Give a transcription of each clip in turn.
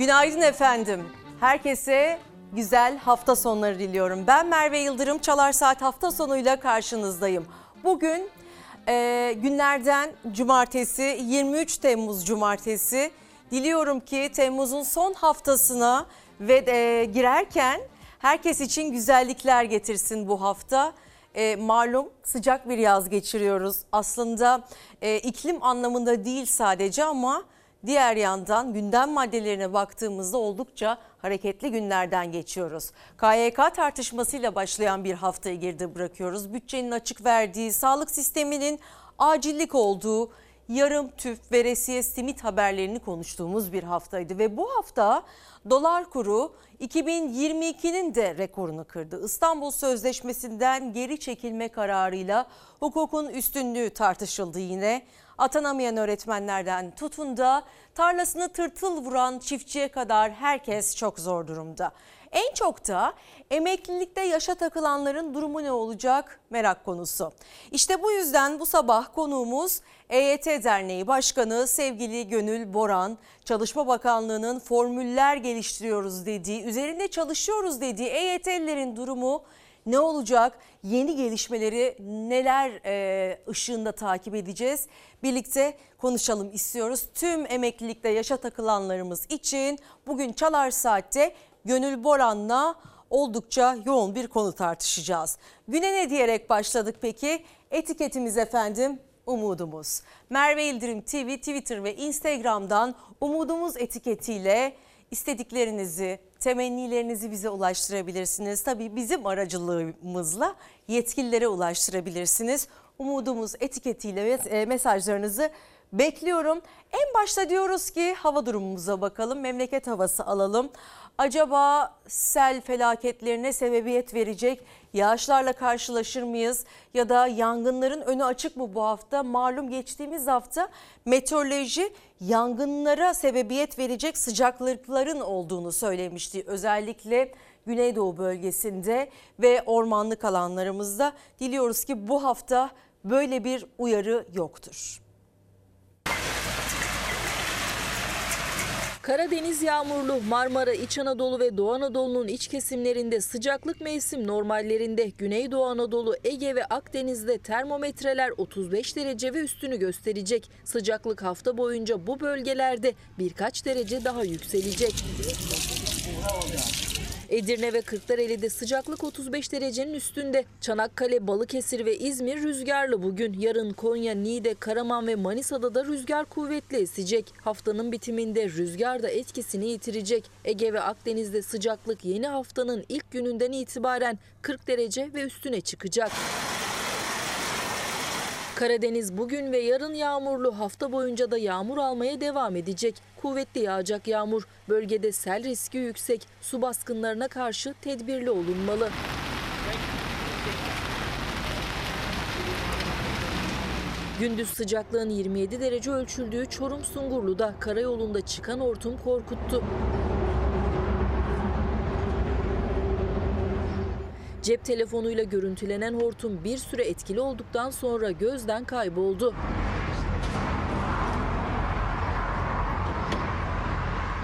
Günaydın efendim. Herkese güzel hafta sonları diliyorum. Ben Merve Yıldırım Çalar Saat hafta sonuyla karşınızdayım. Bugün e, günlerden cumartesi 23 Temmuz cumartesi. Diliyorum ki Temmuz'un son haftasına ve e, girerken herkes için güzellikler getirsin bu hafta. E, malum sıcak bir yaz geçiriyoruz. Aslında e, iklim anlamında değil sadece ama diğer yandan gündem maddelerine baktığımızda oldukça hareketli günlerden geçiyoruz. KYK tartışmasıyla başlayan bir haftayı geride bırakıyoruz. Bütçenin açık verdiği, sağlık sisteminin acillik olduğu, yarım tüp veresiye simit haberlerini konuştuğumuz bir haftaydı ve bu hafta dolar kuru 2022'nin de rekorunu kırdı. İstanbul Sözleşmesi'nden geri çekilme kararıyla hukukun üstünlüğü tartışıldı yine. Atanamayan öğretmenlerden tutun da tarlasını tırtıl vuran çiftçiye kadar herkes çok zor durumda. En çok da emeklilikte yaşa takılanların durumu ne olacak merak konusu. İşte bu yüzden bu sabah konuğumuz EYT Derneği Başkanı sevgili Gönül Boran, Çalışma Bakanlığı'nın formüller geliştiriyoruz dediği, üzerinde çalışıyoruz dediği EYT'lilerin durumu ne olacak? Yeni gelişmeleri neler e, ışığında takip edeceğiz? Birlikte konuşalım istiyoruz. Tüm emeklilikte yaşa takılanlarımız için bugün Çalar Saat'te Gönül Boran'la oldukça yoğun bir konu tartışacağız. Güne ne diyerek başladık peki? Etiketimiz efendim umudumuz. Merve İldirim TV, Twitter ve Instagram'dan umudumuz etiketiyle istediklerinizi, temennilerinizi bize ulaştırabilirsiniz. Tabii bizim aracılığımızla yetkililere ulaştırabilirsiniz. Umudumuz etiketiyle e, mesajlarınızı bekliyorum. En başta diyoruz ki hava durumumuza bakalım, memleket havası alalım. Acaba sel felaketlerine sebebiyet verecek yağışlarla karşılaşır mıyız? Ya da yangınların önü açık mı bu hafta? Malum geçtiğimiz hafta meteoroloji yangınlara sebebiyet verecek sıcaklıkların olduğunu söylemişti. Özellikle Güneydoğu bölgesinde ve ormanlık alanlarımızda diliyoruz ki bu hafta böyle bir uyarı yoktur. Karadeniz yağmurlu, Marmara, İç Anadolu ve Doğu Anadolu'nun iç kesimlerinde sıcaklık mevsim normallerinde, Güneydoğu Anadolu, Ege ve Akdeniz'de termometreler 35 derece ve üstünü gösterecek. Sıcaklık hafta boyunca bu bölgelerde birkaç derece daha yükselecek. Edirne ve Kırklareli'de sıcaklık 35 derecenin üstünde. Çanakkale, Balıkesir ve İzmir rüzgarlı bugün. Yarın Konya, Niğde, Karaman ve Manisa'da da rüzgar kuvvetli esecek. Haftanın bitiminde rüzgar da etkisini yitirecek. Ege ve Akdeniz'de sıcaklık yeni haftanın ilk gününden itibaren 40 derece ve üstüne çıkacak. Karadeniz bugün ve yarın yağmurlu hafta boyunca da yağmur almaya devam edecek. Kuvvetli yağacak yağmur. Bölgede sel riski yüksek. Su baskınlarına karşı tedbirli olunmalı. Gündüz sıcaklığın 27 derece ölçüldüğü Çorum Sungurlu'da karayolunda çıkan hortum korkuttu. Cep telefonuyla görüntülenen hortum bir süre etkili olduktan sonra gözden kayboldu.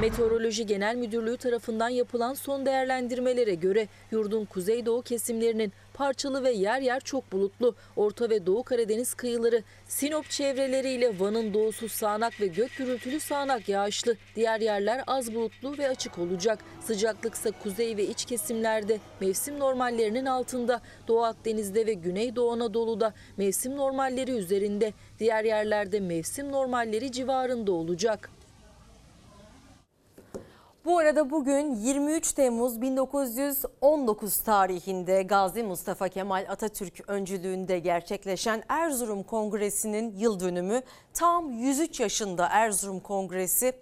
Meteoroloji Genel Müdürlüğü tarafından yapılan son değerlendirmelere göre yurdun kuzeydoğu kesimlerinin parçalı ve yer yer çok bulutlu. Orta ve Doğu Karadeniz kıyıları, Sinop çevreleriyle Van'ın doğusu sağanak ve gök gürültülü sağanak yağışlı. Diğer yerler az bulutlu ve açık olacak. Sıcaklıksa kuzey ve iç kesimlerde mevsim normallerinin altında. Doğu Akdeniz'de ve Güneydoğu Anadolu'da mevsim normalleri üzerinde. Diğer yerlerde mevsim normalleri civarında olacak. Bu arada bugün 23 Temmuz 1919 tarihinde Gazi Mustafa Kemal Atatürk öncülüğünde gerçekleşen Erzurum Kongresi'nin yıl dönümü. Tam 103 yaşında Erzurum Kongresi.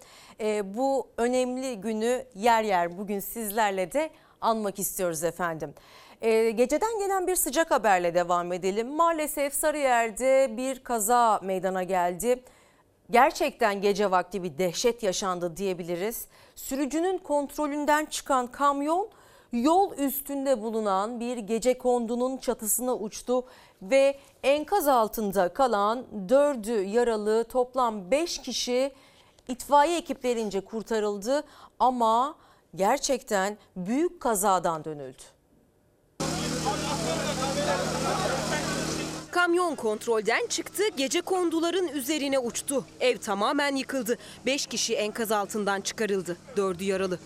E, bu önemli günü yer yer bugün sizlerle de anmak istiyoruz efendim. E, geceden gelen bir sıcak haberle devam edelim. Maalesef Sarıyer'de bir kaza meydana geldi gerçekten gece vakti bir dehşet yaşandı diyebiliriz. Sürücünün kontrolünden çıkan kamyon yol üstünde bulunan bir gece kondunun çatısına uçtu ve enkaz altında kalan dördü yaralı toplam 5 kişi itfaiye ekiplerince kurtarıldı ama gerçekten büyük kazadan dönüldü. Kamyon kontrolden çıktı, gece konduların üzerine uçtu. Ev tamamen yıkıldı. 5 kişi enkaz altından çıkarıldı. 4'ü yaralı.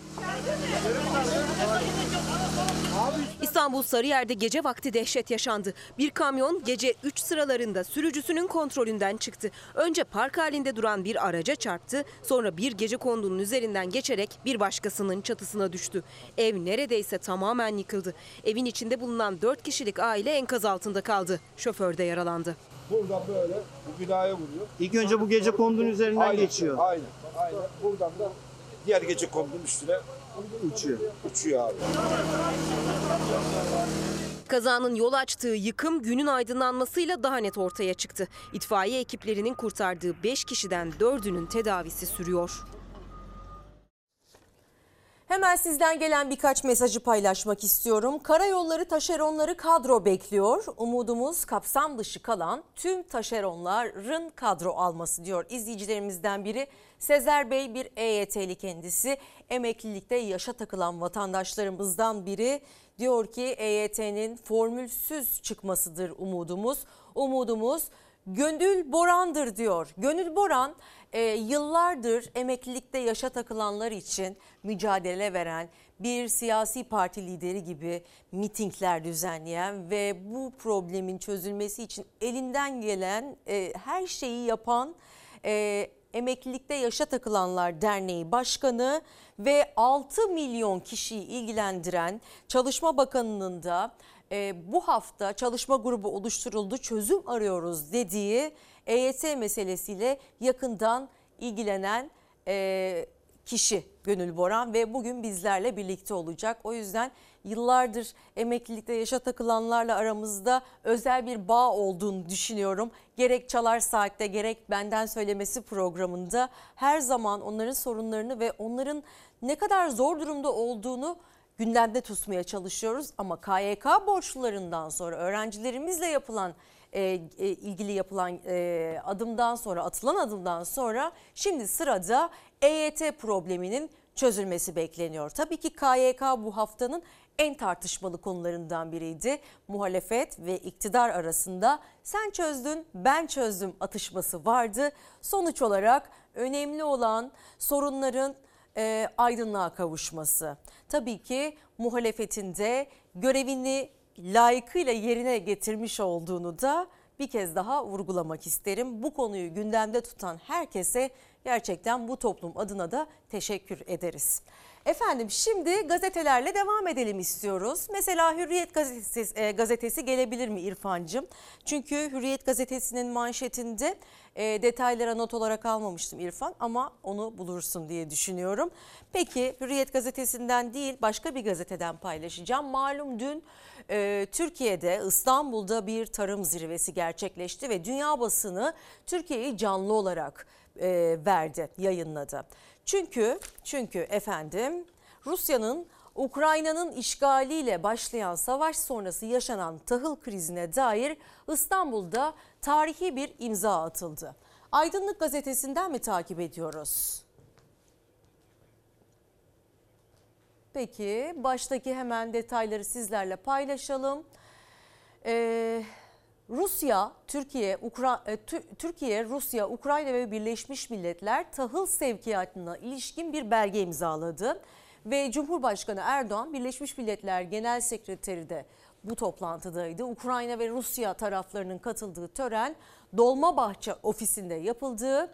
İstanbul Sarıyer'de gece vakti dehşet yaşandı. Bir kamyon gece 3 sıralarında sürücüsünün kontrolünden çıktı. Önce park halinde duran bir araca çarptı, sonra bir gece kondunun üzerinden geçerek bir başkasının çatısına düştü. Ev neredeyse tamamen yıkıldı. Evin içinde bulunan 4 kişilik aile enkaz altında kaldı. Şoför de yaralandı. Buradan böyle bu binaya vuruyor. İlk önce bu gece kondunun üzerinden Aynen, geçiyor. Aynen. Aynen. Buradan da diğer gece kondunun üstüne Uçuyor. uçuyor abi. Kazanın yol açtığı yıkım günün aydınlanmasıyla daha net ortaya çıktı. İtfaiye ekiplerinin kurtardığı 5 kişiden 4'ünün tedavisi sürüyor. Hemen sizden gelen birkaç mesajı paylaşmak istiyorum. Karayolları taşeronları kadro bekliyor. Umudumuz kapsam dışı kalan tüm taşeronların kadro alması diyor izleyicilerimizden biri. Sezer Bey bir EYT'li kendisi. Emeklilikte yaşa takılan vatandaşlarımızdan biri. Diyor ki EYT'nin formülsüz çıkmasıdır umudumuz. Umudumuz Gönül Boran'dır diyor. Gönül Boran e, yıllardır emeklilikte yaşa takılanlar için mücadele veren bir siyasi parti lideri gibi mitingler düzenleyen ve bu problemin çözülmesi için elinden gelen e, her şeyi yapan e, Emeklilikte Yaşa Takılanlar Derneği Başkanı ve 6 milyon kişiyi ilgilendiren Çalışma Bakanı'nın da e, bu hafta çalışma grubu oluşturuldu çözüm arıyoruz dediği EYT meselesiyle yakından ilgilenen e, kişi Gönül Boran ve bugün bizlerle birlikte olacak. O yüzden yıllardır emeklilikte yaşa takılanlarla aramızda özel bir bağ olduğunu düşünüyorum. Gerek Çalar Saat'te gerek Benden Söylemesi programında her zaman onların sorunlarını ve onların ne kadar zor durumda olduğunu gündemde tutmaya çalışıyoruz. Ama KYK borçlularından sonra öğrencilerimizle yapılan e, e, ilgili yapılan e, adımdan sonra atılan adımdan sonra şimdi sırada EYT probleminin çözülmesi bekleniyor. Tabii ki KYK bu haftanın en tartışmalı konularından biriydi. Muhalefet ve iktidar arasında sen çözdün ben çözdüm atışması vardı. Sonuç olarak önemli olan sorunların e, aydınlığa kavuşması. Tabii ki muhalefetin de görevini layıkıyla yerine getirmiş olduğunu da bir kez daha vurgulamak isterim. Bu konuyu gündemde tutan herkese gerçekten bu toplum adına da teşekkür ederiz. Efendim şimdi gazetelerle devam edelim istiyoruz. Mesela Hürriyet gazetesi, e, gazetesi gelebilir mi İrfancığım? Çünkü Hürriyet gazetesinin manşetinde e, detaylara not olarak almamıştım İrfan ama onu bulursun diye düşünüyorum. Peki Hürriyet gazetesinden değil başka bir gazeteden paylaşacağım. Malum dün e, Türkiye'de İstanbul'da bir tarım zirvesi gerçekleşti ve dünya basını Türkiye'yi canlı olarak e, verdi, yayınladı. Çünkü çünkü efendim Rusya'nın Ukrayna'nın işgaliyle başlayan savaş sonrası yaşanan tahıl krizine dair İstanbul'da tarihi bir imza atıldı. Aydınlık gazetesinden mi takip ediyoruz? Peki baştaki hemen detayları sizlerle paylaşalım. Ee, Rusya, Türkiye, Ukra e, Türkiye, Rusya, Ukrayna ve Birleşmiş Milletler tahıl sevkiyatına ilişkin bir belge imzaladı. Ve Cumhurbaşkanı Erdoğan Birleşmiş Milletler Genel Sekreteri de bu toplantıdaydı. Ukrayna ve Rusya taraflarının katıldığı tören Dolmabahçe ofisinde yapıldı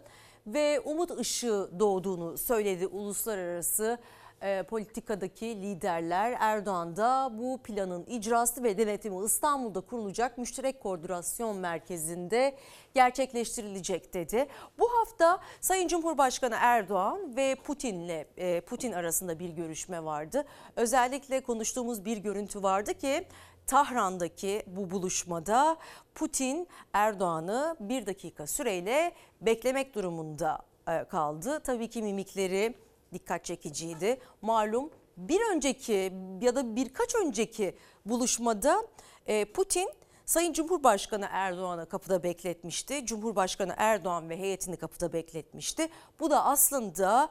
ve umut ışığı doğduğunu söyledi uluslararası e, politikadaki liderler Erdoğan da bu planın icrası ve denetimi İstanbul'da kurulacak müşterek koordinasyon merkezinde gerçekleştirilecek dedi. Bu hafta Sayın Cumhurbaşkanı Erdoğan ve Putin'le e, Putin arasında bir görüşme vardı. Özellikle konuştuğumuz bir görüntü vardı ki Tahran'daki bu buluşmada Putin Erdoğan'ı bir dakika süreyle beklemek durumunda e, kaldı. Tabii ki mimikleri dikkat çekiciydi. Malum bir önceki ya da birkaç önceki buluşmada e, Putin Sayın Cumhurbaşkanı Erdoğan'ı kapıda bekletmişti. Cumhurbaşkanı Erdoğan ve heyetini kapıda bekletmişti. Bu da aslında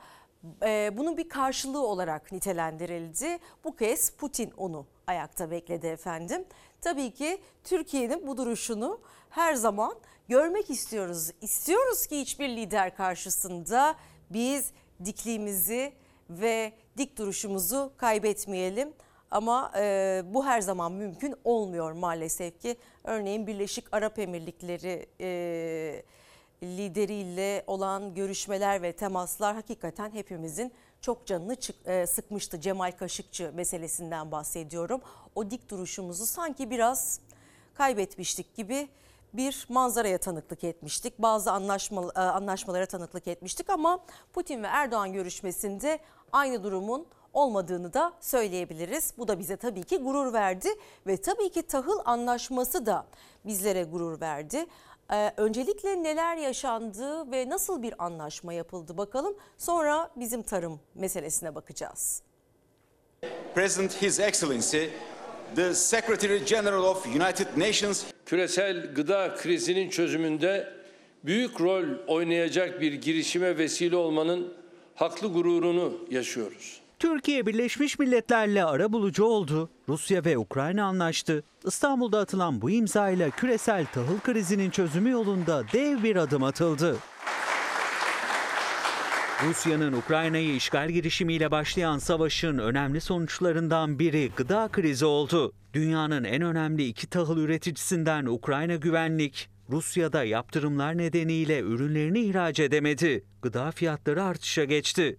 e, bunun bir karşılığı olarak nitelendirildi. Bu kez Putin onu ayakta bekledi efendim. Tabii ki Türkiye'nin bu duruşunu her zaman görmek istiyoruz. İstiyoruz ki hiçbir lider karşısında biz dikliğimizi ve dik duruşumuzu kaybetmeyelim. Ama e, bu her zaman mümkün olmuyor maalesef ki. Örneğin Birleşik Arap Emirlikleri e, lideriyle olan görüşmeler ve temaslar hakikaten hepimizin çok canını çık- e, sıkmıştı. Cemal Kaşıkçı meselesinden bahsediyorum. O dik duruşumuzu sanki biraz kaybetmiştik gibi bir manzaraya tanıklık etmiştik. Bazı anlaşma, e, anlaşmalara tanıklık etmiştik ama Putin ve Erdoğan görüşmesinde aynı durumun olmadığını da söyleyebiliriz. Bu da bize tabii ki gurur verdi ve tabii ki tahıl anlaşması da bizlere gurur verdi. Ee, öncelikle neler yaşandı ve nasıl bir anlaşma yapıldı bakalım. Sonra bizim tarım meselesine bakacağız. President His Excellency, the Secretary General of United Nations küresel gıda krizinin çözümünde büyük rol oynayacak bir girişime vesile olmanın haklı gururunu yaşıyoruz. Türkiye Birleşmiş Milletler'le arabulucu oldu. Rusya ve Ukrayna anlaştı. İstanbul'da atılan bu imza ile küresel tahıl krizinin çözümü yolunda dev bir adım atıldı. Rusya'nın Ukrayna'yı işgal girişimiyle başlayan savaşın önemli sonuçlarından biri gıda krizi oldu. Dünyanın en önemli iki tahıl üreticisinden Ukrayna güvenlik, Rusya'da yaptırımlar nedeniyle ürünlerini ihraç edemedi. Gıda fiyatları artışa geçti.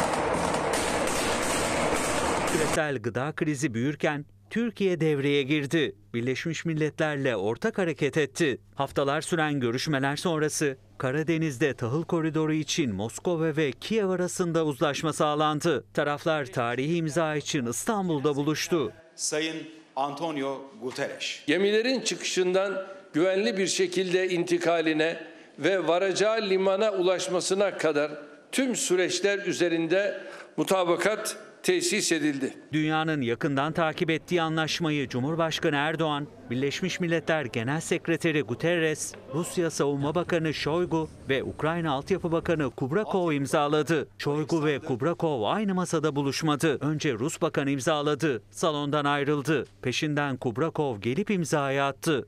Küresel gıda krizi büyürken Türkiye devreye girdi. Birleşmiş Milletler'le ortak hareket etti. Haftalar süren görüşmeler sonrası Karadeniz'de tahıl koridoru için Moskova ve Kiev arasında uzlaşma sağlandı. Taraflar tarihi imza için İstanbul'da buluştu. Sayın Antonio Guterres. Gemilerin çıkışından güvenli bir şekilde intikaline ve varacağı limana ulaşmasına kadar tüm süreçler üzerinde mutabakat tesis edildi. Dünyanın yakından takip ettiği anlaşmayı Cumhurbaşkanı Erdoğan, Birleşmiş Milletler Genel Sekreteri Guterres, Rusya Savunma Bakanı Shoigu ve Ukrayna Altyapı Bakanı Kubrakov imzaladı. Shoigu ve Kubrakov aynı masada buluşmadı. Önce Rus Bakanı imzaladı, salondan ayrıldı. Peşinden Kubrakov gelip imzayı attı.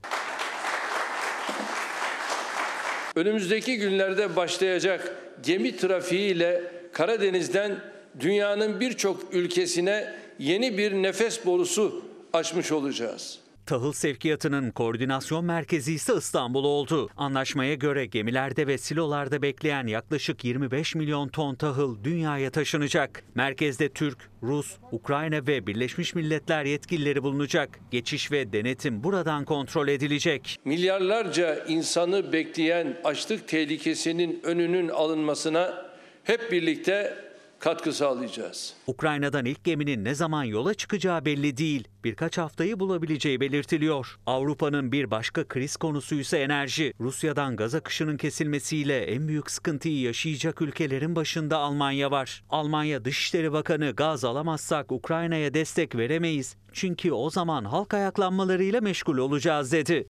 Önümüzdeki günlerde başlayacak gemi trafiğiyle Karadeniz'den dünyanın birçok ülkesine yeni bir nefes borusu açmış olacağız. Tahıl sevkiyatının koordinasyon merkezi ise İstanbul oldu. Anlaşmaya göre gemilerde ve silolarda bekleyen yaklaşık 25 milyon ton tahıl dünyaya taşınacak. Merkezde Türk, Rus, Ukrayna ve Birleşmiş Milletler yetkilileri bulunacak. Geçiş ve denetim buradan kontrol edilecek. Milyarlarca insanı bekleyen açlık tehlikesinin önünün alınmasına hep birlikte katkı sağlayacağız. Ukrayna'dan ilk geminin ne zaman yola çıkacağı belli değil. Birkaç haftayı bulabileceği belirtiliyor. Avrupa'nın bir başka kriz konusu ise enerji. Rusya'dan gaz akışının kesilmesiyle en büyük sıkıntıyı yaşayacak ülkelerin başında Almanya var. Almanya Dışişleri Bakanı gaz alamazsak Ukrayna'ya destek veremeyiz. Çünkü o zaman halk ayaklanmalarıyla meşgul olacağız dedi.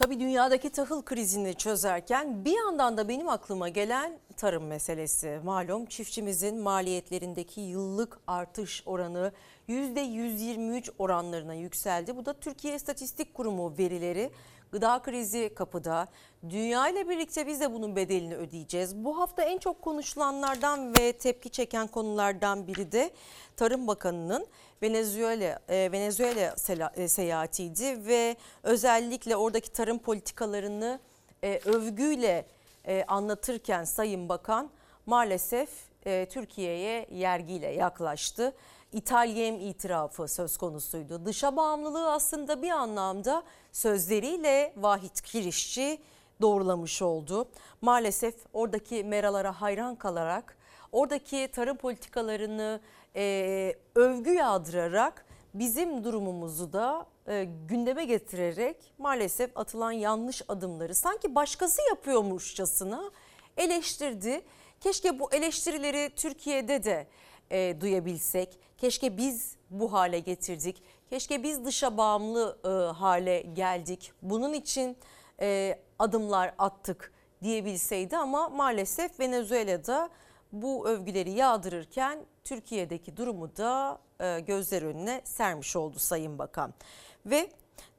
Tabii dünyadaki tahıl krizini çözerken bir yandan da benim aklıma gelen tarım meselesi. Malum çiftçimizin maliyetlerindeki yıllık artış oranı %123 oranlarına yükseldi. Bu da Türkiye İstatistik Kurumu verileri. Gıda krizi kapıda. Dünya ile birlikte biz de bunun bedelini ödeyeceğiz. Bu hafta en çok konuşulanlardan ve tepki çeken konulardan biri de Tarım Bakanı'nın Venezuela e, Venezuela e, seyahatiydi ve özellikle oradaki tarım politikalarını e, övgüyle e, anlatırken Sayın Bakan maalesef e, Türkiye'ye yergiyle yaklaştı. İtalyem itirafı söz konusuydu. Dışa bağımlılığı aslında bir anlamda sözleriyle Vahit Kirişçi doğrulamış oldu. Maalesef oradaki meralara hayran kalarak oradaki tarım politikalarını e, övgü yağdırarak bizim durumumuzu da e, gündeme getirerek maalesef atılan yanlış adımları sanki başkası yapıyormuşçasına eleştirdi. Keşke bu eleştirileri Türkiye'de de e, duyabilsek. Keşke biz bu hale getirdik. Keşke biz dışa bağımlı e, hale geldik. Bunun için e, adımlar attık diyebilseydi ama maalesef Venezuela'da bu övgüleri yağdırırken Türkiye'deki durumu da e, gözler önüne sermiş oldu Sayın Bakan. Ve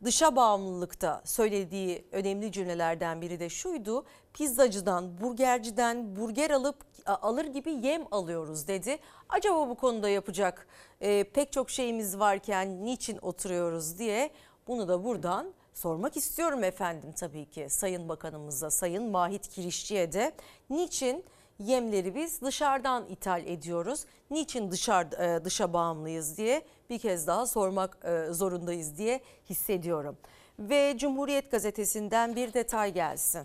dışa bağımlılıkta söylediği önemli cümlelerden biri de şuydu. Pizzacıdan, burgerciden burger alıp alır gibi yem alıyoruz dedi. Acaba bu konuda yapacak e, pek çok şeyimiz varken niçin oturuyoruz diye bunu da buradan sormak istiyorum efendim tabii ki Sayın Bakanımıza, Sayın Vahit Kirişçi'ye de niçin yemleri biz dışarıdan ithal ediyoruz? Niçin dışarı e, dışa bağımlıyız diye bir kez daha sormak e, zorundayız diye hissediyorum. Ve Cumhuriyet gazetesinden bir detay gelsin.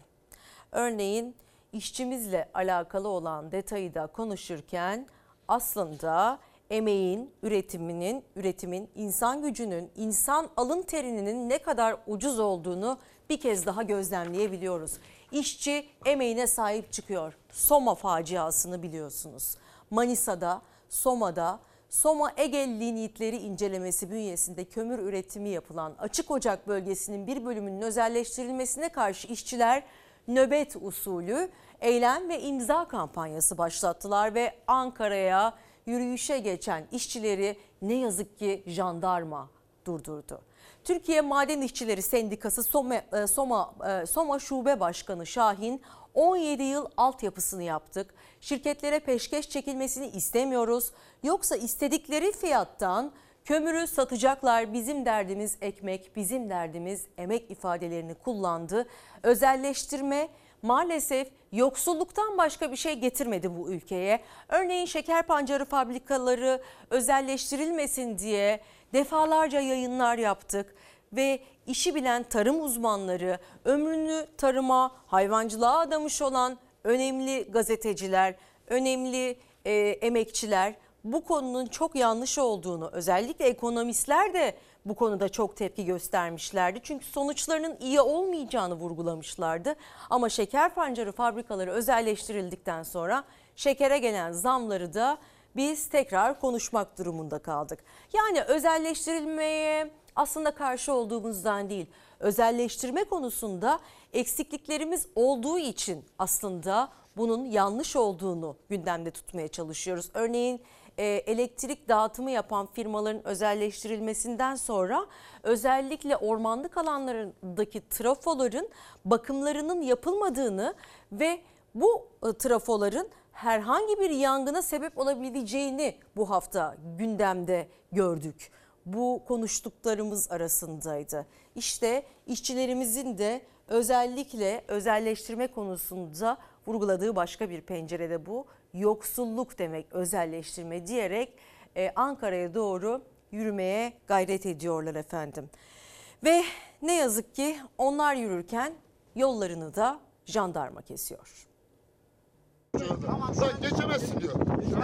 Örneğin işçimizle alakalı olan detayı da konuşurken aslında emeğin, üretiminin, üretimin, insan gücünün, insan alın terinin ne kadar ucuz olduğunu bir kez daha gözlemleyebiliyoruz. İşçi emeğine sahip çıkıyor. Soma faciasını biliyorsunuz. Manisa'da, Soma'da Soma Ege linyitleri incelemesi bünyesinde kömür üretimi yapılan açık ocak bölgesinin bir bölümünün özelleştirilmesine karşı işçiler nöbet usulü eylem ve imza kampanyası başlattılar ve Ankara'ya yürüyüşe geçen işçileri ne yazık ki jandarma durdurdu. Türkiye Maden İşçileri Sendikası Soma, e, Soma, e, Soma Şube Başkanı Şahin 17 yıl altyapısını yaptık. Şirketlere peşkeş çekilmesini istemiyoruz. Yoksa istedikleri fiyattan kömürü satacaklar. Bizim derdimiz ekmek, bizim derdimiz emek ifadelerini kullandı. Özelleştirme maalesef yoksulluktan başka bir şey getirmedi bu ülkeye. Örneğin şeker pancarı fabrikaları özelleştirilmesin diye defalarca yayınlar yaptık ve işi bilen tarım uzmanları, ömrünü tarıma, hayvancılığa adamış olan önemli gazeteciler, önemli e, emekçiler bu konunun çok yanlış olduğunu, özellikle ekonomistler de bu konuda çok tepki göstermişlerdi. Çünkü sonuçlarının iyi olmayacağını vurgulamışlardı. Ama şeker pancarı fabrikaları özelleştirildikten sonra şekere gelen zamları da biz tekrar konuşmak durumunda kaldık. Yani özelleştirilmeye aslında karşı olduğumuzdan değil, özelleştirme konusunda eksikliklerimiz olduğu için aslında bunun yanlış olduğunu gündemde tutmaya çalışıyoruz. Örneğin e, elektrik dağıtımı yapan firmaların özelleştirilmesinden sonra özellikle ormanlık alanlarındaki trafoların bakımlarının yapılmadığını ve bu e, trafoların herhangi bir yangına sebep olabileceğini bu hafta gündemde gördük. Bu konuştuklarımız arasındaydı. İşte işçilerimizin de özellikle özelleştirme konusunda vurguladığı başka bir pencerede bu. Yoksulluk demek özelleştirme diyerek e, Ankara'ya doğru yürümeye gayret ediyorlar efendim. Ve ne yazık ki onlar yürürken yollarını da jandarma kesiyor. Lan geçemezsin diyor.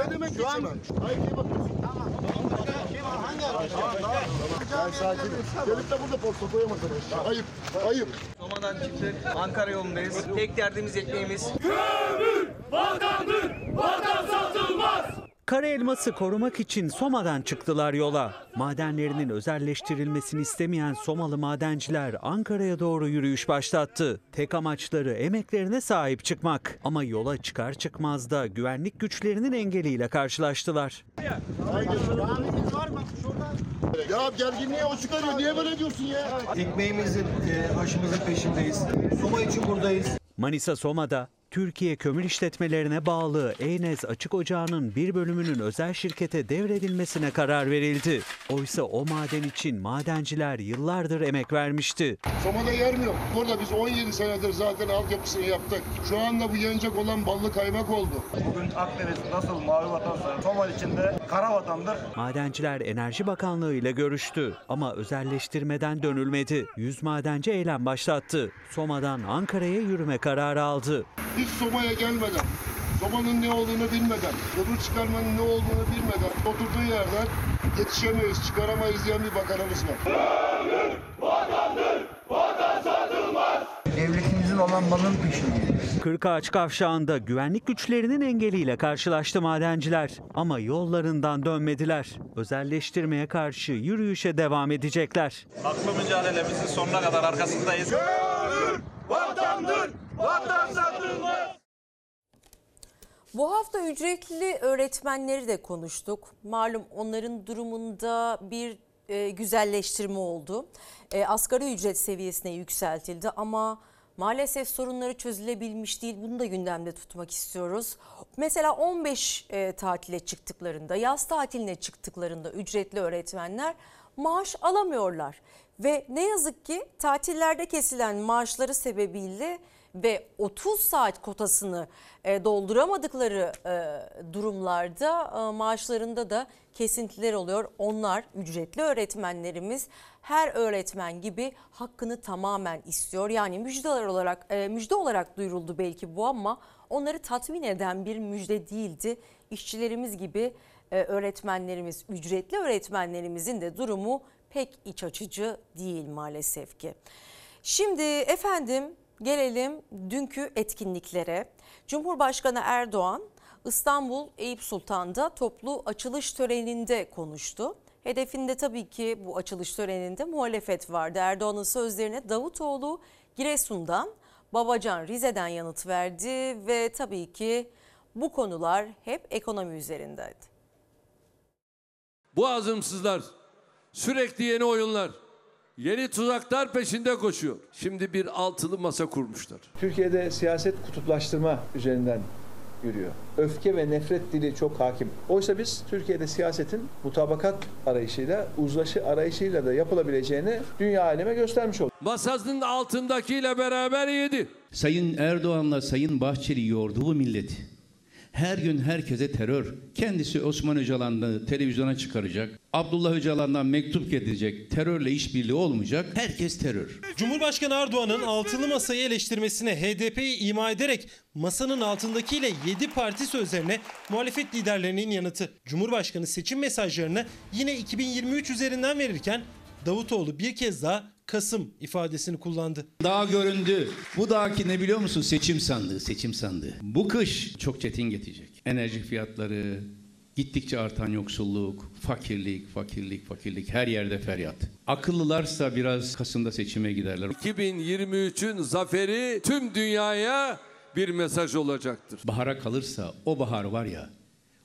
Ne demek geçemem? Hayır iyi bakıyorsun. Ben sakinim. Gelip de burada posta koyamazsın. Ayıp, ayıp. Soma'dan çıktık. Ankara yolundayız. Tek derdimiz ekmeğimiz. Kara elması korumak için Soma'dan çıktılar yola. Madenlerinin özelleştirilmesini istemeyen Somalı madenciler Ankara'ya doğru yürüyüş başlattı. Tek amaçları emeklerine sahip çıkmak. Ama yola çıkar çıkmaz da güvenlik güçlerinin engeliyle karşılaştılar. Ya gerginliğe o çıkarıyor. Niye böyle diyorsun ya? Ekmeğimizin, e, aşımızın peşindeyiz. Soma için buradayız. Manisa Soma'da Türkiye Kömür İşletmelerine bağlı Eynez Açık Ocağı'nın bir bölümünün özel şirkete devredilmesine karar verildi. Oysa o maden için madenciler yıllardır emek vermişti. Soma'da yer mi yok? Burada biz 17 senedir zaten altyapısını yaptık. Şu anda bu yenecek olan ballı kaymak oldu. Bugün Akdeniz nasıl mavi vatansa Somali içinde kara vatandır. Madenciler Enerji Bakanlığı ile görüştü ama özelleştirmeden dönülmedi. Yüz madenci eylem başlattı. Soma'dan Ankara'ya yürüme kararı aldı. Hiç Soma'ya gelmeden, Soma'nın ne olduğunu bilmeden, kömür çıkarmanın ne olduğunu bilmeden oturduğu yerden yetişemeyiz, çıkaramayız diyen bir bakanımız var. Devletimizin olan malın peşindeyiz. Kırkağaç kavşağında güvenlik güçlerinin engeliyle karşılaştı madenciler. Ama yollarından dönmediler. Özelleştirmeye karşı yürüyüşe devam edecekler. Haklı mücadelemizin sonuna kadar arkasındayız. Bu hafta ücretli öğretmenleri de konuştuk. Malum onların durumunda bir e, güzelleştirme oldu. E, asgari ücret seviyesine yükseltildi ama maalesef sorunları çözülebilmiş değil. Bunu da gündemde tutmak istiyoruz. Mesela 15 e, tatile çıktıklarında, yaz tatiline çıktıklarında ücretli öğretmenler maaş alamıyorlar. Ve ne yazık ki tatillerde kesilen maaşları sebebiyle ve 30 saat kotasını e, dolduramadıkları e, durumlarda e, maaşlarında da kesintiler oluyor. Onlar ücretli öğretmenlerimiz her öğretmen gibi hakkını tamamen istiyor. Yani müjdeler olarak müjde olarak duyuruldu belki bu ama onları tatmin eden bir müjde değildi. İşçilerimiz gibi öğretmenlerimiz, ücretli öğretmenlerimizin de durumu pek iç açıcı değil maalesef ki. Şimdi efendim gelelim dünkü etkinliklere. Cumhurbaşkanı Erdoğan İstanbul Eyüp Sultan'da toplu açılış töreninde konuştu. Hedefinde tabii ki bu açılış töreninde muhalefet vardı. Erdoğan'ın sözlerine Davutoğlu Giresun'dan, Babacan Rize'den yanıt verdi ve tabii ki bu konular hep ekonomi üzerindeydi. Bu azımsızlar sürekli yeni oyunlar, yeni tuzaklar peşinde koşuyor. Şimdi bir altılı masa kurmuşlar. Türkiye'de siyaset kutuplaştırma üzerinden yürüyor. Öfke ve nefret dili çok hakim. Oysa biz Türkiye'de siyasetin mutabakat arayışıyla, uzlaşı arayışıyla da yapılabileceğini dünya aleme göstermiş olduk. Masasının altındakiyle beraber yedi. Sayın Erdoğan'la Sayın Bahçeli yordu bu milleti. Her gün herkese terör. Kendisi Osman Öcalan'ı televizyona çıkaracak. Abdullah Öcalan'dan mektup getirecek. Terörle işbirliği olmayacak. Herkes terör. Cumhurbaşkanı Erdoğan'ın altılı masayı eleştirmesine HDP'yi ima ederek masanın altındakiyle 7 parti sözlerine muhalefet liderlerinin yanıtı. Cumhurbaşkanı seçim mesajlarını yine 2023 üzerinden verirken Davutoğlu bir kez daha Kasım ifadesini kullandı. Dağ göründü. Bu dağki ne biliyor musun? Seçim sandığı, seçim sandığı. Bu kış çok çetin geçecek. Enerji fiyatları, gittikçe artan yoksulluk, fakirlik, fakirlik, fakirlik her yerde feryat. Akıllılarsa biraz Kasım'da seçime giderler. 2023'ün zaferi tüm dünyaya bir mesaj olacaktır. Bahara kalırsa o bahar var ya,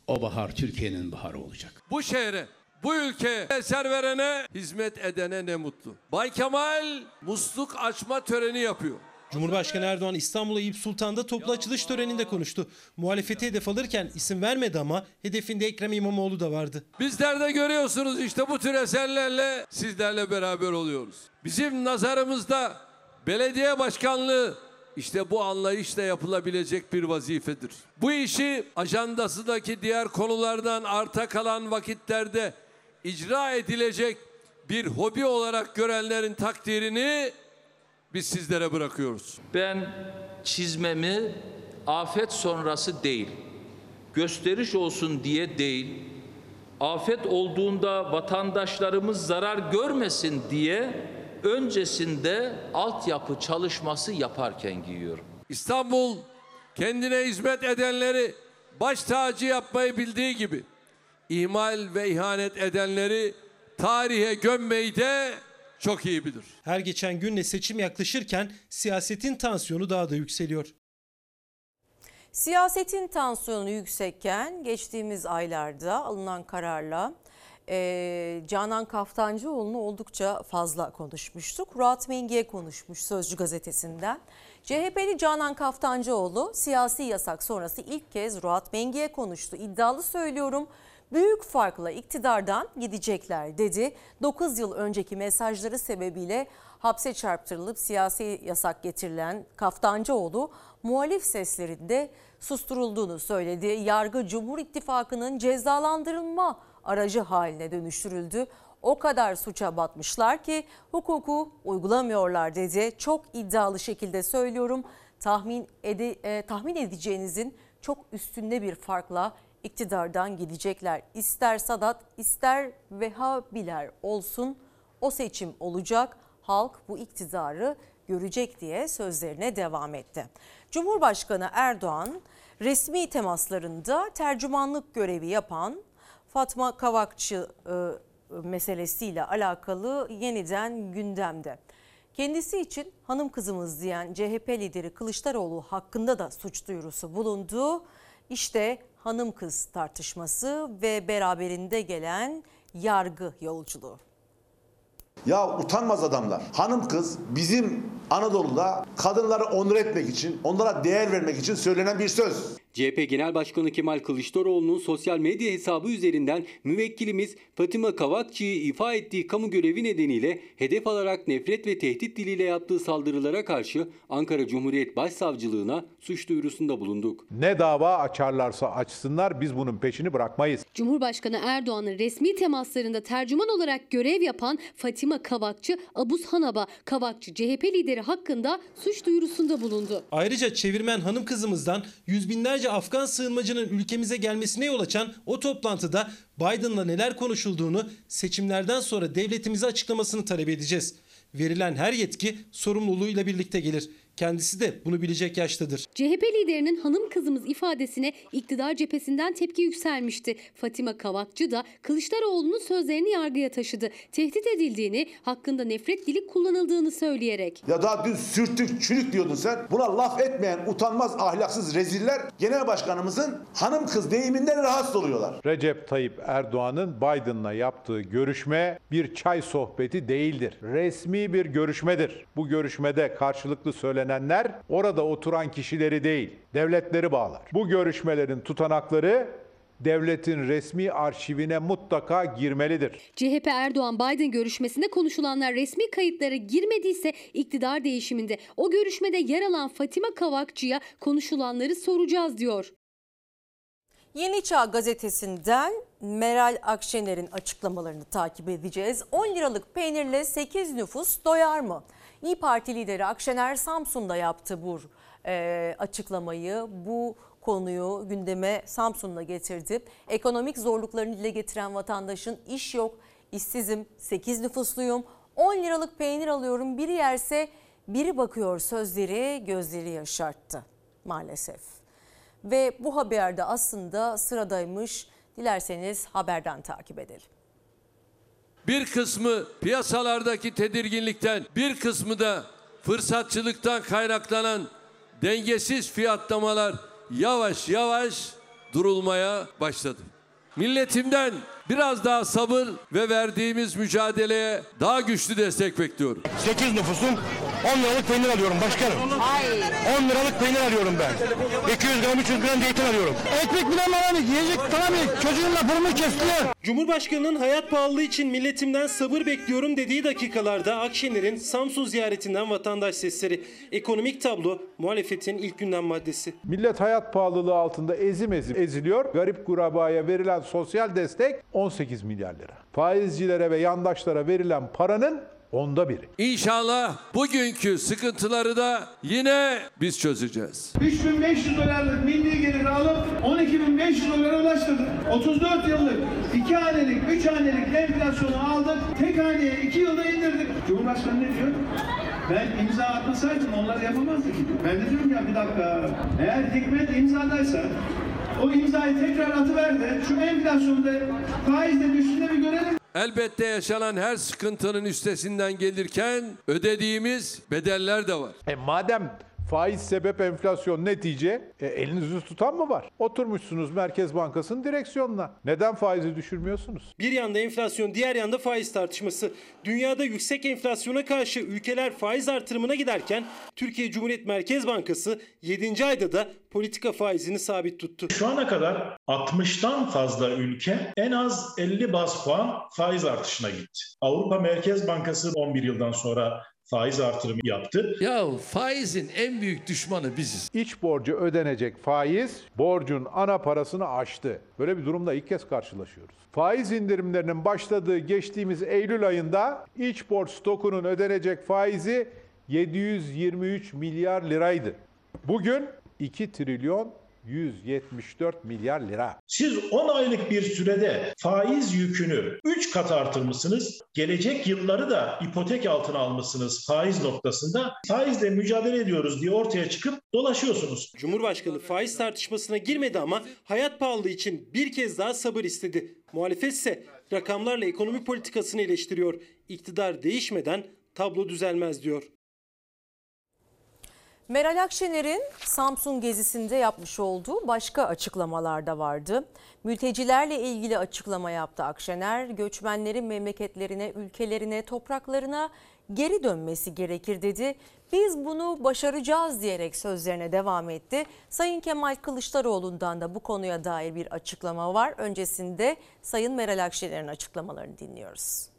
o bahar Türkiye'nin baharı olacak. Bu şehre, bu ülkeye eser verene, hizmet edene ne mutlu. Bay Kemal musluk açma töreni yapıyor. Cumhurbaşkanı Erdoğan İstanbul Eyüp Sultan'da toplu açılış töreninde konuştu. Muhalefeti hedef alırken isim vermedi ama hedefinde Ekrem İmamoğlu da vardı. Bizler de görüyorsunuz işte bu tür eserlerle sizlerle beraber oluyoruz. Bizim nazarımızda belediye başkanlığı işte bu anlayışla yapılabilecek bir vazifedir. Bu işi ajandasındaki diğer konulardan arta kalan vakitlerde icra edilecek bir hobi olarak görenlerin takdirini biz sizlere bırakıyoruz. Ben çizmemi afet sonrası değil, gösteriş olsun diye değil, afet olduğunda vatandaşlarımız zarar görmesin diye öncesinde altyapı çalışması yaparken giyiyorum. İstanbul kendine hizmet edenleri baş tacı yapmayı bildiği gibi ihmal ve ihanet edenleri tarihe gömmeyi de çok iyi bilir. Her geçen günle seçim yaklaşırken siyasetin tansiyonu daha da yükseliyor. Siyasetin tansiyonu yüksekken geçtiğimiz aylarda alınan kararla e, Canan Kaftancıoğlu'nu oldukça fazla konuşmuştuk. Ruat Mengi'ye konuşmuş Sözcü gazetesinden. CHP'li Canan Kaftancıoğlu siyasi yasak sonrası ilk kez Ruat Mengi'ye konuştu. İddialı söylüyorum büyük farkla iktidardan gidecekler dedi. 9 yıl önceki mesajları sebebiyle hapse çarptırılıp siyasi yasak getirilen Kaftancıoğlu muhalif seslerinde susturulduğunu söyledi. Yargı Cumhur İttifakı'nın cezalandırılma aracı haline dönüştürüldü. O kadar suça batmışlar ki hukuku uygulamıyorlar dedi. Çok iddialı şekilde söylüyorum. Tahmin, ede, e, tahmin edeceğinizin çok üstünde bir farkla iktidardan gidecekler. İster Sadat ister Vehhabiler olsun o seçim olacak. Halk bu iktidarı görecek diye sözlerine devam etti. Cumhurbaşkanı Erdoğan resmi temaslarında tercümanlık görevi yapan Fatma Kavakçı e, meselesiyle alakalı yeniden gündemde. Kendisi için hanım kızımız diyen CHP lideri Kılıçdaroğlu hakkında da suç duyurusu bulundu. İşte hanım kız tartışması ve beraberinde gelen yargı yolculuğu. Ya utanmaz adamlar. Hanım kız bizim Anadolu'da kadınları onur etmek için, onlara değer vermek için söylenen bir söz. CHP Genel Başkanı Kemal Kılıçdaroğlu'nun sosyal medya hesabı üzerinden müvekkilimiz Fatima Kavakçı'yı ifa ettiği kamu görevi nedeniyle hedef alarak nefret ve tehdit diliyle yaptığı saldırılara karşı Ankara Cumhuriyet Başsavcılığına suç duyurusunda bulunduk. Ne dava açarlarsa açsınlar biz bunun peşini bırakmayız. Cumhurbaşkanı Erdoğan'ın resmi temaslarında tercüman olarak görev yapan Fatima Kavakçı, Abuz Hanaba Kavakçı CHP lideri hakkında suç duyurusunda bulundu. Ayrıca çevirmen hanım kızımızdan yüz binlerce Afgan sığınmacının ülkemize gelmesine yol açan o toplantıda Biden'la neler konuşulduğunu seçimlerden sonra devletimize açıklamasını talep edeceğiz. Verilen her yetki sorumluluğuyla birlikte gelir. Kendisi de bunu bilecek yaştadır. CHP liderinin hanım kızımız ifadesine iktidar cephesinden tepki yükselmişti. Fatima Kavakçı da Kılıçdaroğlu'nun sözlerini yargıya taşıdı. Tehdit edildiğini, hakkında nefret dili kullanıldığını söyleyerek. Ya daha dün sürtük, çürük diyordun sen. Buna laf etmeyen utanmaz, ahlaksız reziller genel başkanımızın hanım kız deyiminden rahatsız oluyorlar. Recep Tayyip Erdoğan'ın Biden'la yaptığı görüşme bir çay sohbeti değildir. Resmi bir görüşmedir. Bu görüşmede karşılıklı söylenenler orada oturan kişileri değil, devletleri bağlar. Bu görüşmelerin tutanakları devletin resmi arşivine mutlaka girmelidir. CHP Erdoğan Biden görüşmesinde konuşulanlar resmi kayıtlara girmediyse iktidar değişiminde o görüşmede yer alan Fatima Kavakçı'ya konuşulanları soracağız diyor. Yeni Çağ gazetesinden Meral Akşener'in açıklamalarını takip edeceğiz. 10 liralık peynirle 8 nüfus doyar mı? İyi Parti lideri Akşener Samsun'da yaptı bu e, açıklamayı. Bu konuyu gündeme Samsun'da getirdi. Ekonomik zorluklarını dile getiren vatandaşın iş yok, işsizim, 8 nüfusluyum, 10 liralık peynir alıyorum biri yerse biri bakıyor sözleri gözleri yaşarttı maalesef. Ve bu haberde aslında sıradaymış. Dilerseniz haberden takip edelim. Bir kısmı piyasalardaki tedirginlikten, bir kısmı da fırsatçılıktan kaynaklanan dengesiz fiyatlamalar yavaş yavaş durulmaya başladı. Milletimden biraz daha sabır ve verdiğimiz mücadeleye daha güçlü destek bekliyorum. 8 nüfusum 10 liralık peynir alıyorum başkanım. 10 liralık peynir alıyorum ben. 200 gram 300 gram zeytin alıyorum. Ekmek bile alamıyor. Yiyecek alamıyor. Çocuğunla burnu kesiliyor. Cumhurbaşkanının hayat pahalılığı için milletimden sabır bekliyorum dediği dakikalarda Akşener'in Samsun ziyaretinden vatandaş sesleri. Ekonomik tablo muhalefetin ilk gündem maddesi. Millet hayat pahalılığı altında ezim ezim eziliyor. Garip kurabaya verilen sosyal destek 18 milyar lira. Faizcilere ve yandaşlara verilen paranın onda biri. İnşallah bugünkü sıkıntıları da yine biz çözeceğiz. 3500 dolarlık milli geliri alıp 12500 dolara ulaştırdık. 34 yıllık 2 hanelik, 3 hanelik enflasyonu aldık. Tek haneye 2 yılda indirdik. Cumhurbaşkanı ne diyor? Ben imza atmasaydım onlar yapamazdı ki. Ben de diyorum ya bir dakika. Eğer hikmet imzadaysa o imzayı tekrar atıver de şu enflasyonda faizle düştüğünde bir görelim. Elbette yaşanan her sıkıntının üstesinden gelirken ödediğimiz bedeller de var. E madem faiz sebep enflasyon netice e, elinizi tutan mı var? Oturmuşsunuz Merkez Bankası'nın direksiyonuna. Neden faizi düşürmüyorsunuz? Bir yanda enflasyon, diğer yanda faiz tartışması. Dünyada yüksek enflasyona karşı ülkeler faiz artırımına giderken Türkiye Cumhuriyet Merkez Bankası 7. ayda da politika faizini sabit tuttu. Şu ana kadar 60'tan fazla ülke en az 50 bas puan faiz artışına gitti. Avrupa Merkez Bankası 11 yıldan sonra faiz artırımı yaptı. Ya faizin en büyük düşmanı biziz. İç borcu ödenecek faiz borcun ana parasını aştı. Böyle bir durumda ilk kez karşılaşıyoruz. Faiz indirimlerinin başladığı geçtiğimiz Eylül ayında iç borç stokunun ödenecek faizi 723 milyar liraydı. Bugün 2 trilyon 174 milyar lira. Siz 10 aylık bir sürede faiz yükünü 3 kat artırmışsınız. Gelecek yılları da ipotek altına almışsınız faiz noktasında. Faizle mücadele ediyoruz diye ortaya çıkıp dolaşıyorsunuz. Cumhurbaşkanı faiz tartışmasına girmedi ama hayat pahalılığı için bir kez daha sabır istedi. Muhalefet ise rakamlarla ekonomi politikasını eleştiriyor. İktidar değişmeden tablo düzelmez diyor. Meral Akşener'in Samsun gezisinde yapmış olduğu başka açıklamalar da vardı. Mültecilerle ilgili açıklama yaptı Akşener. Göçmenlerin memleketlerine, ülkelerine, topraklarına geri dönmesi gerekir dedi. Biz bunu başaracağız diyerek sözlerine devam etti. Sayın Kemal Kılıçdaroğlu'ndan da bu konuya dair bir açıklama var. Öncesinde Sayın Meral Akşener'in açıklamalarını dinliyoruz.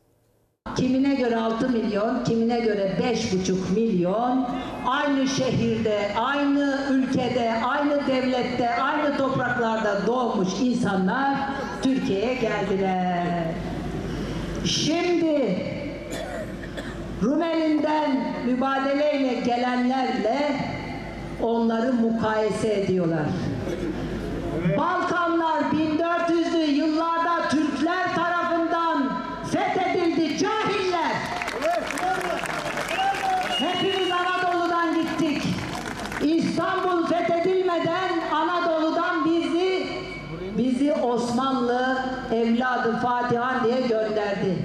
Kimine göre 6 milyon, kimine göre 5,5 milyon aynı şehirde, aynı ülkede, aynı devlette, aynı topraklarda doğmuş insanlar Türkiye'ye geldiler. Şimdi Rumeli'nden mübadeleyle gelenlerle onları mukayese ediyorlar. Balkanlar 1400'lü yıllarda Türkler tarafından fethedildi cahiller. Hepimiz Anadolu'dan gittik. İstanbul fethedilmeden Anadolu'dan bizi bizi Osmanlı evladı Fatihan diye gönderdi.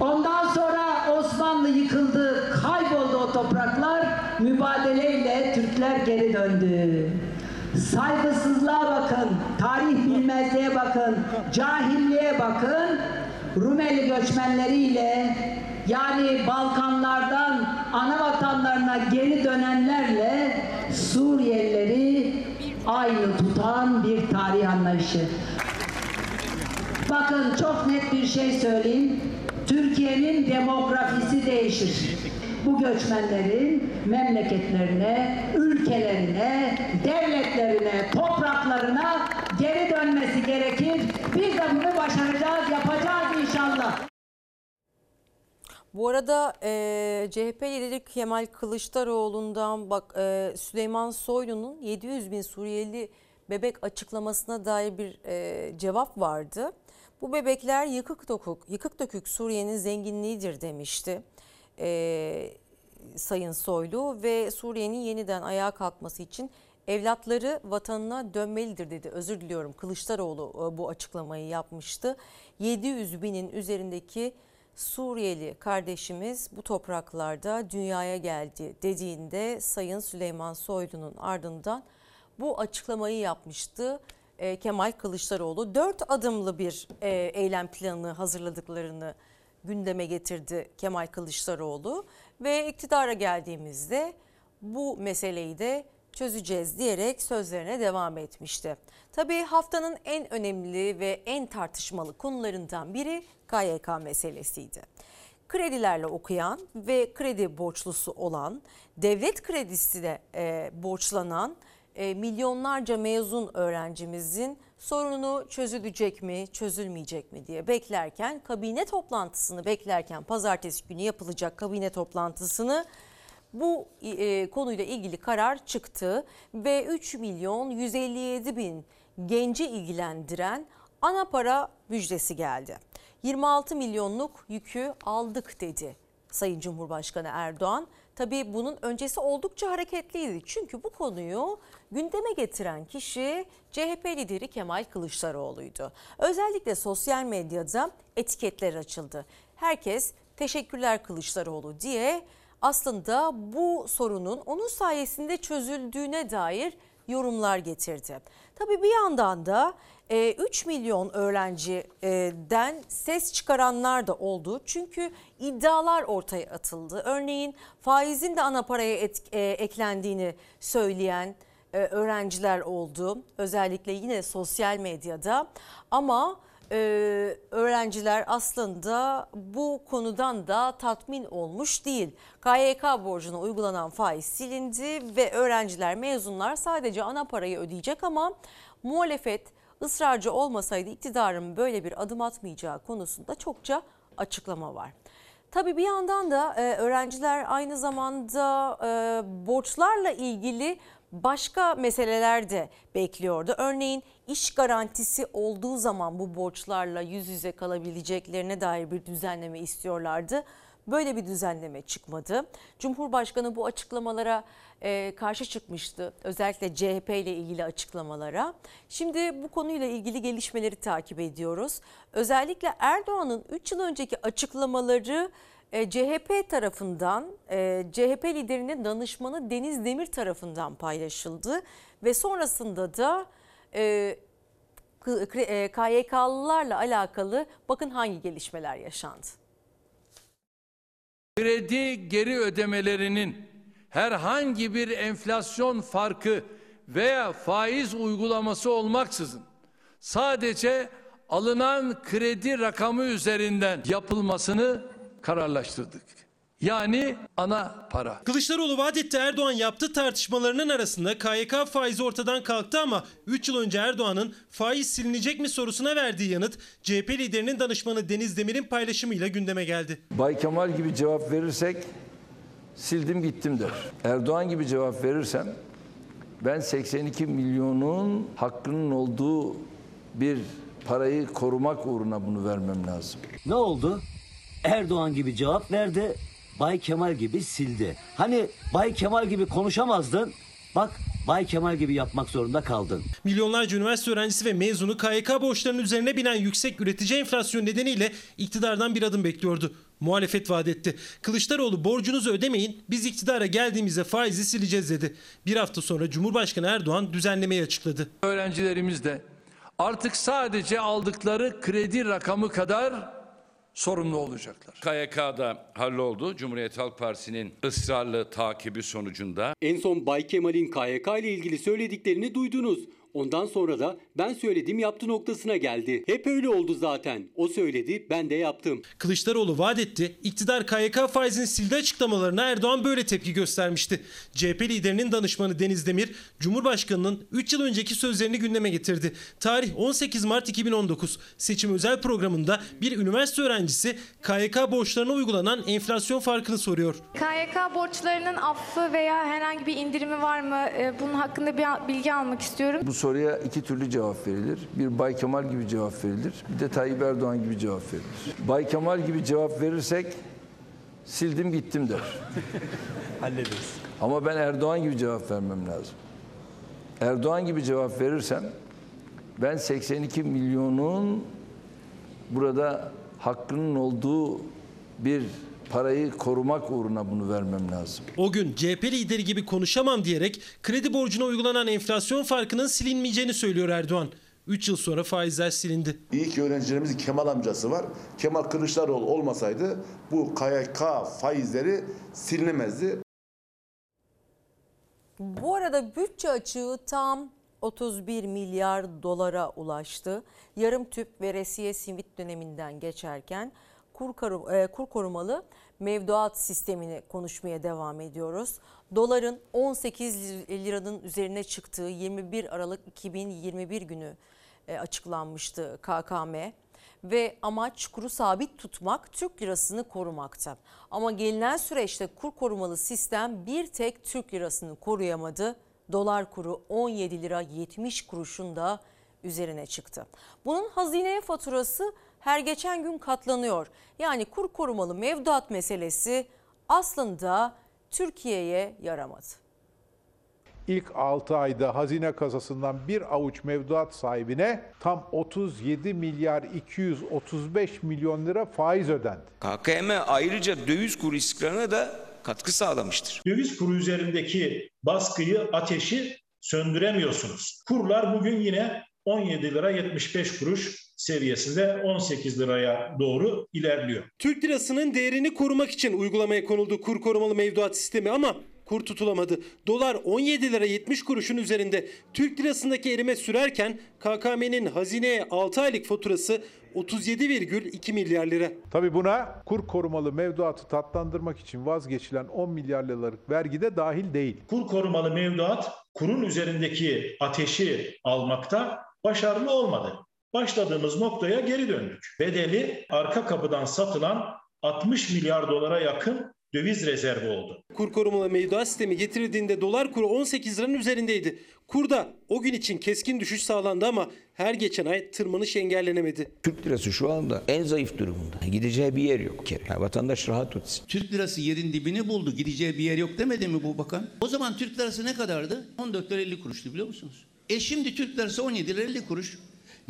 Ondan sonra Osmanlı yıkıldı, kayboldu o topraklar. Mübadeleyle Türkler geri döndü. Saygısızlığa bakın, tarih bilmezliğe bakın, cahilliğe bakın. Rumeli göçmenleriyle yani Balkanlardan ana vatanlarına geri dönenlerle Suriyelileri aynı tutan bir tarih anlayışı. Bakın çok net bir şey söyleyeyim. Türkiye'nin demografisi değişir. Bu göçmenlerin memleketlerine, ülkelerine, devletlerine, topraklarına geri dönmesi gerekir. Biz de bunu başaracağız, yapacağız inşallah. Bu arada e, CHP lideri Kemal Kılıçdaroğlu'ndan bak e, Süleyman Soylu'nun 700 bin Suriyeli bebek açıklamasına dair bir e, cevap vardı. Bu bebekler yıkık dokuk, yıkık dökük Suriye'nin zenginliğidir demişti e, Sayın Soylu ve Suriye'nin yeniden ayağa kalkması için evlatları vatanına dönmelidir dedi. Özür diliyorum Kılıçdaroğlu e, bu açıklamayı yapmıştı. 700 binin üzerindeki Suriyeli kardeşimiz bu topraklarda dünyaya geldi dediğinde Sayın Süleyman Soylu'nun ardından bu açıklamayı yapmıştı. E, Kemal Kılıçdaroğlu dört adımlı bir e, eylem planı hazırladıklarını gündeme getirdi Kemal Kılıçdaroğlu ve iktidara geldiğimizde bu meseleyi de çözeceğiz diyerek sözlerine devam etmişti. Tabii haftanın en önemli ve en tartışmalı konularından biri KYK meselesiydi. Kredilerle okuyan ve kredi borçlusu olan, devlet kredisine e, borçlanan e, milyonlarca mezun öğrencimizin sorunu çözülecek mi, çözülmeyecek mi diye beklerken kabine toplantısını beklerken pazartesi günü yapılacak kabine toplantısını bu e, konuyla ilgili karar çıktı ve 3 milyon 157 bin genci ilgilendiren ana para müjdesi geldi. 26 milyonluk yükü aldık dedi Sayın Cumhurbaşkanı Erdoğan. Tabii bunun öncesi oldukça hareketliydi. Çünkü bu konuyu gündeme getiren kişi CHP lideri Kemal Kılıçdaroğlu'ydu. Özellikle sosyal medyada etiketler açıldı. Herkes teşekkürler Kılıçdaroğlu diye aslında bu sorunun onun sayesinde çözüldüğüne dair yorumlar getirdi. Tabii bir yandan da 3 milyon öğrenciden ses çıkaranlar da oldu. Çünkü iddialar ortaya atıldı. Örneğin faizin de ana paraya et, e, eklendiğini söyleyen e, öğrenciler oldu. Özellikle yine sosyal medyada ama e, öğrenciler aslında bu konudan da tatmin olmuş değil. KYK borcuna uygulanan faiz silindi ve öğrenciler mezunlar sadece ana parayı ödeyecek ama muhalefet ısrarcı olmasaydı iktidarın böyle bir adım atmayacağı konusunda çokça açıklama var. Tabii bir yandan da e, öğrenciler aynı zamanda e, borçlarla ilgili başka meseleler de bekliyordu. Örneğin iş garantisi olduğu zaman bu borçlarla yüz yüze kalabileceklerine dair bir düzenleme istiyorlardı. Böyle bir düzenleme çıkmadı. Cumhurbaşkanı bu açıklamalara e, karşı çıkmıştı. Özellikle CHP ile ilgili açıklamalara. Şimdi bu konuyla ilgili gelişmeleri takip ediyoruz. Özellikle Erdoğan'ın 3 yıl önceki açıklamaları e, CHP tarafından, e, CHP liderinin danışmanı Deniz Demir tarafından paylaşıldı. Ve sonrasında da e, KYK'lılarla alakalı bakın hangi gelişmeler yaşandı. Kredi geri ödemelerinin herhangi bir enflasyon farkı veya faiz uygulaması olmaksızın sadece alınan kredi rakamı üzerinden yapılmasını kararlaştırdık. Yani ana para. Kılıçdaroğlu vaat etti Erdoğan yaptı tartışmalarının arasında KYK faizi ortadan kalktı ama 3 yıl önce Erdoğan'ın faiz silinecek mi sorusuna verdiği yanıt CHP liderinin danışmanı Deniz Demir'in paylaşımıyla gündeme geldi. Bay Kemal gibi cevap verirsek sildim gittim der. Erdoğan gibi cevap verirsem ben 82 milyonun hakkının olduğu bir parayı korumak uğruna bunu vermem lazım. Ne oldu? Erdoğan gibi cevap verdi. Bay Kemal gibi sildi. Hani Bay Kemal gibi konuşamazdın. Bak Bay Kemal gibi yapmak zorunda kaldın. Milyonlarca üniversite öğrencisi ve mezunu KYK borçlarının üzerine binen yüksek üretici enflasyon nedeniyle iktidardan bir adım bekliyordu. Muhalefet vaat etti. Kılıçdaroğlu borcunuzu ödemeyin biz iktidara geldiğimizde faizi sileceğiz dedi. Bir hafta sonra Cumhurbaşkanı Erdoğan düzenlemeyi açıkladı. Öğrencilerimiz de artık sadece aldıkları kredi rakamı kadar sorumlu olacaklar. KYK'da halloldu. Cumhuriyet Halk Partisi'nin ısrarlı takibi sonucunda. En son Bay Kemal'in KYK ile ilgili söylediklerini duydunuz. Ondan sonra da ben söyledim yaptı noktasına geldi. Hep öyle oldu zaten. O söyledi ben de yaptım. Kılıçdaroğlu vaat etti. İktidar KYK faizini sildi açıklamalarına Erdoğan böyle tepki göstermişti. CHP liderinin danışmanı Deniz Demir, Cumhurbaşkanı'nın 3 yıl önceki sözlerini gündeme getirdi. Tarih 18 Mart 2019. Seçim özel programında bir üniversite öğrencisi KYK borçlarına uygulanan enflasyon farkını soruyor. KYK borçlarının affı veya herhangi bir indirimi var mı? Ee, bunun hakkında bir bilgi almak istiyorum. Bu soruya iki türlü cevap verilir. Bir Bay Kemal gibi cevap verilir. Bir de Tayyip Erdoğan gibi cevap verilir. Bay Kemal gibi cevap verirsek sildim gittim der. Hallederiz. Ama ben Erdoğan gibi cevap vermem lazım. Erdoğan gibi cevap verirsem ben 82 milyonun burada hakkının olduğu bir parayı korumak uğruna bunu vermem lazım. O gün CHP lideri gibi konuşamam diyerek kredi borcuna uygulanan enflasyon farkının silinmeyeceğini söylüyor Erdoğan. 3 yıl sonra faizler silindi. İyi ki öğrencilerimizin Kemal amcası var. Kemal Kılıçdaroğlu olmasaydı bu KYK faizleri silinemezdi. Bu arada bütçe açığı tam 31 milyar dolara ulaştı. Yarım tüp veresiye simit döneminden geçerken kur, kur korumalı mevduat sistemini konuşmaya devam ediyoruz. Doların 18 liranın üzerine çıktığı 21 Aralık 2021 günü açıklanmıştı KKM ve amaç kuru sabit tutmak Türk lirasını korumakta. Ama gelinen süreçte kur korumalı sistem bir tek Türk lirasını koruyamadı. Dolar kuru 17 lira 70 kuruşun da üzerine çıktı. Bunun hazineye faturası her geçen gün katlanıyor. Yani kur korumalı mevduat meselesi aslında Türkiye'ye yaramadı. İlk 6 ayda hazine kasasından bir avuç mevduat sahibine tam 37 milyar 235 milyon lira faiz ödendi. KKM ayrıca döviz kuru istikrarına da katkı sağlamıştır. Döviz kuru üzerindeki baskıyı, ateşi söndüremiyorsunuz. Kurlar bugün yine 17 lira 75 kuruş seviyesinde 18 liraya doğru ilerliyor. Türk lirasının değerini korumak için uygulamaya konuldu kur korumalı mevduat sistemi ama kur tutulamadı. Dolar 17 lira 70 kuruşun üzerinde Türk lirasındaki erime sürerken KKM'nin hazineye 6 aylık faturası 37,2 milyar lira. Tabi buna kur korumalı mevduatı tatlandırmak için vazgeçilen 10 milyar liralık vergi de dahil değil. Kur korumalı mevduat kurun üzerindeki ateşi almakta başarılı olmadı. Başladığımız noktaya geri döndük. Bedeli arka kapıdan satılan 60 milyar dolara yakın döviz rezervi oldu. Kur korumalı mevduat sistemi getirildiğinde dolar kuru 18 liranın üzerindeydi. Kurda o gün için keskin düşüş sağlandı ama her geçen ay tırmanış engellenemedi. Türk lirası şu anda en zayıf durumunda. Gideceği bir yer yok. Yani vatandaş rahat etsin. Türk lirası yerin dibini buldu. Gideceği bir yer yok demedi mi bu bakan? O zaman Türk lirası ne kadardı? 14 lira 50 kuruştu biliyor musunuz? E şimdi Türk lirası 17 lira 50 kuruş.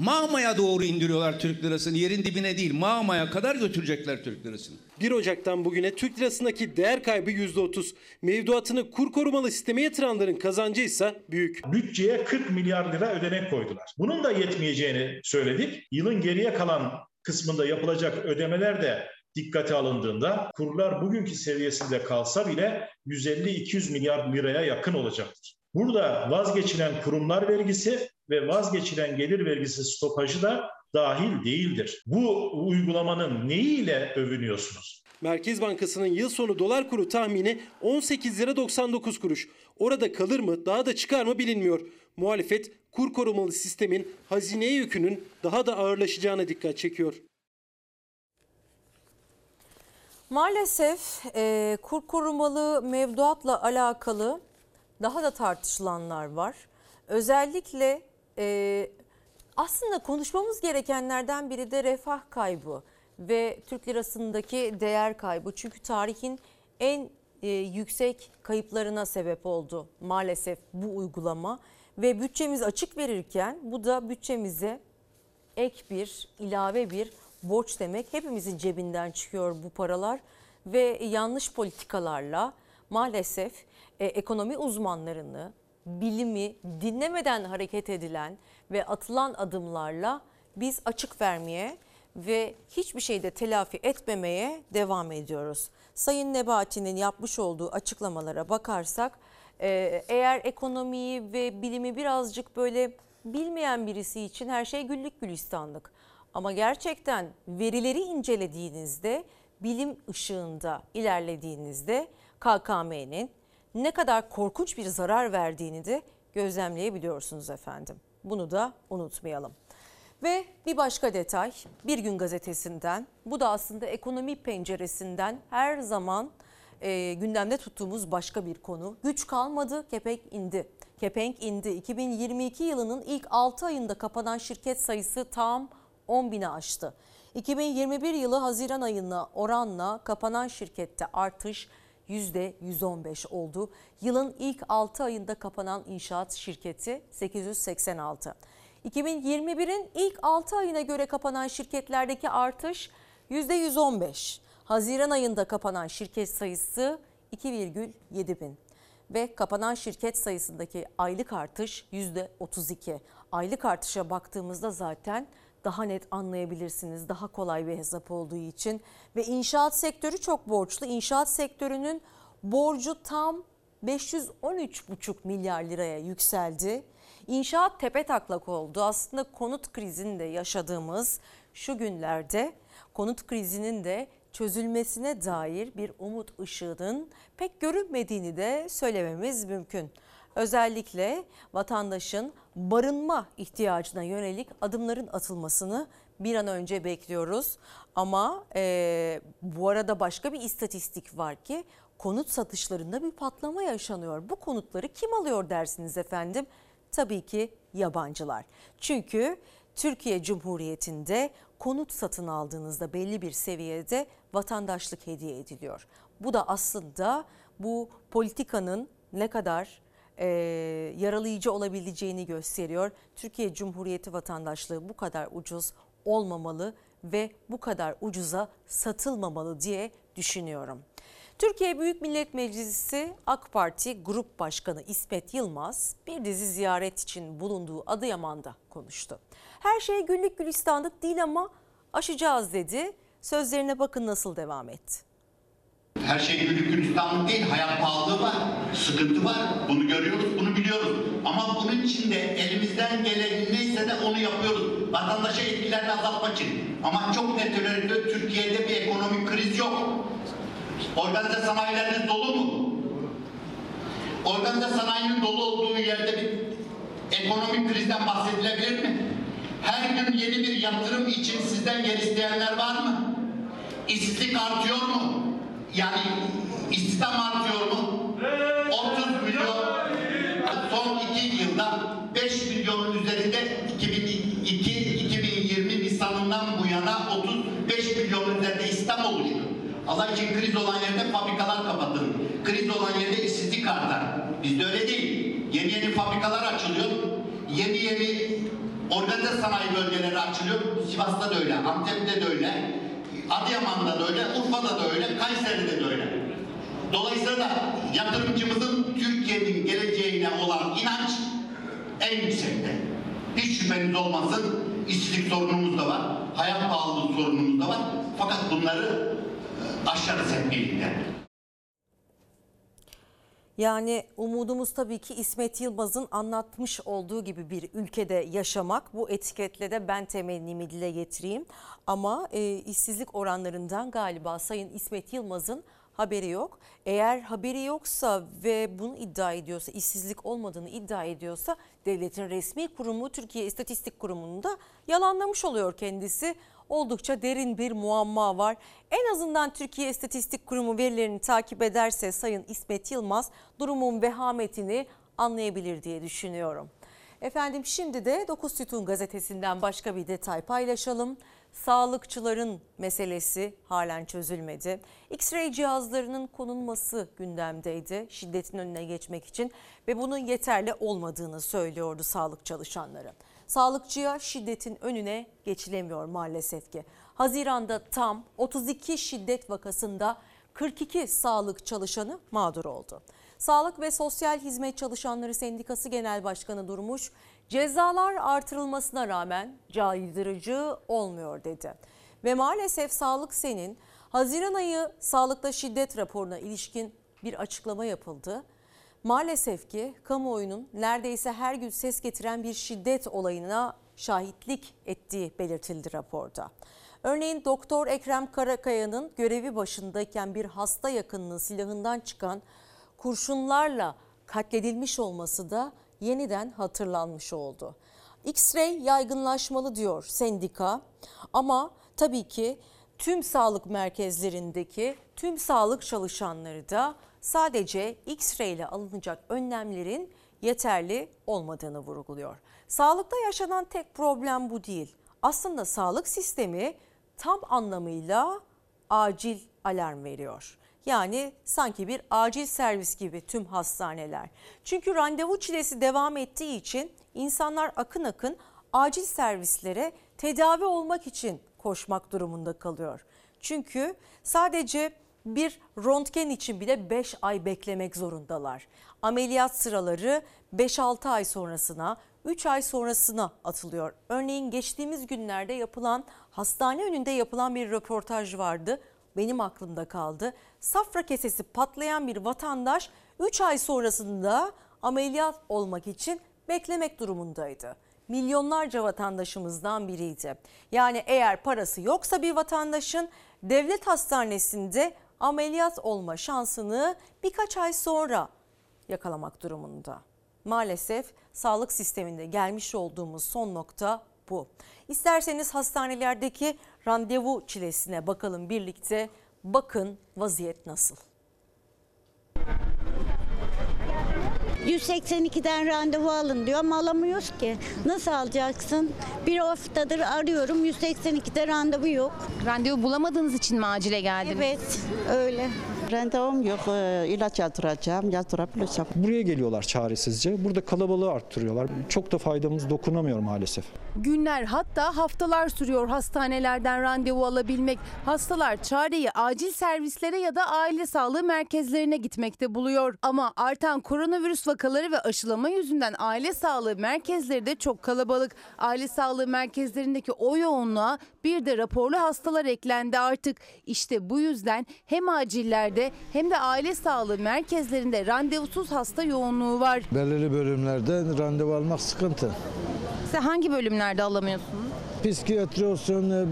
Mağmaya doğru indiriyorlar Türk lirasını. Yerin dibine değil Mağmaya kadar götürecekler Türk lirasını. 1 Ocak'tan bugüne Türk lirasındaki değer kaybı %30. Mevduatını kur korumalı sisteme yatıranların kazancı ise büyük. Bütçeye 40 milyar lira ödenek koydular. Bunun da yetmeyeceğini söyledik. Yılın geriye kalan kısmında yapılacak ödemeler de dikkate alındığında kurlar bugünkü seviyesinde kalsa bile 150-200 milyar liraya yakın olacaktır. Burada vazgeçilen kurumlar vergisi ve vazgeçilen gelir vergisi stopajı da dahil değildir. Bu uygulamanın neyiyle övünüyorsunuz? Merkez Bankası'nın yıl sonu dolar kuru tahmini 18 lira 99 kuruş. Orada kalır mı daha da çıkar mı bilinmiyor. Muhalefet kur korumalı sistemin hazineye yükünün daha da ağırlaşacağına dikkat çekiyor. Maalesef e, kur korumalı mevduatla alakalı daha da tartışılanlar var. Özellikle e, aslında konuşmamız gerekenlerden biri de refah kaybı ve Türk lirasındaki değer kaybı. Çünkü tarihin en e, yüksek kayıplarına sebep oldu maalesef bu uygulama. Ve bütçemiz açık verirken bu da bütçemize ek bir, ilave bir borç demek. Hepimizin cebinden çıkıyor bu paralar ve yanlış politikalarla maalesef e, ekonomi uzmanlarını, bilimi dinlemeden hareket edilen ve atılan adımlarla biz açık vermeye ve hiçbir şeyde telafi etmemeye devam ediyoruz. Sayın Nebati'nin yapmış olduğu açıklamalara bakarsak e, eğer ekonomiyi ve bilimi birazcık böyle bilmeyen birisi için her şey güllük gülistanlık. Ama gerçekten verileri incelediğinizde bilim ışığında ilerlediğinizde KKM'nin ne kadar korkunç bir zarar verdiğini de gözlemleyebiliyorsunuz efendim. Bunu da unutmayalım. Ve bir başka detay Bir Gün Gazetesi'nden bu da aslında ekonomi penceresinden her zaman e, gündemde tuttuğumuz başka bir konu. Güç kalmadı, kepenk indi. Kepenk indi. 2022 yılının ilk 6 ayında kapanan şirket sayısı tam 10 bini aştı. 2021 yılı Haziran ayına oranla kapanan şirkette artış %115 oldu. Yılın ilk 6 ayında kapanan inşaat şirketi 886. 2021'in ilk 6 ayına göre kapanan şirketlerdeki artış %115. Haziran ayında kapanan şirket sayısı 2,7 bin ve kapanan şirket sayısındaki aylık artış %32. Aylık artışa baktığımızda zaten daha net anlayabilirsiniz. Daha kolay bir hesap olduğu için ve inşaat sektörü çok borçlu. İnşaat sektörünün borcu tam 513,5 milyar liraya yükseldi. İnşaat tepe taklak oldu. Aslında konut krizinde yaşadığımız şu günlerde konut krizinin de çözülmesine dair bir umut ışığının pek görünmediğini de söylememiz mümkün. Özellikle vatandaşın barınma ihtiyacına yönelik adımların atılmasını bir an önce bekliyoruz. Ama e, bu arada başka bir istatistik var ki konut satışlarında bir patlama yaşanıyor. Bu konutları kim alıyor dersiniz efendim? Tabii ki yabancılar. Çünkü Türkiye Cumhuriyeti'nde konut satın aldığınızda belli bir seviyede vatandaşlık hediye ediliyor. Bu da aslında bu politikanın ne kadar e, yaralayıcı olabileceğini gösteriyor. Türkiye Cumhuriyeti vatandaşlığı bu kadar ucuz olmamalı ve bu kadar ucuza satılmamalı diye düşünüyorum. Türkiye Büyük Millet Meclisi AK Parti Grup Başkanı İsmet Yılmaz bir dizi ziyaret için bulunduğu Adıyaman'da konuştu. Her şey güllük gülistanlık değil ama aşacağız dedi. Sözlerine bakın nasıl devam etti. Her şey güllük gülistanlık değil, hayat pahalılığı var, sıkıntı var. Bunu görüyoruz, bunu biliyoruz. Ama bunun için de elimizden gelen neyse de onu yapıyoruz. Vatandaşa etkilerini azaltmak için. Ama çok net olarak Türkiye'de bir ekonomik kriz yok. Organize sanayileriniz dolu mu? Organize sanayinin dolu olduğu yerde bir ekonomik krizden bahsedilebilir mi? Her gün yeni bir yatırım için sizden yer isteyenler var mı? İşsizlik artıyor mu? Yani İstihdam artıyor mu? 30 milyon. Son iki yılda 5 milyonun üzerinde 2002-2020 Nisan'ından bu yana 35 milyonun üzerinde istihdam oluştu. Allah için kriz olan yerde fabrikalar kapatın. Kriz olan yerde işsizlik artar. Bizde öyle değil. Yeni yeni fabrikalar açılıyor. Yeni yeni organize sanayi bölgeleri açılıyor. Sivas'ta da öyle, Antep'te de öyle, Adıyaman'da da öyle, Urfa'da da öyle, Kayseri'de de öyle. Dolayısıyla da yatırımcımızın Türkiye'nin geleceğine olan inanç en yüksekte. Hiç şüpheniz olmasın. işsizlik sorunumuz da var. Hayat pahalılığı sorunumuz da var. Fakat bunları e, aşarız hep. Yani umudumuz tabii ki İsmet Yılmaz'ın anlatmış olduğu gibi bir ülkede yaşamak. Bu etiketle de ben temennimi dile getireyim. Ama e, işsizlik oranlarından galiba Sayın İsmet Yılmaz'ın haberi yok. Eğer haberi yoksa ve bunu iddia ediyorsa, işsizlik olmadığını iddia ediyorsa devletin resmi kurumu Türkiye İstatistik Kurumu'nda yalanlamış oluyor kendisi. Oldukça derin bir muamma var. En azından Türkiye İstatistik Kurumu verilerini takip ederse Sayın İsmet Yılmaz durumun vehametini anlayabilir diye düşünüyorum. Efendim şimdi de 9 Sütun gazetesinden başka bir detay paylaşalım. Sağlıkçıların meselesi halen çözülmedi. X-ray cihazlarının konulması gündemdeydi şiddetin önüne geçmek için ve bunun yeterli olmadığını söylüyordu sağlık çalışanları. Sağlıkçıya şiddetin önüne geçilemiyor maalesef ki. Haziranda tam 32 şiddet vakasında 42 sağlık çalışanı mağdur oldu. Sağlık ve Sosyal Hizmet Çalışanları Sendikası Genel Başkanı Durmuş, cezalar artırılmasına rağmen caydırıcı olmuyor dedi. Ve maalesef Sağlık Sen'in Haziran ayı sağlıkta şiddet raporuna ilişkin bir açıklama yapıldı. Maalesef ki kamuoyunun neredeyse her gün ses getiren bir şiddet olayına şahitlik ettiği belirtildi raporda. Örneğin Doktor Ekrem Karakaya'nın görevi başındayken bir hasta yakınının silahından çıkan kurşunlarla katledilmiş olması da yeniden hatırlanmış oldu. X-ray yaygınlaşmalı diyor sendika ama tabii ki tüm sağlık merkezlerindeki tüm sağlık çalışanları da sadece X-ray ile alınacak önlemlerin yeterli olmadığını vurguluyor. Sağlıkta yaşanan tek problem bu değil. Aslında sağlık sistemi tam anlamıyla acil alarm veriyor. Yani sanki bir acil servis gibi tüm hastaneler. Çünkü randevu çilesi devam ettiği için insanlar akın akın acil servislere tedavi olmak için koşmak durumunda kalıyor. Çünkü sadece bir röntgen için bile 5 ay beklemek zorundalar. Ameliyat sıraları 5-6 ay sonrasına, 3 ay sonrasına atılıyor. Örneğin geçtiğimiz günlerde yapılan hastane önünde yapılan bir röportaj vardı. Benim aklımda kaldı. Safra kesesi patlayan bir vatandaş 3 ay sonrasında ameliyat olmak için beklemek durumundaydı. Milyonlarca vatandaşımızdan biriydi. Yani eğer parası yoksa bir vatandaşın devlet hastanesinde ameliyat olma şansını birkaç ay sonra yakalamak durumunda. Maalesef sağlık sisteminde gelmiş olduğumuz son nokta bu. İsterseniz hastanelerdeki randevu çilesine bakalım birlikte. Bakın vaziyet nasıl? 182'den randevu alın diyor ama alamıyoruz ki. Nasıl alacaksın? Bir haftadır arıyorum 182'de randevu yok. Randevu bulamadığınız için mi acile geldiniz? Evet öyle. Randevum yok. Ee, ilaç yazdıracağım. Yazdırabilirsem. Buraya geliyorlar çaresizce. Burada kalabalığı arttırıyorlar. Çok da faydamız dokunamıyor maalesef. Günler hatta haftalar sürüyor hastanelerden randevu alabilmek. Hastalar çareyi acil servislere ya da aile sağlığı merkezlerine gitmekte buluyor. Ama artan koronavirüs vakaları ve aşılama yüzünden aile sağlığı merkezleri de çok kalabalık. Aile sağlığı merkezlerindeki o yoğunluğa bir de raporlu hastalar eklendi artık. İşte bu yüzden hem acillerde hem de aile sağlığı merkezlerinde randevusuz hasta yoğunluğu var. Belirli bölümlerde randevu almak sıkıntı. Size hangi bölümlerde alamıyorsunuz? Psikiyatri olsun, e,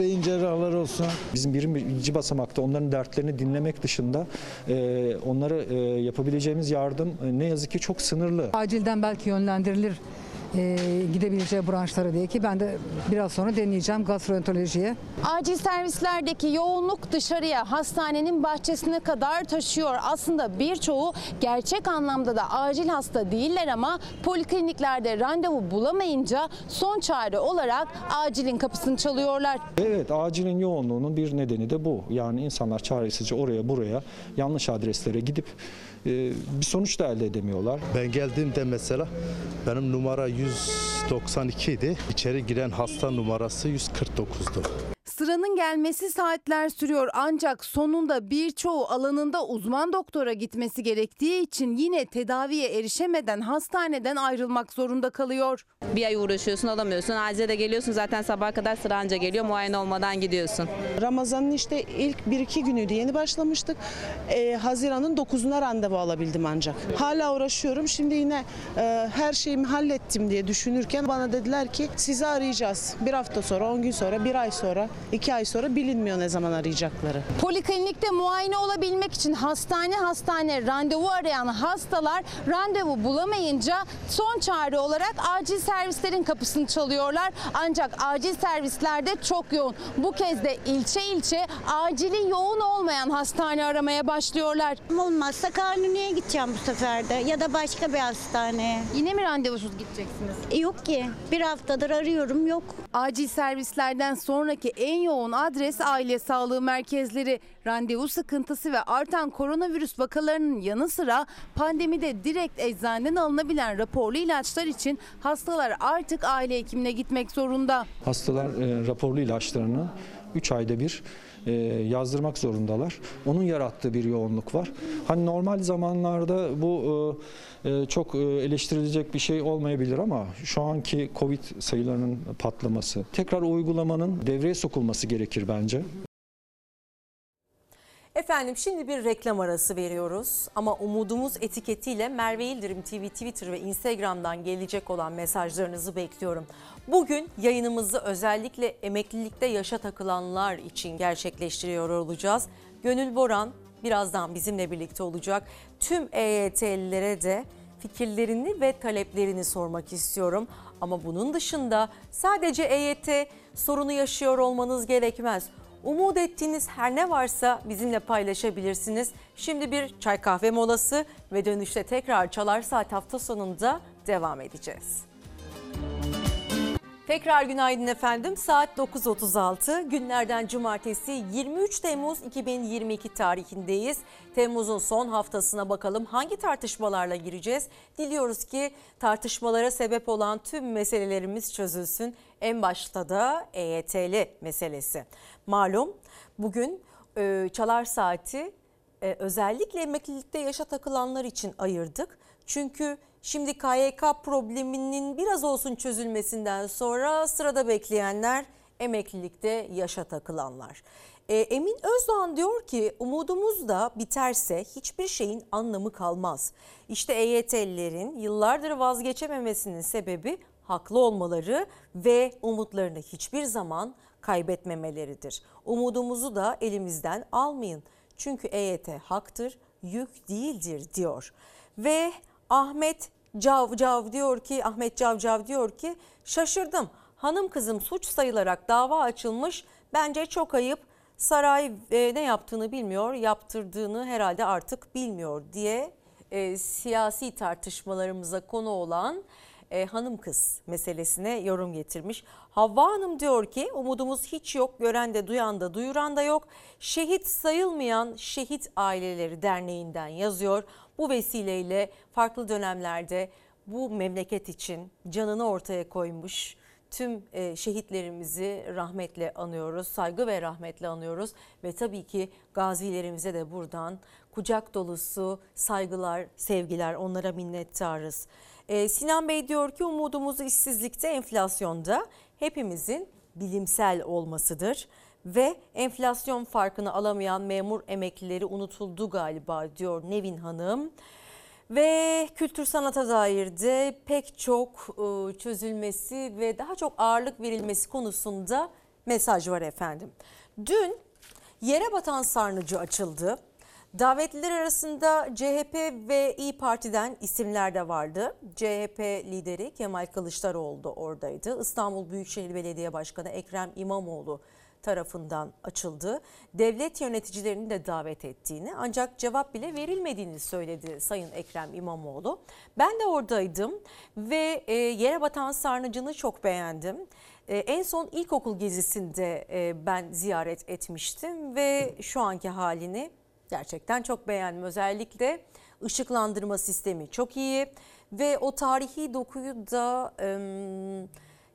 beyin cerrahları olsun. Bizim birinci basamakta onların dertlerini dinlemek dışında e, onlara e, yapabileceğimiz yardım e, ne yazık ki çok sınırlı. Acilden belki yönlendirilir e, gidebileceği branşları diye ki ben de biraz sonra deneyeceğim gastroenterolojiye. Acil servislerdeki yoğunluk dışarıya, hastanenin bahçesine kadar taşıyor. Aslında birçoğu gerçek anlamda da acil hasta değiller ama polikliniklerde randevu bulamayınca son çare olarak acilin kapısını çalıyorlar. Evet acilin yoğunluğunun bir nedeni de bu. Yani insanlar çaresizce oraya buraya yanlış adreslere gidip e, bir sonuç da elde edemiyorlar. Ben geldiğimde mesela benim numara 192 idi. İçeri giren hasta numarası 149'du. Sıranın gelmesi saatler sürüyor ancak sonunda birçoğu alanında uzman doktora gitmesi gerektiği için yine tedaviye erişemeden hastaneden ayrılmak zorunda kalıyor. Bir ay uğraşıyorsun alamıyorsun. Acile de geliyorsun zaten sabaha kadar sıra anca geliyor. Muayene olmadan gidiyorsun. Ramazan'ın işte ilk 1-2 günüydü yeni başlamıştık. Ee, Haziran'ın 9'una randevu alabildim ancak. Hala uğraşıyorum. Şimdi yine e, her şeyimi hallettim diye düşünürken bana dediler ki sizi arayacağız. Bir hafta sonra, 10 gün sonra, bir ay sonra, 2 ay sonra bilinmiyor ne zaman arayacakları. Poliklinikte muayene olabilmek için hastane hastane randevu arayan hastalar randevu bulamayınca son çare olarak acil servislerin kapısını çalıyorlar. Ancak acil servislerde çok yoğun. Bu kez de ilçe ilçe acili yoğun olmayan hastane aramaya başlıyorlar. Olmazsa Kanuni'ye gideceğim bu sefer de ya da başka bir hastaneye. Yine mi randevusuz gideceksiniz? E, yok ki. Bir haftadır arıyorum yok. Acil servislerden sonraki en yoğun adres aile sağlığı merkezleri. Randevu sıkıntısı ve artan koronavirüs vakalarının yanı sıra pandemide direkt eczaneden alınabilen raporlu ilaçlar için hastalar artık aile hekimine gitmek zorunda. Hastalar e, raporlu ilaçlarını 3 ayda bir e, yazdırmak zorundalar. Onun yarattığı bir yoğunluk var. Hani normal zamanlarda bu e, e, çok eleştirilecek bir şey olmayabilir ama şu anki Covid sayılarının patlaması, tekrar uygulamanın devreye sokulması gerekir bence. Efendim şimdi bir reklam arası veriyoruz ama umudumuz etiketiyle Merve İldirim TV Twitter ve Instagram'dan gelecek olan mesajlarınızı bekliyorum. Bugün yayınımızı özellikle emeklilikte yaşa takılanlar için gerçekleştiriyor olacağız. Gönül Boran birazdan bizimle birlikte olacak. Tüm EYT'lilere de fikirlerini ve taleplerini sormak istiyorum. Ama bunun dışında sadece EYT sorunu yaşıyor olmanız gerekmez. Umut ettiğiniz her ne varsa bizimle paylaşabilirsiniz. Şimdi bir çay kahve molası ve dönüşte tekrar Çalar Saat hafta sonunda devam edeceğiz. Tekrar günaydın efendim. Saat 9.36 günlerden cumartesi 23 Temmuz 2022 tarihindeyiz. Temmuz'un son haftasına bakalım hangi tartışmalarla gireceğiz? Diliyoruz ki tartışmalara sebep olan tüm meselelerimiz çözülsün. En başta da EYT'li meselesi. Malum bugün e, Çalar Saati e, özellikle emeklilikte yaşa takılanlar için ayırdık. Çünkü şimdi KYK probleminin biraz olsun çözülmesinden sonra sırada bekleyenler emeklilikte yaşa takılanlar. E, Emin Özdoğan diyor ki umudumuz da biterse hiçbir şeyin anlamı kalmaz. İşte EYT'lilerin yıllardır vazgeçememesinin sebebi haklı olmaları ve umutlarını hiçbir zaman kaybetmemeleridir. Umudumuzu da elimizden almayın. Çünkü EYT haktır, yük değildir diyor. Ve Ahmet Cavcav diyor ki Ahmet Cavcav diyor ki şaşırdım. Hanım kızım suç sayılarak dava açılmış. Bence çok ayıp. Saray e, ne yaptığını bilmiyor, yaptırdığını herhalde artık bilmiyor diye e, siyasi tartışmalarımıza konu olan e, hanım kız meselesine yorum getirmiş. Havva Hanım diyor ki umudumuz hiç yok, gören de duyan da duyuran da yok. Şehit sayılmayan Şehit Aileleri Derneği'nden yazıyor. Bu vesileyle farklı dönemlerde bu memleket için canını ortaya koymuş tüm e, şehitlerimizi rahmetle anıyoruz, saygı ve rahmetle anıyoruz ve tabii ki gazilerimize de buradan kucak dolusu saygılar, sevgiler onlara minnettarız. Ee, Sinan Bey diyor ki umudumuz işsizlikte, enflasyonda hepimizin bilimsel olmasıdır. Ve enflasyon farkını alamayan memur emeklileri unutuldu galiba diyor Nevin Hanım. Ve kültür sanata dair de pek çok e, çözülmesi ve daha çok ağırlık verilmesi konusunda mesaj var efendim. Dün yere batan sarnıcı açıldı. Davetliler arasında CHP ve İyi Parti'den isimler de vardı. CHP lideri Kemal Kılıçdaroğlu da oradaydı. İstanbul Büyükşehir Belediye Başkanı Ekrem İmamoğlu tarafından açıldı. Devlet yöneticilerini de davet ettiğini ancak cevap bile verilmediğini söyledi Sayın Ekrem İmamoğlu. Ben de oradaydım ve e, yere batan sarnıcını çok beğendim. E, en son ilkokul gezisinde e, ben ziyaret etmiştim ve şu anki halini gerçekten çok beğendim. Özellikle ışıklandırma sistemi çok iyi ve o tarihi dokuyu da e,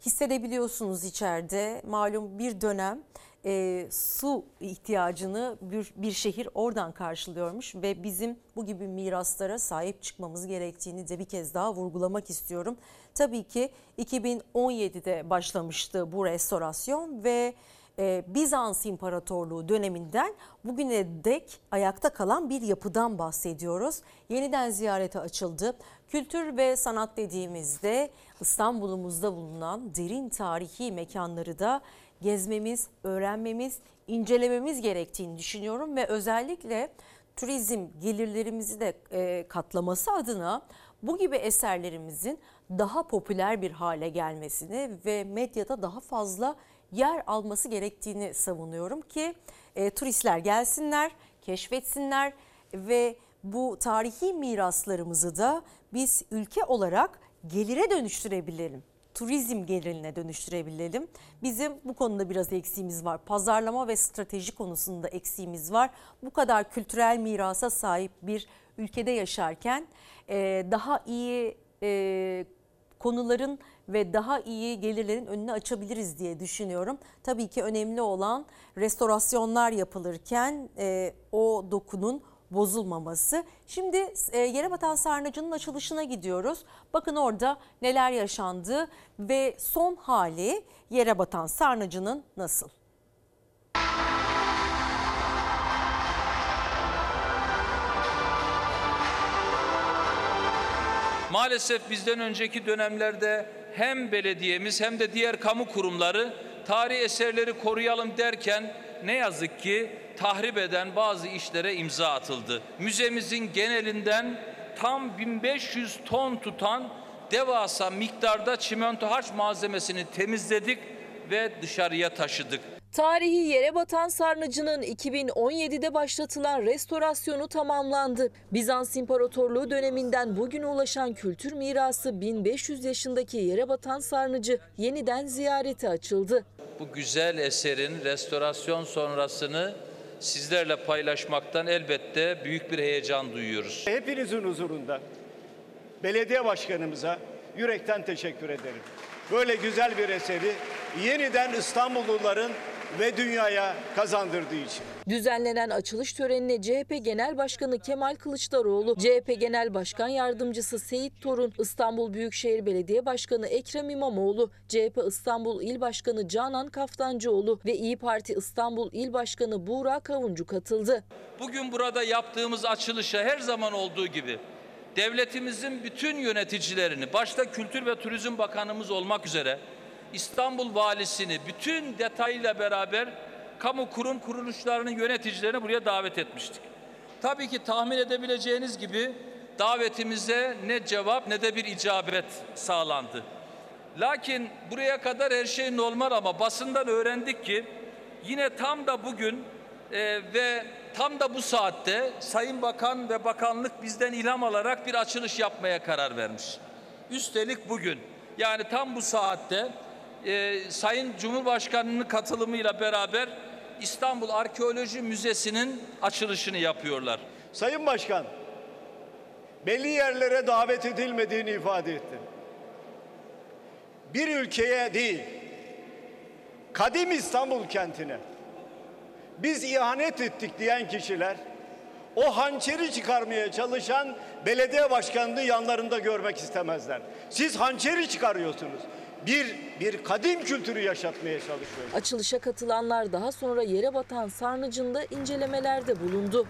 hissedebiliyorsunuz içeride. Malum bir dönem e, su ihtiyacını bir, bir şehir oradan karşılıyormuş ve bizim bu gibi miraslara sahip çıkmamız gerektiğini de bir kez daha vurgulamak istiyorum. Tabii ki 2017'de başlamıştı bu restorasyon ve e, Bizans İmparatorluğu döneminden bugüne dek ayakta kalan bir yapıdan bahsediyoruz. Yeniden ziyarete açıldı. Kültür ve sanat dediğimizde İstanbul'umuzda bulunan derin tarihi mekanları da gezmemiz, öğrenmemiz, incelememiz gerektiğini düşünüyorum ve özellikle turizm gelirlerimizi de e, katlaması adına bu gibi eserlerimizin daha popüler bir hale gelmesini ve medyada daha fazla yer alması gerektiğini savunuyorum ki e, turistler gelsinler, keşfetsinler ve bu tarihi miraslarımızı da biz ülke olarak gelire dönüştürebilelim. Turizm gelirine dönüştürebilelim. Bizim bu konuda biraz eksiğimiz var. Pazarlama ve strateji konusunda eksiğimiz var. Bu kadar kültürel mirasa sahip bir ülkede yaşarken e, daha iyi e, konuların ve daha iyi gelirlerin önünü açabiliriz diye düşünüyorum. Tabii ki önemli olan restorasyonlar yapılırken e, o dokunun bozulmaması. Şimdi e, Yere Sarnıcı'nın açılışına gidiyoruz. Bakın orada neler yaşandı ve son hali Yere Batan Sarnıcı'nın nasıl? Maalesef bizden önceki dönemlerde hem belediyemiz hem de diğer kamu kurumları tarihi eserleri koruyalım derken ne yazık ki tahrip eden bazı işlere imza atıldı. Müzemizin genelinden tam 1500 ton tutan devasa miktarda çimento harç malzemesini temizledik ve dışarıya taşıdık. Tarihi yere batan sarnıcının 2017'de başlatılan restorasyonu tamamlandı. Bizans İmparatorluğu döneminden bugüne ulaşan kültür mirası 1500 yaşındaki yere batan sarnıcı yeniden ziyarete açıldı. Bu güzel eserin restorasyon sonrasını sizlerle paylaşmaktan elbette büyük bir heyecan duyuyoruz. Hepinizin huzurunda belediye başkanımıza yürekten teşekkür ederim. Böyle güzel bir eseri yeniden İstanbulluların ve dünyaya kazandırdığı için. Düzenlenen açılış törenine CHP Genel Başkanı Kemal Kılıçdaroğlu, CHP Genel Başkan Yardımcısı Seyit Torun, İstanbul Büyükşehir Belediye Başkanı Ekrem İmamoğlu, CHP İstanbul İl Başkanı Canan Kaftancıoğlu ve İyi Parti İstanbul İl Başkanı Buğra Kavuncu katıldı. Bugün burada yaptığımız açılışa her zaman olduğu gibi devletimizin bütün yöneticilerini, başta Kültür ve Turizm Bakanımız olmak üzere İstanbul Valisini bütün detayıyla beraber kamu kurum kuruluşlarının yöneticilerini buraya davet etmiştik. Tabii ki tahmin edebileceğiniz gibi davetimize ne cevap ne de bir icabet sağlandı. Lakin buraya kadar her şey normal ama basından öğrendik ki yine tam da bugün e, ve tam da bu saatte Sayın Bakan ve Bakanlık bizden ilham alarak bir açılış yapmaya karar vermiş. Üstelik bugün yani tam bu saatte e, Sayın Cumhurbaşkanı'nın katılımıyla beraber İstanbul Arkeoloji Müzesi'nin açılışını yapıyorlar. Sayın Başkan, belli yerlere davet edilmediğini ifade etti. Bir ülkeye değil, kadim İstanbul kentine biz ihanet ettik diyen kişiler o hançeri çıkarmaya çalışan belediye başkanını yanlarında görmek istemezler. Siz hançeri çıkarıyorsunuz bir bir kadim kültürü yaşatmaya çalışıyoruz. Açılışa katılanlar daha sonra yere batan sarnıcında incelemelerde bulundu.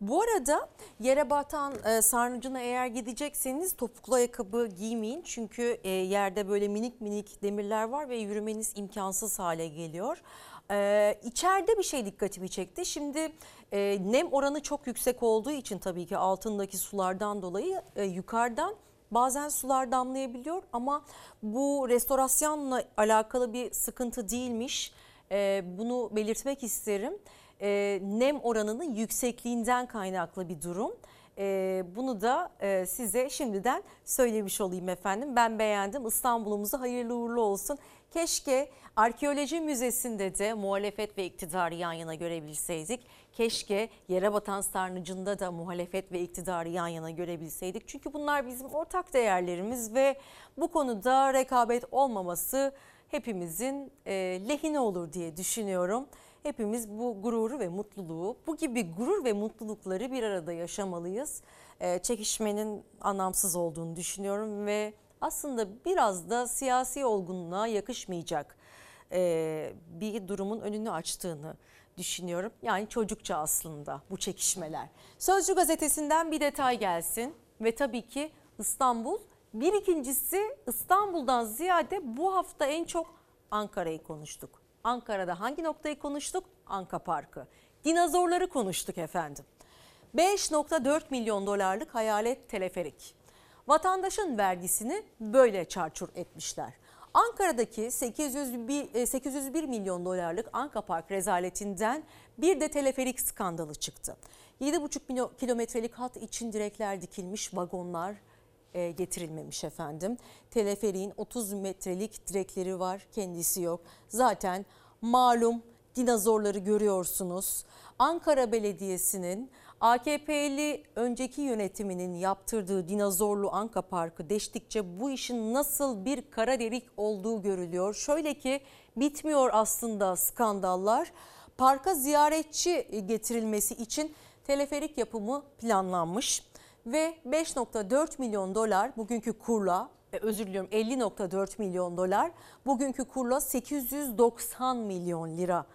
Bu arada yere batan e, sarnıcına eğer gidecekseniz topuklu ayakkabı giymeyin. Çünkü e, yerde böyle minik minik demirler var ve yürümeniz imkansız hale geliyor. Ee, içeride bir şey dikkatimi çekti. Şimdi e, nem oranı çok yüksek olduğu için tabii ki altındaki sulardan dolayı e, yukarıdan bazen sular damlayabiliyor ama bu restorasyonla alakalı bir sıkıntı değilmiş. E, bunu belirtmek isterim. E, nem oranının yüksekliğinden kaynaklı bir durum. E, bunu da e, size şimdiden söylemiş olayım efendim. Ben beğendim. İstanbul'umuza hayırlı uğurlu olsun. Keşke arkeoloji müzesinde de muhalefet ve iktidarı yan yana görebilseydik. Keşke yere batan sarnıcında da muhalefet ve iktidarı yan yana görebilseydik. Çünkü bunlar bizim ortak değerlerimiz ve bu konuda rekabet olmaması hepimizin e, lehine olur diye düşünüyorum. Hepimiz bu gururu ve mutluluğu, bu gibi gurur ve mutlulukları bir arada yaşamalıyız. E, çekişmenin anlamsız olduğunu düşünüyorum ve aslında biraz da siyasi olgunluğa yakışmayacak e, bir durumun önünü açtığını düşünüyorum. Yani çocukça aslında bu çekişmeler. Sözcü gazetesinden bir detay gelsin ve tabii ki İstanbul. Bir ikincisi İstanbul'dan ziyade bu hafta en çok Ankara'yı konuştuk. Ankara'da hangi noktayı konuştuk? Anka Parkı. Dinozorları konuştuk efendim. 5.4 milyon dolarlık hayalet teleferik. Vatandaşın vergisini böyle çarçur etmişler. Ankara'daki 801, e, 801 milyon dolarlık Anka Park rezaletinden bir de teleferik skandalı çıktı. 7,5 milyon kilometrelik hat için direkler dikilmiş vagonlar e, getirilmemiş efendim. Teleferiğin 30 metrelik direkleri var kendisi yok. Zaten malum dinozorları görüyorsunuz. Ankara Belediyesi'nin AKP'li önceki yönetiminin yaptırdığı dinozorlu Anka Parkı deştikçe bu işin nasıl bir kara delik olduğu görülüyor. Şöyle ki bitmiyor aslında skandallar. Parka ziyaretçi getirilmesi için teleferik yapımı planlanmış ve 5.4 milyon dolar bugünkü kurla e, özür diliyorum 50.4 milyon dolar bugünkü kurla 890 milyon lira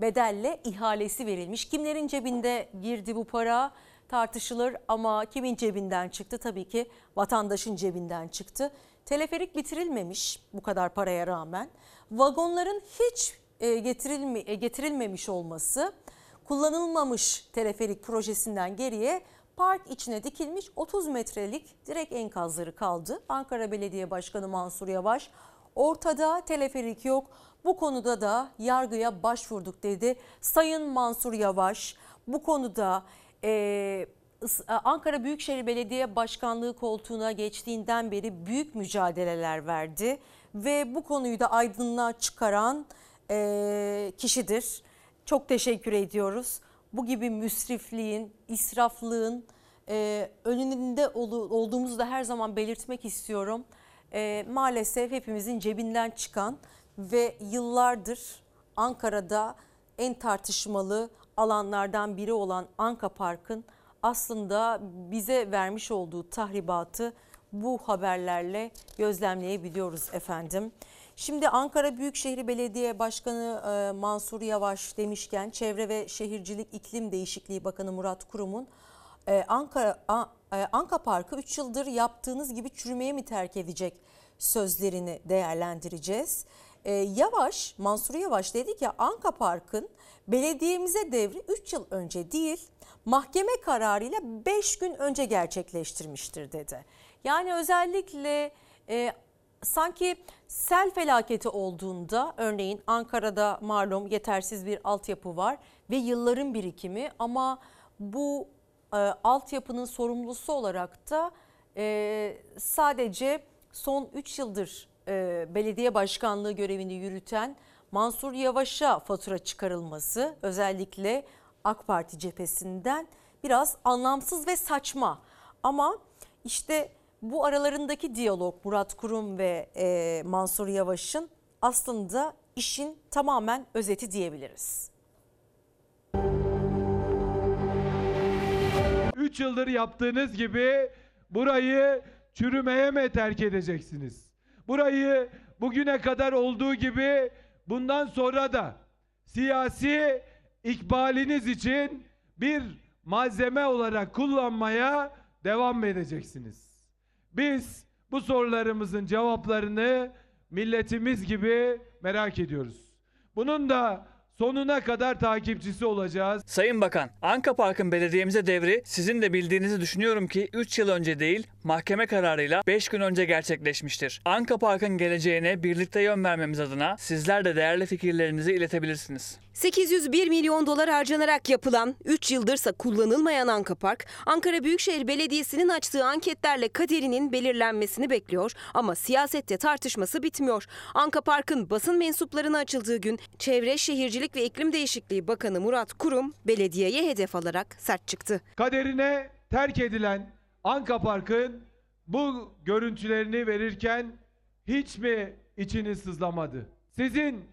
bedelle ihalesi verilmiş. Kimlerin cebinde girdi bu para tartışılır ama kimin cebinden çıktı? Tabii ki vatandaşın cebinden çıktı. Teleferik bitirilmemiş bu kadar paraya rağmen. Vagonların hiç e, getirilme, getirilmemiş olması kullanılmamış teleferik projesinden geriye park içine dikilmiş 30 metrelik direk enkazları kaldı. Ankara Belediye Başkanı Mansur Yavaş ortada teleferik yok. Bu konuda da yargıya başvurduk dedi. Sayın Mansur Yavaş bu konuda e, Ankara Büyükşehir Belediye Başkanlığı koltuğuna geçtiğinden beri büyük mücadeleler verdi. Ve bu konuyu da aydınlığa çıkaran e, kişidir. Çok teşekkür ediyoruz. Bu gibi müsrifliğin, israflığın e, önünde ol, olduğumuzu da her zaman belirtmek istiyorum. E, maalesef hepimizin cebinden çıkan ve yıllardır Ankara'da en tartışmalı alanlardan biri olan Anka Park'ın aslında bize vermiş olduğu tahribatı bu haberlerle gözlemleyebiliyoruz efendim. Şimdi Ankara Büyükşehir Belediye Başkanı e, Mansur Yavaş demişken Çevre ve Şehircilik İklim Değişikliği Bakanı Murat Kurum'un e, Ankara e, Anka Parkı 3 yıldır yaptığınız gibi çürümeye mi terk edecek sözlerini değerlendireceğiz. Yavaş, Mansur Yavaş dedi ki Anka Park'ın belediyemize devri 3 yıl önce değil mahkeme kararıyla 5 gün önce gerçekleştirmiştir dedi. Yani özellikle e, sanki sel felaketi olduğunda örneğin Ankara'da malum yetersiz bir altyapı var ve yılların birikimi ama bu e, altyapının sorumlusu olarak da e, sadece son 3 yıldır e, belediye başkanlığı görevini yürüten Mansur Yavaş'a fatura çıkarılması özellikle AK Parti cephesinden biraz anlamsız ve saçma. Ama işte bu aralarındaki diyalog Murat Kurum ve e, Mansur Yavaş'ın aslında işin tamamen özeti diyebiliriz. 3 yıldır yaptığınız gibi burayı çürümeye mi terk edeceksiniz? Burayı bugüne kadar olduğu gibi bundan sonra da siyasi ikbaliniz için bir malzeme olarak kullanmaya devam edeceksiniz. Biz bu sorularımızın cevaplarını milletimiz gibi merak ediyoruz. Bunun da sonuna kadar takipçisi olacağız. Sayın Bakan, Anka Park'ın belediyemize devri sizin de bildiğinizi düşünüyorum ki 3 yıl önce değil mahkeme kararıyla 5 gün önce gerçekleşmiştir. Anka Park'ın geleceğine birlikte yön vermemiz adına sizler de değerli fikirlerinizi iletebilirsiniz. 801 milyon dolar harcanarak yapılan, 3 yıldırsa kullanılmayan Anka Park, Ankara Büyükşehir Belediyesi'nin açtığı anketlerle kaderinin belirlenmesini bekliyor ama siyasette tartışması bitmiyor. Anka Park'ın basın mensuplarına açıldığı gün Çevre, Şehircilik ve İklim Değişikliği Bakanı Murat Kurum belediyeye hedef alarak sert çıktı. Kaderine terk edilen Anka Park'ın bu görüntülerini verirken hiç mi içiniz sızlamadı? Sizin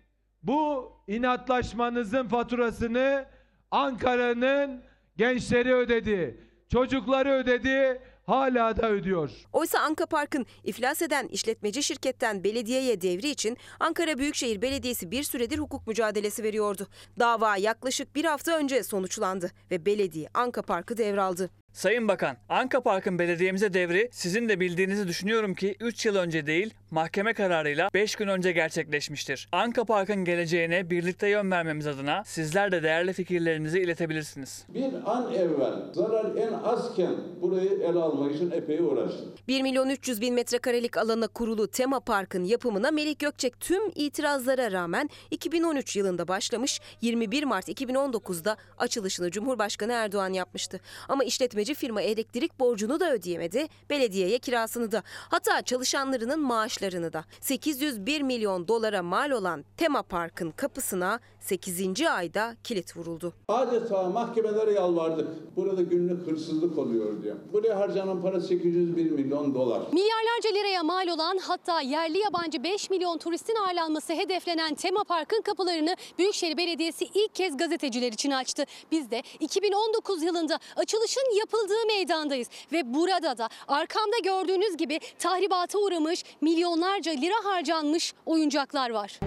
bu inatlaşmanızın faturasını Ankara'nın gençleri ödedi, çocukları ödedi, hala da ödüyor. Oysa Anka Park'ın iflas eden işletmeci şirketten belediyeye devri için Ankara Büyükşehir Belediyesi bir süredir hukuk mücadelesi veriyordu. Dava yaklaşık bir hafta önce sonuçlandı ve belediye Anka Park'ı devraldı. Sayın Bakan, Anka Park'ın belediyemize devri sizin de bildiğinizi düşünüyorum ki 3 yıl önce değil mahkeme kararıyla 5 gün önce gerçekleşmiştir. Anka Park'ın geleceğine birlikte yön vermemiz adına sizler de değerli fikirlerinizi iletebilirsiniz. Bir an evvel zarar en azken burayı ele almak için epey uğraştım. 1 milyon 300 bin metrekarelik alana kurulu tema parkın yapımına Melik Gökçek tüm itirazlara rağmen 2013 yılında başlamış 21 Mart 2019'da açılışını Cumhurbaşkanı Erdoğan yapmıştı. Ama işletmeci firma elektrik borcunu da ödeyemedi, belediyeye kirasını da. Hatta çalışanlarının maaşlarını da. 801 milyon dolara mal olan tema parkın kapısına 8. ayda kilit vuruldu. Adeta mahkemelere yalvardık. Burada günlük hırsızlık oluyor diye. Buraya harcanan para 801 milyon dolar. Milyarlarca liraya mal olan hatta yerli yabancı 5 milyon turistin ağırlanması hedeflenen tema parkın kapılarını Büyükşehir Belediyesi ilk kez gazeteciler için açtı. Biz de 2019 yılında açılışın yapıldığı meydandayız ve burada da arkamda gördüğünüz gibi tahribata uğramış milyonlarca lira harcanmış oyuncaklar var.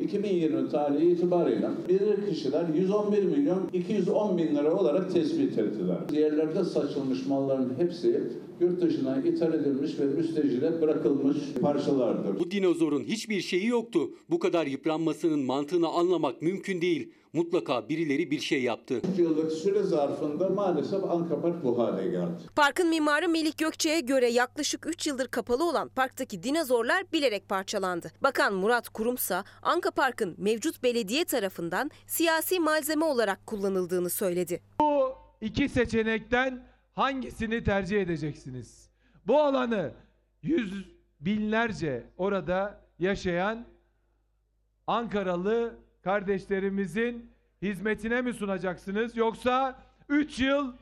2020 tarihi itibarıyla bilir kişiler 111 milyon 210 bin lira olarak tespit ettiler. Yerlerde saçılmış malların hepsi yurt dışına ithal edilmiş ve müstecile bırakılmış parçalardır. Bu dinozorun hiçbir şeyi yoktu. Bu kadar yıpranmasının mantığını anlamak mümkün değil. Mutlaka birileri bir şey yaptı. 3 yıllık süre zarfında maalesef Anka Park bu hale geldi. Parkın mimarı Melik Gökçe'ye göre yaklaşık 3 yıldır kapalı olan parktaki dinozorlar bilerek parçalandı. Bakan Murat Kurumsa Anka Park'ın mevcut belediye tarafından siyasi malzeme olarak kullanıldığını söyledi. Bu iki seçenekten hangisini tercih edeceksiniz? Bu alanı yüz binlerce orada yaşayan Ankaralı kardeşlerimizin hizmetine mi sunacaksınız yoksa 3 yıl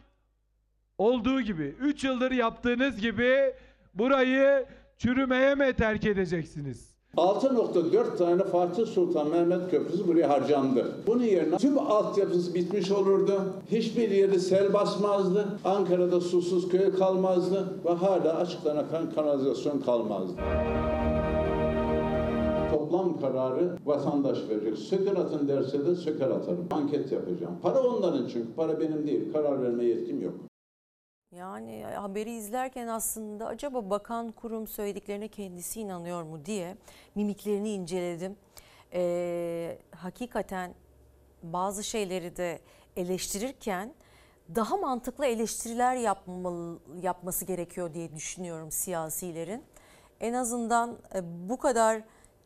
olduğu gibi 3 yıldır yaptığınız gibi burayı çürümeye mi terk edeceksiniz? 6.4 tane Fatih Sultan Mehmet Köprüsü buraya harcandı. Bunun yerine tüm altyapısı bitmiş olurdu. Hiçbir yeri sel basmazdı. Ankara'da susuz köy kalmazdı. Ve hala açıktan kanalizasyon kalmazdı. Toplam kararı vatandaş verecek. Söker atın derse de söker atarım. Anket yapacağım. Para onların çünkü. Para benim değil. Karar verme yetkim yok. Yani haberi izlerken aslında acaba bakan kurum söylediklerine kendisi inanıyor mu diye mimiklerini inceledim. Ee, hakikaten bazı şeyleri de eleştirirken daha mantıklı eleştiriler yapmalı, yapması gerekiyor diye düşünüyorum siyasilerin. En azından e, bu kadar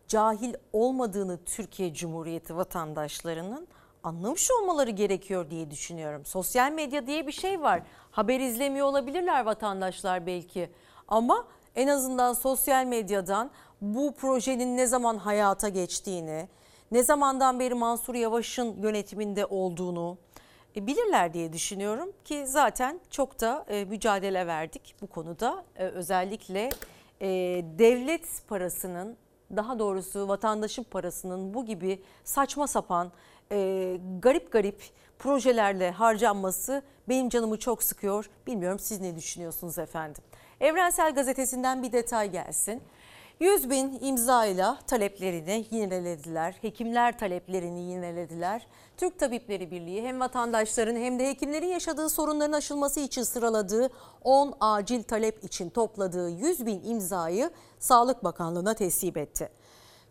cahil olmadığını Türkiye Cumhuriyeti vatandaşlarının anlamış olmaları gerekiyor diye düşünüyorum. Sosyal medya diye bir şey var. Haber izlemiyor olabilirler vatandaşlar belki. Ama en azından sosyal medyadan bu projenin ne zaman hayata geçtiğini, ne zamandan beri Mansur Yavaş'ın yönetiminde olduğunu e, bilirler diye düşünüyorum ki zaten çok da e, mücadele verdik bu konuda. E, özellikle devlet parasının daha doğrusu vatandaşın parasının bu gibi saçma sapan e, garip garip projelerle harcanması benim canımı çok sıkıyor. Bilmiyorum siz ne düşünüyorsunuz efendim. Evrensel Gazetesi'nden bir detay gelsin. 100 bin imzayla taleplerini yinelediler. Hekimler taleplerini yinelediler. Türk Tabipleri Birliği hem vatandaşların hem de hekimlerin yaşadığı sorunların aşılması için sıraladığı 10 acil talep için topladığı 100 bin imzayı Sağlık Bakanlığı'na teslim etti.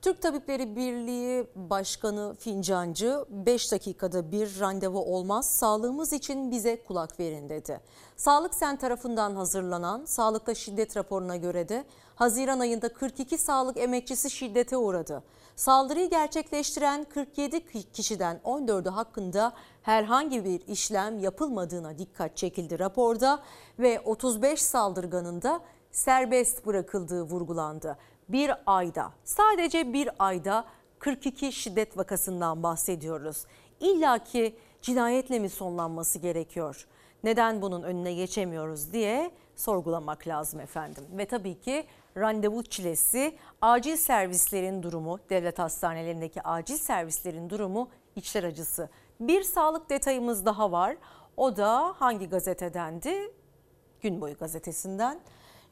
Türk Tabipleri Birliği Başkanı Fincancı 5 dakikada bir randevu olmaz sağlığımız için bize kulak verin dedi. Sağlık Sen tarafından hazırlanan sağlıkta şiddet raporuna göre de Haziran ayında 42 sağlık emekçisi şiddete uğradı. Saldırıyı gerçekleştiren 47 kişiden 14'ü hakkında herhangi bir işlem yapılmadığına dikkat çekildi raporda ve 35 saldırganın da serbest bırakıldığı vurgulandı. Bir ayda sadece bir ayda 42 şiddet vakasından bahsediyoruz. İlla ki cinayetle mi sonlanması gerekiyor? Neden bunun önüne geçemiyoruz diye sorgulamak lazım efendim. Ve tabii ki randevu çilesi, acil servislerin durumu, devlet hastanelerindeki acil servislerin durumu içler acısı. Bir sağlık detayımız daha var. O da hangi gazetedendi? Gün boyu gazetesinden.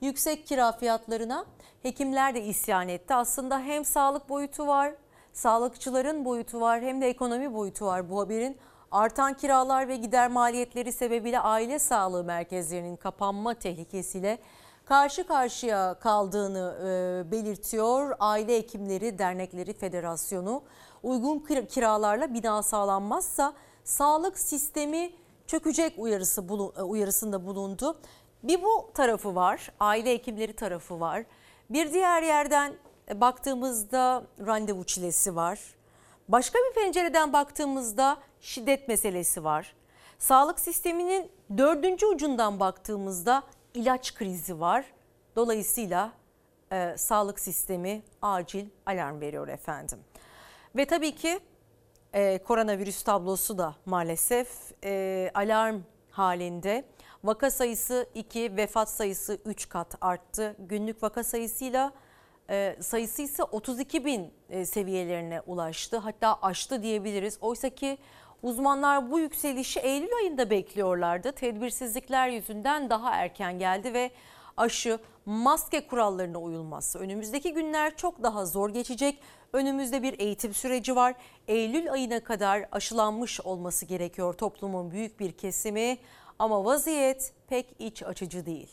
Yüksek kira fiyatlarına hekimler de isyan etti. Aslında hem sağlık boyutu var, sağlıkçıların boyutu var hem de ekonomi boyutu var bu haberin. Artan kiralar ve gider maliyetleri sebebiyle aile sağlığı merkezlerinin kapanma tehlikesiyle karşı karşıya kaldığını e, belirtiyor. Aile Hekimleri Dernekleri Federasyonu uygun kiralarla bina sağlanmazsa sağlık sistemi çökecek uyarısı uyarısında bulundu. Bir bu tarafı var, aile hekimleri tarafı var. Bir diğer yerden e, baktığımızda randevu çilesi var. Başka bir pencereden baktığımızda şiddet meselesi var. Sağlık sisteminin dördüncü ucundan baktığımızda ilaç krizi var. Dolayısıyla e, sağlık sistemi acil alarm veriyor efendim. Ve tabii ki e, koronavirüs tablosu da maalesef e, alarm halinde. Vaka sayısı 2, vefat sayısı 3 kat arttı. Günlük vaka sayısıyla e, sayısı ise 32 bin e, seviyelerine ulaştı. Hatta aştı diyebiliriz. Oysa ki uzmanlar bu yükselişi Eylül ayında bekliyorlardı. Tedbirsizlikler yüzünden daha erken geldi ve aşı, maske kurallarına uyulması önümüzdeki günler çok daha zor geçecek. Önümüzde bir eğitim süreci var. Eylül ayına kadar aşılanmış olması gerekiyor toplumun büyük bir kesimi ama vaziyet pek iç açıcı değil.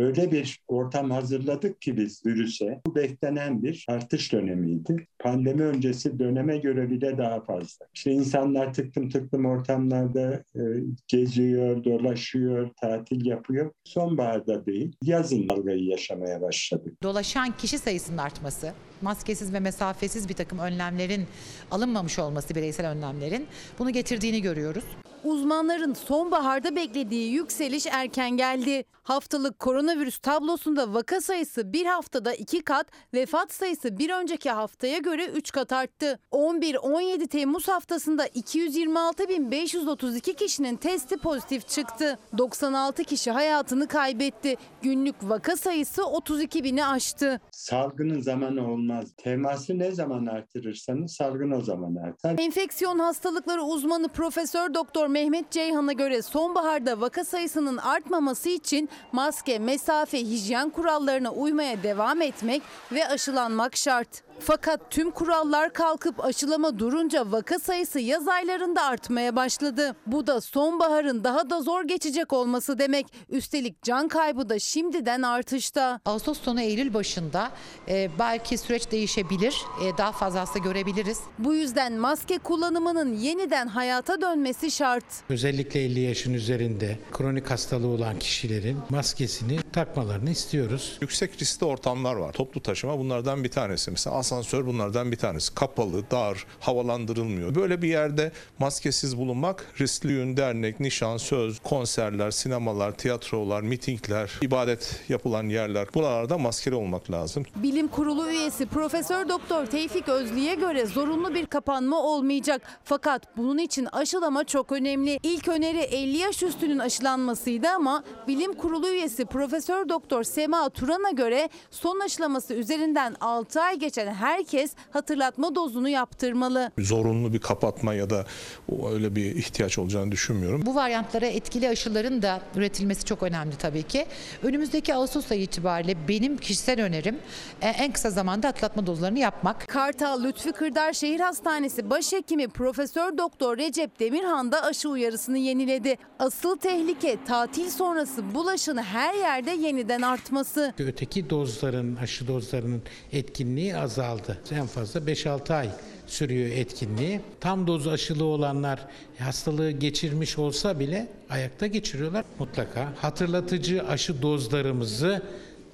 Öyle bir ortam hazırladık ki biz virüse. Bu beklenen bir artış dönemiydi. Pandemi öncesi döneme göre bile daha fazla. İşte insanlar tıklım tıklım ortamlarda e, geziyor, dolaşıyor, tatil yapıyor. Sonbaharda değil, yazın dalgayı yaşamaya başladık. Dolaşan kişi sayısının artması, maskesiz ve mesafesiz bir takım önlemlerin alınmamış olması, bireysel önlemlerin bunu getirdiğini görüyoruz. Uzmanların sonbaharda beklediği yükseliş erken geldi. Haftalık koronavirüs tablosunda vaka sayısı bir haftada iki kat, vefat sayısı bir önceki haftaya göre 3 kat arttı. 11-17 Temmuz haftasında 226.532 kişinin testi pozitif çıktı. 96 kişi hayatını kaybetti. Günlük vaka sayısı 32 bini aştı. Salgının zamanı olmaz. Teması ne zaman artırırsanız salgın o zaman artar. Enfeksiyon hastalıkları uzmanı Profesör Doktor Mehmet Ceyhan'a göre sonbaharda vaka sayısının artmaması için maske, mesafe, hijyen kurallarına uymaya devam etmek ve aşılanmak şart. Fakat tüm kurallar kalkıp aşılama durunca vaka sayısı yaz aylarında artmaya başladı. Bu da sonbaharın daha da zor geçecek olması demek. Üstelik can kaybı da şimdiden artışta. Ağustos sonu Eylül başında e, belki süreç değişebilir. E, daha fazla hasta görebiliriz. Bu yüzden maske kullanımının yeniden hayata dönmesi şart. Özellikle 50 yaşın üzerinde kronik hastalığı olan kişilerin maskesini takmalarını istiyoruz. Yüksek riskli ortamlar var. Toplu taşıma bunlardan bir tanesi. Mesela asansör bunlardan bir tanesi. Kapalı, dar, havalandırılmıyor. Böyle bir yerde maskesiz bulunmak riskli yün, dernek, nişan, söz, konserler, sinemalar, tiyatrolar, mitingler, ibadet yapılan yerler. Buralarda maskeli olmak lazım. Bilim Kurulu üyesi Profesör Doktor Tevfik Özlü'ye göre zorunlu bir kapanma olmayacak. Fakat bunun için aşılama çok önemli. İlk öneri 50 yaş üstünün aşılanmasıydı ama Bilim Kurulu üyesi Profesör Doktor Sema Turan'a göre son aşılaması üzerinden 6 ay geçen herkes hatırlatma dozunu yaptırmalı. Zorunlu bir kapatma ya da o öyle bir ihtiyaç olacağını düşünmüyorum. Bu varyantlara etkili aşıların da üretilmesi çok önemli tabii ki. Önümüzdeki Ağustos ayı itibariyle benim kişisel önerim e, en kısa zamanda atlatma dozlarını yapmak. Kartal Lütfi Kırdar Şehir Hastanesi Başhekimi Profesör Doktor Recep Demirhan da aşı uyarısını yeniledi. Asıl tehlike tatil sonrası bulaşın her yerde yeniden artması. Öteki dozların, aşı dozlarının etkinliği azaldı. En fazla 5-6 ay sürüyor etkinliği. Tam doz aşılı olanlar hastalığı geçirmiş olsa bile ayakta geçiriyorlar. Mutlaka hatırlatıcı aşı dozlarımızı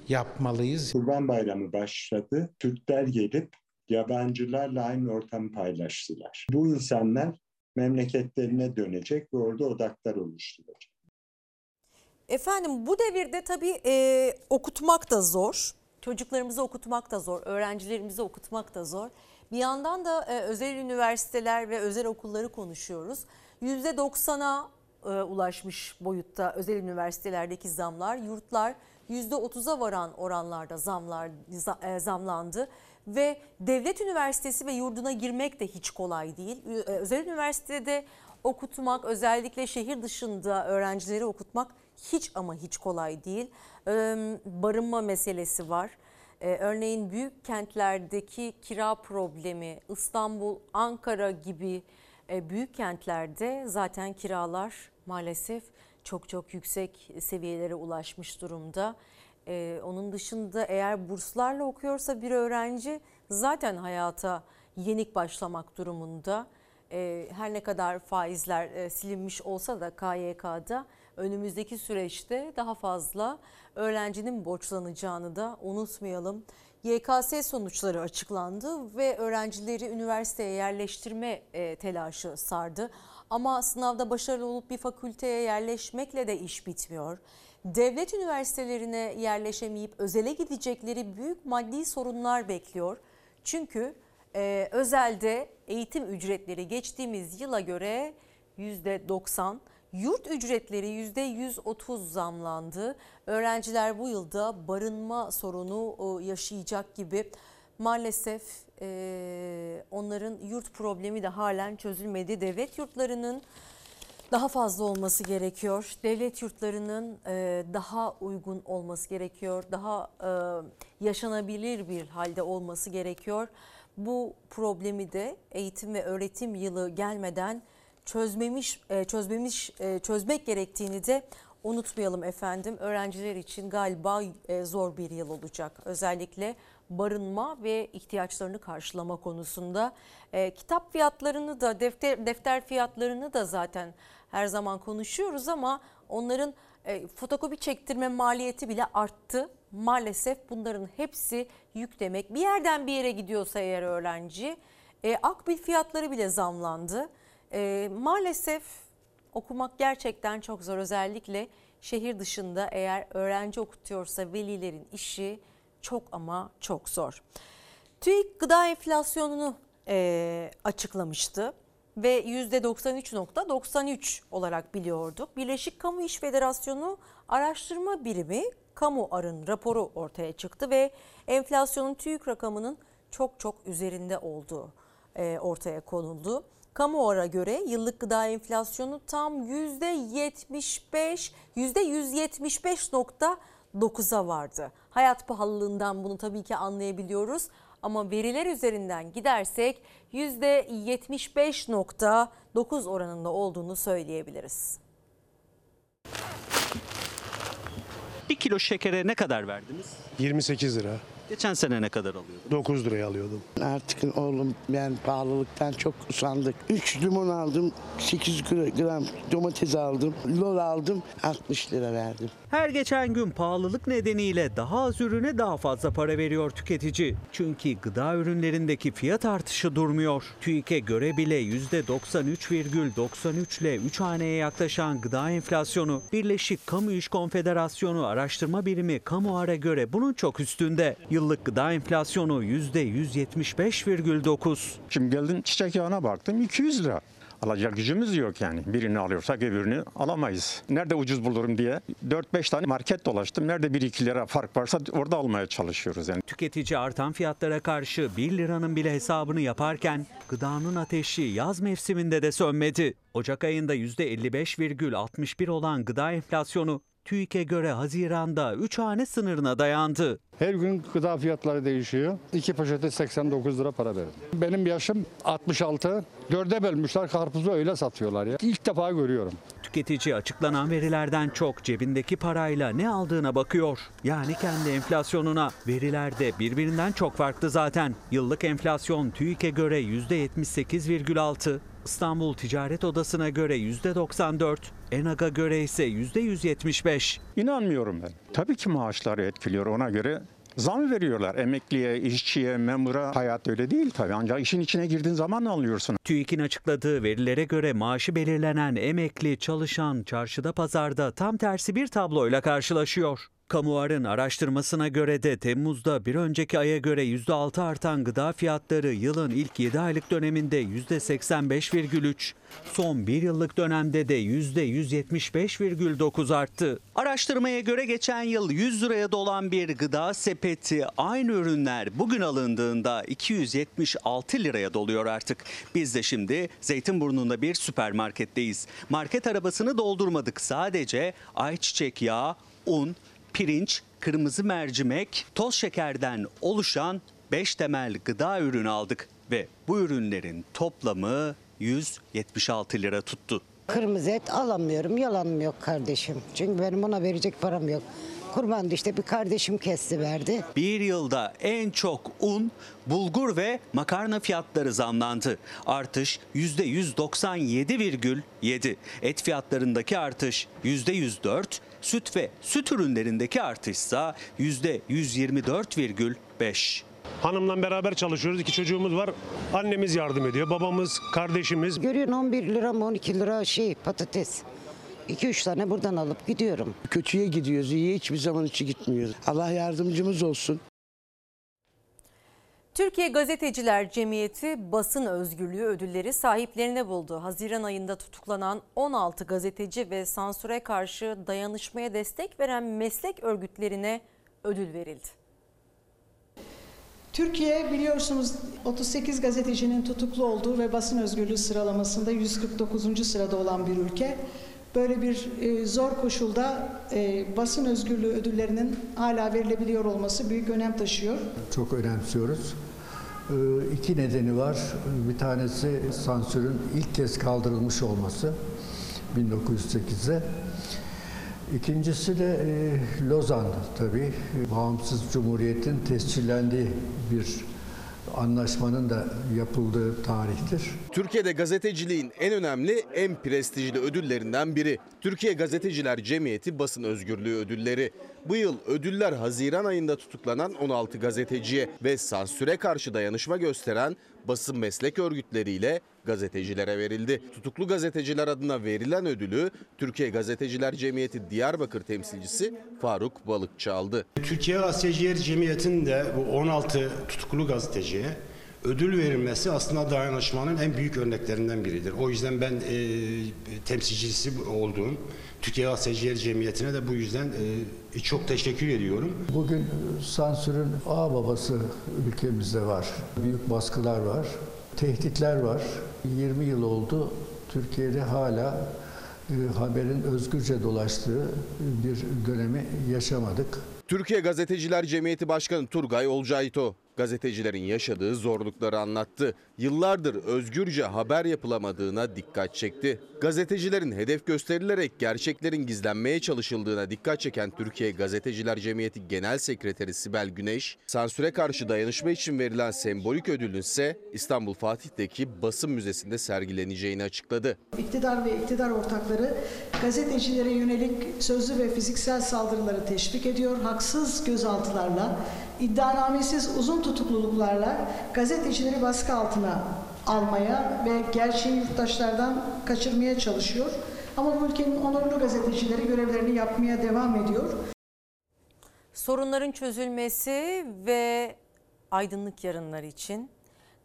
yapmalıyız. Kurban Bayramı başladı. Türkler gelip yabancılarla aynı ortamı paylaştılar. Bu insanlar memleketlerine dönecek ve orada odaklar oluşturacak. Efendim bu devirde tabii e, okutmak da zor. Çocuklarımızı okutmak da zor. Öğrencilerimizi okutmak da zor. Bir yandan da e, özel üniversiteler ve özel okulları konuşuyoruz. %90'a e, ulaşmış boyutta özel üniversitelerdeki zamlar. Yurtlar %30'a varan oranlarda zamlar za- e, zamlandı. Ve devlet üniversitesi ve yurduna girmek de hiç kolay değil. Özel üniversitede okutmak özellikle şehir dışında öğrencileri okutmak hiç ama hiç kolay değil. Barınma meselesi var. Örneğin büyük kentlerdeki kira problemi, İstanbul, Ankara gibi büyük kentlerde zaten kiralar maalesef çok çok yüksek seviyelere ulaşmış durumda. Onun dışında eğer burslarla okuyorsa bir öğrenci zaten hayata yenik başlamak durumunda. Her ne kadar faizler silinmiş olsa da KYK'da önümüzdeki süreçte daha fazla öğrencinin borçlanacağını da unutmayalım. YKS sonuçları açıklandı ve öğrencileri üniversiteye yerleştirme e, telaşı sardı. Ama sınavda başarılı olup bir fakülteye yerleşmekle de iş bitmiyor. Devlet üniversitelerine yerleşemeyip özele gidecekleri büyük maddi sorunlar bekliyor. Çünkü e, özelde eğitim ücretleri geçtiğimiz yıla göre %90, yurt ücretleri %130 zamlandı. Öğrenciler bu yılda barınma sorunu e, yaşayacak gibi. Maalesef e, onların yurt problemi de halen çözülmedi. Devlet yurtlarının daha fazla olması gerekiyor. Devlet yurtlarının e, daha uygun olması gerekiyor. Daha yaşanabilir bir halde olması gerekiyor. Bu problemi de eğitim ve öğretim yılı gelmeden çözmemiş e, çözmemiş e, çözmek gerektiğini de unutmayalım efendim. Öğrenciler için galiba e, zor bir yıl olacak. Özellikle barınma ve ihtiyaçlarını karşılama konusunda kitap fiyatlarını da defter defter fiyatlarını da zaten her zaman konuşuyoruz ama onların fotokopi çektirme maliyeti bile arttı. Maalesef bunların hepsi yük demek. Bir yerden bir yere gidiyorsa eğer öğrenci e, akbil fiyatları bile zamlandı. E, maalesef okumak gerçekten çok zor. Özellikle şehir dışında eğer öğrenci okutuyorsa velilerin işi çok ama çok zor. TÜİK gıda enflasyonunu e, açıklamıştı ve %93.93 olarak biliyorduk. Birleşik Kamu İş Federasyonu Araştırma Birimi Kamu Arın raporu ortaya çıktı ve enflasyonun TÜİK rakamının çok çok üzerinde olduğu e, ortaya konuldu. Kamuoy'a göre yıllık gıda enflasyonu tam %75, %175.9'a vardı. Hayat pahalılığından bunu tabii ki anlayabiliyoruz ama veriler üzerinden gidersek %75.9 oranında olduğunu söyleyebiliriz. Bir kilo şekere ne kadar verdiniz? 28 lira. Geçen sene ne kadar alıyordunuz? 9 liraya alıyordum. Artık oğlum ben pahalılıktan çok usandık. 3 limon aldım, 8 gram domates aldım, lor aldım, 60 lira verdim. Her geçen gün pahalılık nedeniyle daha az ürüne daha fazla para veriyor tüketici. Çünkü gıda ürünlerindeki fiyat artışı durmuyor. TÜİK'e göre bile %93,93 ile 3 haneye yaklaşan gıda enflasyonu Birleşik Kamu İş Konfederasyonu Araştırma Birimi Kamuar'a göre bunun çok üstünde. Yıllık gıda enflasyonu %175,9. Şimdi geldim çiçek yağına baktım 200 lira. Alacak gücümüz yok yani. Birini alıyorsak öbürünü alamayız. Nerede ucuz bulurum diye 4-5 tane market dolaştım. Nerede 1-2 lira fark varsa orada almaya çalışıyoruz yani. Tüketici artan fiyatlara karşı 1 liranın bile hesabını yaparken gıdanın ateşi yaz mevsiminde de sönmedi. Ocak ayında %55,61 olan gıda enflasyonu TÜİK'e göre Haziran'da 3 hane sınırına dayandı. Her gün gıda fiyatları değişiyor. İki poşete 89 lira para verdim. Benim yaşım 66. Dörde bölmüşler karpuzu öyle satıyorlar ya. İlk defa görüyorum. Tüketici açıklanan verilerden çok cebindeki parayla ne aldığına bakıyor. Yani kendi enflasyonuna. Veriler de birbirinden çok farklı zaten. Yıllık enflasyon TÜİK'e göre %78,6, İstanbul Ticaret Odası'na göre %94, ENAG'a göre ise %175. İnanmıyorum ben. Tabii ki maaşları etkiliyor ona göre. Zam veriyorlar emekliye, işçiye, memura. Hayat öyle değil tabii. Ancak işin içine girdiğin zaman anlıyorsun. TÜİK'in açıkladığı verilere göre maaşı belirlenen emekli, çalışan, çarşıda pazarda tam tersi bir tabloyla karşılaşıyor. Kamuar'ın araştırmasına göre de Temmuz'da bir önceki aya göre %6 artan gıda fiyatları yılın ilk 7 aylık döneminde %85,3, son bir yıllık dönemde de %175,9 arttı. Araştırmaya göre geçen yıl 100 liraya dolan bir gıda sepeti aynı ürünler bugün alındığında 276 liraya doluyor artık. Biz de şimdi Zeytinburnu'nda bir süpermarketteyiz. Market arabasını doldurmadık sadece ayçiçek yağı, un, pirinç, kırmızı mercimek, toz şekerden oluşan 5 temel gıda ürünü aldık ve bu ürünlerin toplamı 176 lira tuttu. Kırmızı et alamıyorum. Yalanım yok kardeşim. Çünkü benim ona verecek param yok. Kurbandı işte bir kardeşim kesti verdi. Bir yılda en çok un, bulgur ve makarna fiyatları zamlandı. Artış %197,7. Et fiyatlarındaki artış %104, süt ve süt ürünlerindeki artışsa %124,5. Hanımla beraber çalışıyoruz. İki çocuğumuz var. Annemiz yardım ediyor. Babamız, kardeşimiz. Görüyorsun 11 lira mı 12 lira şey patates. 2-3 tane buradan alıp gidiyorum. Kötüye gidiyoruz, iyiye hiçbir zaman içi gitmiyoruz. Allah yardımcımız olsun. Türkiye Gazeteciler Cemiyeti basın özgürlüğü ödülleri sahiplerine buldu. Haziran ayında tutuklanan 16 gazeteci ve sansüre karşı dayanışmaya destek veren meslek örgütlerine ödül verildi. Türkiye biliyorsunuz 38 gazetecinin tutuklu olduğu ve basın özgürlüğü sıralamasında 149. sırada olan bir ülke. Böyle bir e, zor koşulda e, basın özgürlüğü ödüllerinin hala verilebiliyor olması büyük önem taşıyor. Çok önemsiyoruz. Ee, iki nedeni var. Bir tanesi sansürün ilk kez kaldırılmış olması 1908'de. İkincisi de e, Lozan tabii. Bağımsız Cumhuriyet'in tescillendiği bir anlaşmanın da yapıldığı tarihtir. Türkiye'de gazeteciliğin en önemli, en prestijli ödüllerinden biri. Türkiye Gazeteciler Cemiyeti Basın Özgürlüğü Ödülleri. Bu yıl ödüller Haziran ayında tutuklanan 16 gazeteciye ve sansüre karşı dayanışma gösteren basın meslek örgütleriyle gazetecilere verildi. Tutuklu gazeteciler adına verilen ödülü Türkiye Gazeteciler Cemiyeti Diyarbakır temsilcisi Faruk Balıkçı aldı. Türkiye Gazeteciler Cemiyeti'nin de bu 16 tutuklu gazeteciye ödül verilmesi aslında dayanışmanın en büyük örneklerinden biridir. O yüzden ben e, temsilcisi olduğum Türkiye Gazeteciler Cemiyeti'ne de bu yüzden e, çok teşekkür ediyorum. Bugün sansürün ağ babası ülkemizde var. Büyük baskılar var, tehditler var. 20 yıl oldu Türkiye'de hala e, haberin özgürce dolaştığı bir dönemi yaşamadık. Türkiye Gazeteciler Cemiyeti Başkanı Turgay Olcayto gazetecilerin yaşadığı zorlukları anlattı. Yıllardır özgürce haber yapılamadığına dikkat çekti. Gazetecilerin hedef gösterilerek gerçeklerin gizlenmeye çalışıldığına dikkat çeken Türkiye Gazeteciler Cemiyeti Genel Sekreteri Sibel Güneş, sansüre karşı dayanışma için verilen sembolik ödülün ise İstanbul Fatih'teki basın müzesinde sergileneceğini açıkladı. İktidar ve iktidar ortakları gazetecilere yönelik sözlü ve fiziksel saldırıları teşvik ediyor. Haksız gözaltılarla, iddianamesiz uzun tutukluluklarla gazetecileri baskı altına almaya ve gerçeği yurttaşlardan kaçırmaya çalışıyor. Ama bu ülkenin onurlu gazetecileri görevlerini yapmaya devam ediyor. Sorunların çözülmesi ve aydınlık yarınlar için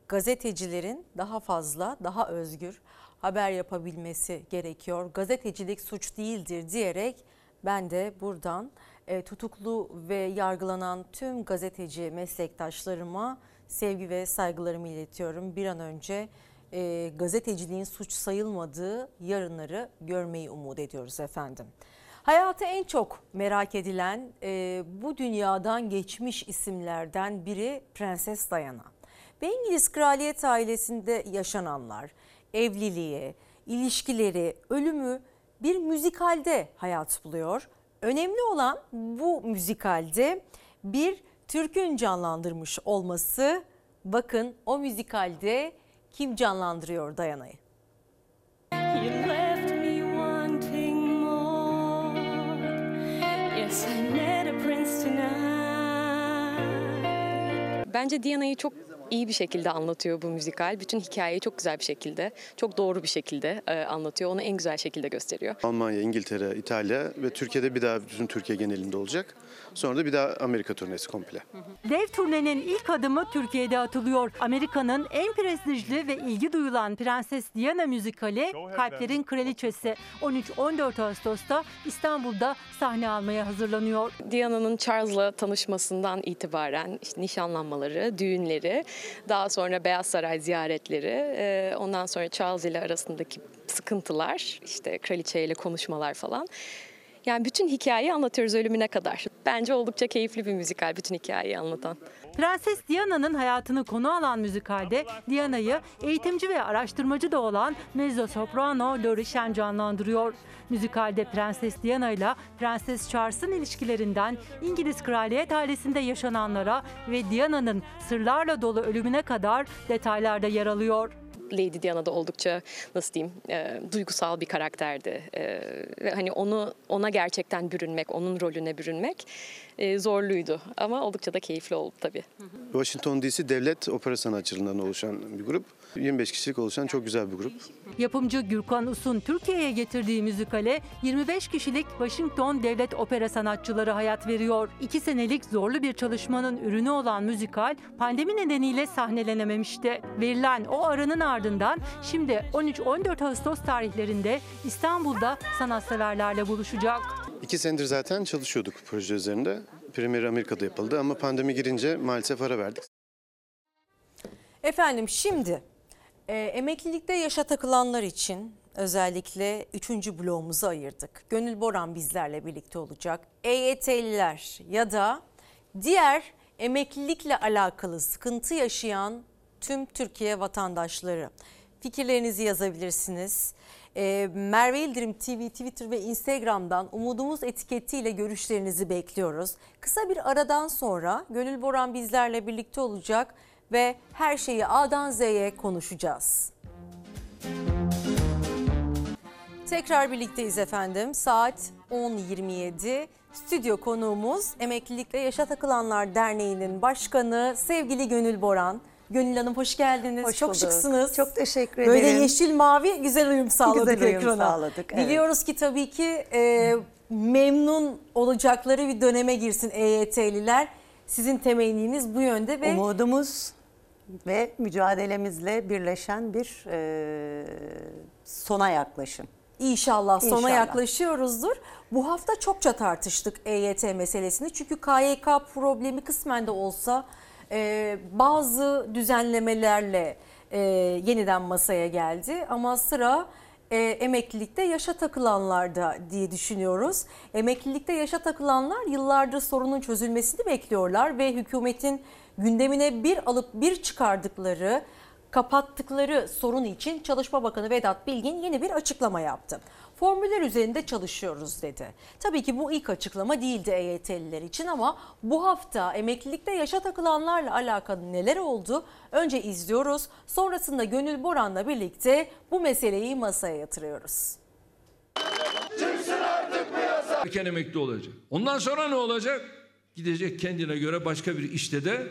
gazetecilerin daha fazla, daha özgür, haber yapabilmesi gerekiyor. Gazetecilik suç değildir diyerek ben de buradan e, tutuklu ve yargılanan tüm gazeteci meslektaşlarıma sevgi ve saygılarımı iletiyorum. Bir an önce e, gazeteciliğin suç sayılmadığı yarınları görmeyi umut ediyoruz efendim. Hayatı en çok merak edilen e, bu dünyadan geçmiş isimlerden biri Prenses Diana. Ve İngiliz kraliyet ailesinde yaşananlar, evliliği, ilişkileri, ölümü bir müzikalde hayat buluyor. Önemli olan bu müzikalde bir türkün canlandırmış olması. Bakın o müzikalde kim canlandırıyor Dayana'yı? You left me wanting more. Yes, I met a prince tonight. Bence Diana'yı çok iyi bir şekilde anlatıyor bu müzikal. Bütün hikayeyi çok güzel bir şekilde, çok doğru bir şekilde e, anlatıyor. Onu en güzel şekilde gösteriyor. Almanya, İngiltere, İtalya ve Türkiye'de bir daha bütün Türkiye genelinde olacak. Sonra da bir daha Amerika turnesi komple. Dev turnenin ilk adımı Türkiye'de atılıyor. Amerika'nın en prestijli ve ilgi duyulan Prenses Diana müzikali Kalplerin Kraliçesi 13-14 Ağustos'ta İstanbul'da sahne almaya hazırlanıyor. Diana'nın Charles'la tanışmasından itibaren işte nişanlanmaları, düğünleri, daha sonra Beyaz Saray ziyaretleri, e, ondan sonra Charles ile arasındaki sıkıntılar, işte kraliçeyle konuşmalar falan. Yani bütün hikayeyi anlatıyoruz ölümüne kadar. Bence oldukça keyifli bir müzikal bütün hikayeyi anlatan. Prenses Diana'nın hayatını konu alan müzikalde Diana'yı eğitimci ve araştırmacı da olan mezzo soprano Lori Shen canlandırıyor. Müzikalde Prenses Diana ile Prenses Charles'ın ilişkilerinden İngiliz kraliyet ailesinde yaşananlara ve Diana'nın sırlarla dolu ölümüne kadar detaylarda yer alıyor. Lady Diana da oldukça nasıl diyeyim e, duygusal bir karakterdi E, hani onu ona gerçekten bürünmek, onun rolüne bürünmek e, zorluydu ama oldukça da keyifli oldu tabii. Washington DC Devlet Opera Sanatçılarından oluşan bir grup. 25 kişilik oluşan çok güzel bir grup. Yapımcı Gürkan Us'un Türkiye'ye getirdiği müzikale 25 kişilik Washington Devlet Opera sanatçıları hayat veriyor. İki senelik zorlu bir çalışmanın ürünü olan müzikal pandemi nedeniyle sahnelenememişti. Verilen o aranın ardından şimdi 13-14 Ağustos tarihlerinde İstanbul'da sanatseverlerle buluşacak. İki senedir zaten çalışıyorduk proje üzerinde. Premier Amerika'da yapıldı ama pandemi girince maalesef ara verdik. Efendim şimdi e, emeklilikte yaşa takılanlar için özellikle 3. bloğumuzu ayırdık. Gönül Boran bizlerle birlikte olacak. EYT'liler ya da diğer emeklilikle alakalı sıkıntı yaşayan tüm Türkiye vatandaşları. Fikirlerinizi yazabilirsiniz. E, Merve İldirim TV, Twitter ve Instagram'dan umudumuz etiketiyle görüşlerinizi bekliyoruz. Kısa bir aradan sonra Gönül Boran bizlerle birlikte olacak ve her şeyi A'dan Z'ye konuşacağız. Tekrar birlikteyiz efendim. Saat 10.27. Stüdyo konuğumuz Emeklilikle Yaşa Takılanlar Derneği'nin başkanı sevgili Gönül Boran. Gönül Hanım hoş geldiniz. Hoş Çok bulduk. şıksınız. Çok teşekkür Böyle ederim. yeşil mavi güzel uyum sağladık Güzel uyum ekrana. sağladık, evet. Biliyoruz ki tabii ki e, memnun olacakları bir döneme girsin EYT'liler. Sizin temenniniz bu yönde ve Umudumuz ve mücadelemizle birleşen bir e, sona yaklaşım. İnşallah sona İnşallah. yaklaşıyoruzdur. Bu hafta çokça tartıştık EYT meselesini. Çünkü KYK problemi kısmen de olsa e, bazı düzenlemelerle e, yeniden masaya geldi. Ama sıra e, emeklilikte yaşa takılanlarda diye düşünüyoruz. Emeklilikte yaşa takılanlar yıllardır sorunun çözülmesini bekliyorlar ve hükümetin gündemine bir alıp bir çıkardıkları kapattıkları sorun için Çalışma Bakanı Vedat Bilgin yeni bir açıklama yaptı. Formüller üzerinde çalışıyoruz dedi. Tabii ki bu ilk açıklama değildi EYT'liler için ama bu hafta emeklilikte yaşa takılanlarla alakalı neler oldu? Önce izliyoruz. Sonrasında Gönül Boran'la birlikte bu meseleyi masaya yatırıyoruz. Erken emekli olacak. Ondan sonra ne olacak? Gidecek kendine göre başka bir işte de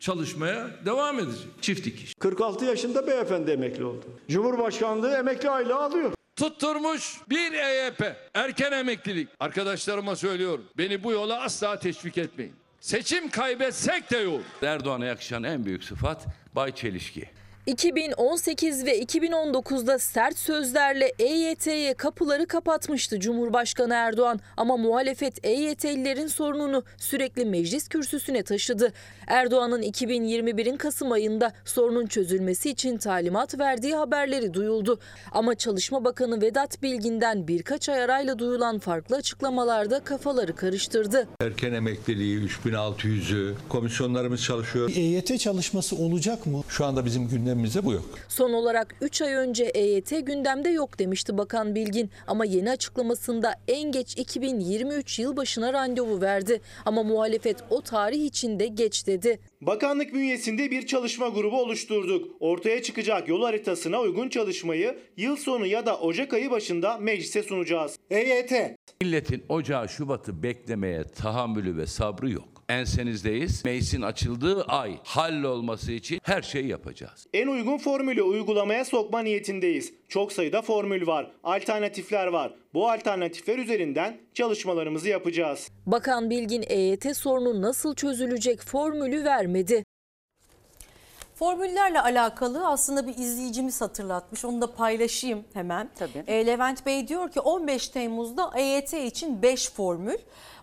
çalışmaya devam edecek. Çift dikiş. 46 yaşında beyefendi emekli oldu. Cumhurbaşkanlığı emekli aylığı alıyor. Tutturmuş bir EYP. Erken emeklilik. Arkadaşlarıma söylüyorum. Beni bu yola asla teşvik etmeyin. Seçim kaybetsek de yol. Erdoğan'a yakışan en büyük sıfat Bay Çelişki. 2018 ve 2019'da sert sözlerle EYT'ye kapıları kapatmıştı Cumhurbaşkanı Erdoğan ama muhalefet EYT'lilerin sorununu sürekli meclis kürsüsüne taşıdı. Erdoğan'ın 2021'in Kasım ayında sorunun çözülmesi için talimat verdiği haberleri duyuldu. Ama Çalışma Bakanı Vedat Bilgin'den birkaç ay arayla duyulan farklı açıklamalarda kafaları karıştırdı. Erken emekliliği 3600'ü komisyonlarımız çalışıyor. EYT çalışması olacak mı? Şu anda bizim gündemimizde bu yok. Son olarak 3 ay önce EYT gündemde yok demişti Bakan Bilgin ama yeni açıklamasında en geç 2023 yılbaşına randevu verdi. Ama muhalefet o tarih içinde geç dedi. Bakanlık bünyesinde bir çalışma grubu oluşturduk. Ortaya çıkacak yol haritasına uygun çalışmayı yıl sonu ya da Ocak ayı başında meclise sunacağız. EYT. Milletin Ocağı Şubat'ı beklemeye tahammülü ve sabrı yok. Ensenizdeyiz. Meclisin açıldığı ay hallolması için her şeyi yapacağız. En uygun formülü uygulamaya sokma niyetindeyiz. Çok sayıda formül var, alternatifler var. Bu alternatifler üzerinden çalışmalarımızı yapacağız. Bakan Bilgin EYT sorunu nasıl çözülecek formülü vermedi. Formüllerle alakalı aslında bir izleyicimiz hatırlatmış. Onu da paylaşayım hemen. Tabii. E, Levent Bey diyor ki 15 Temmuz'da EYT için 5 formül,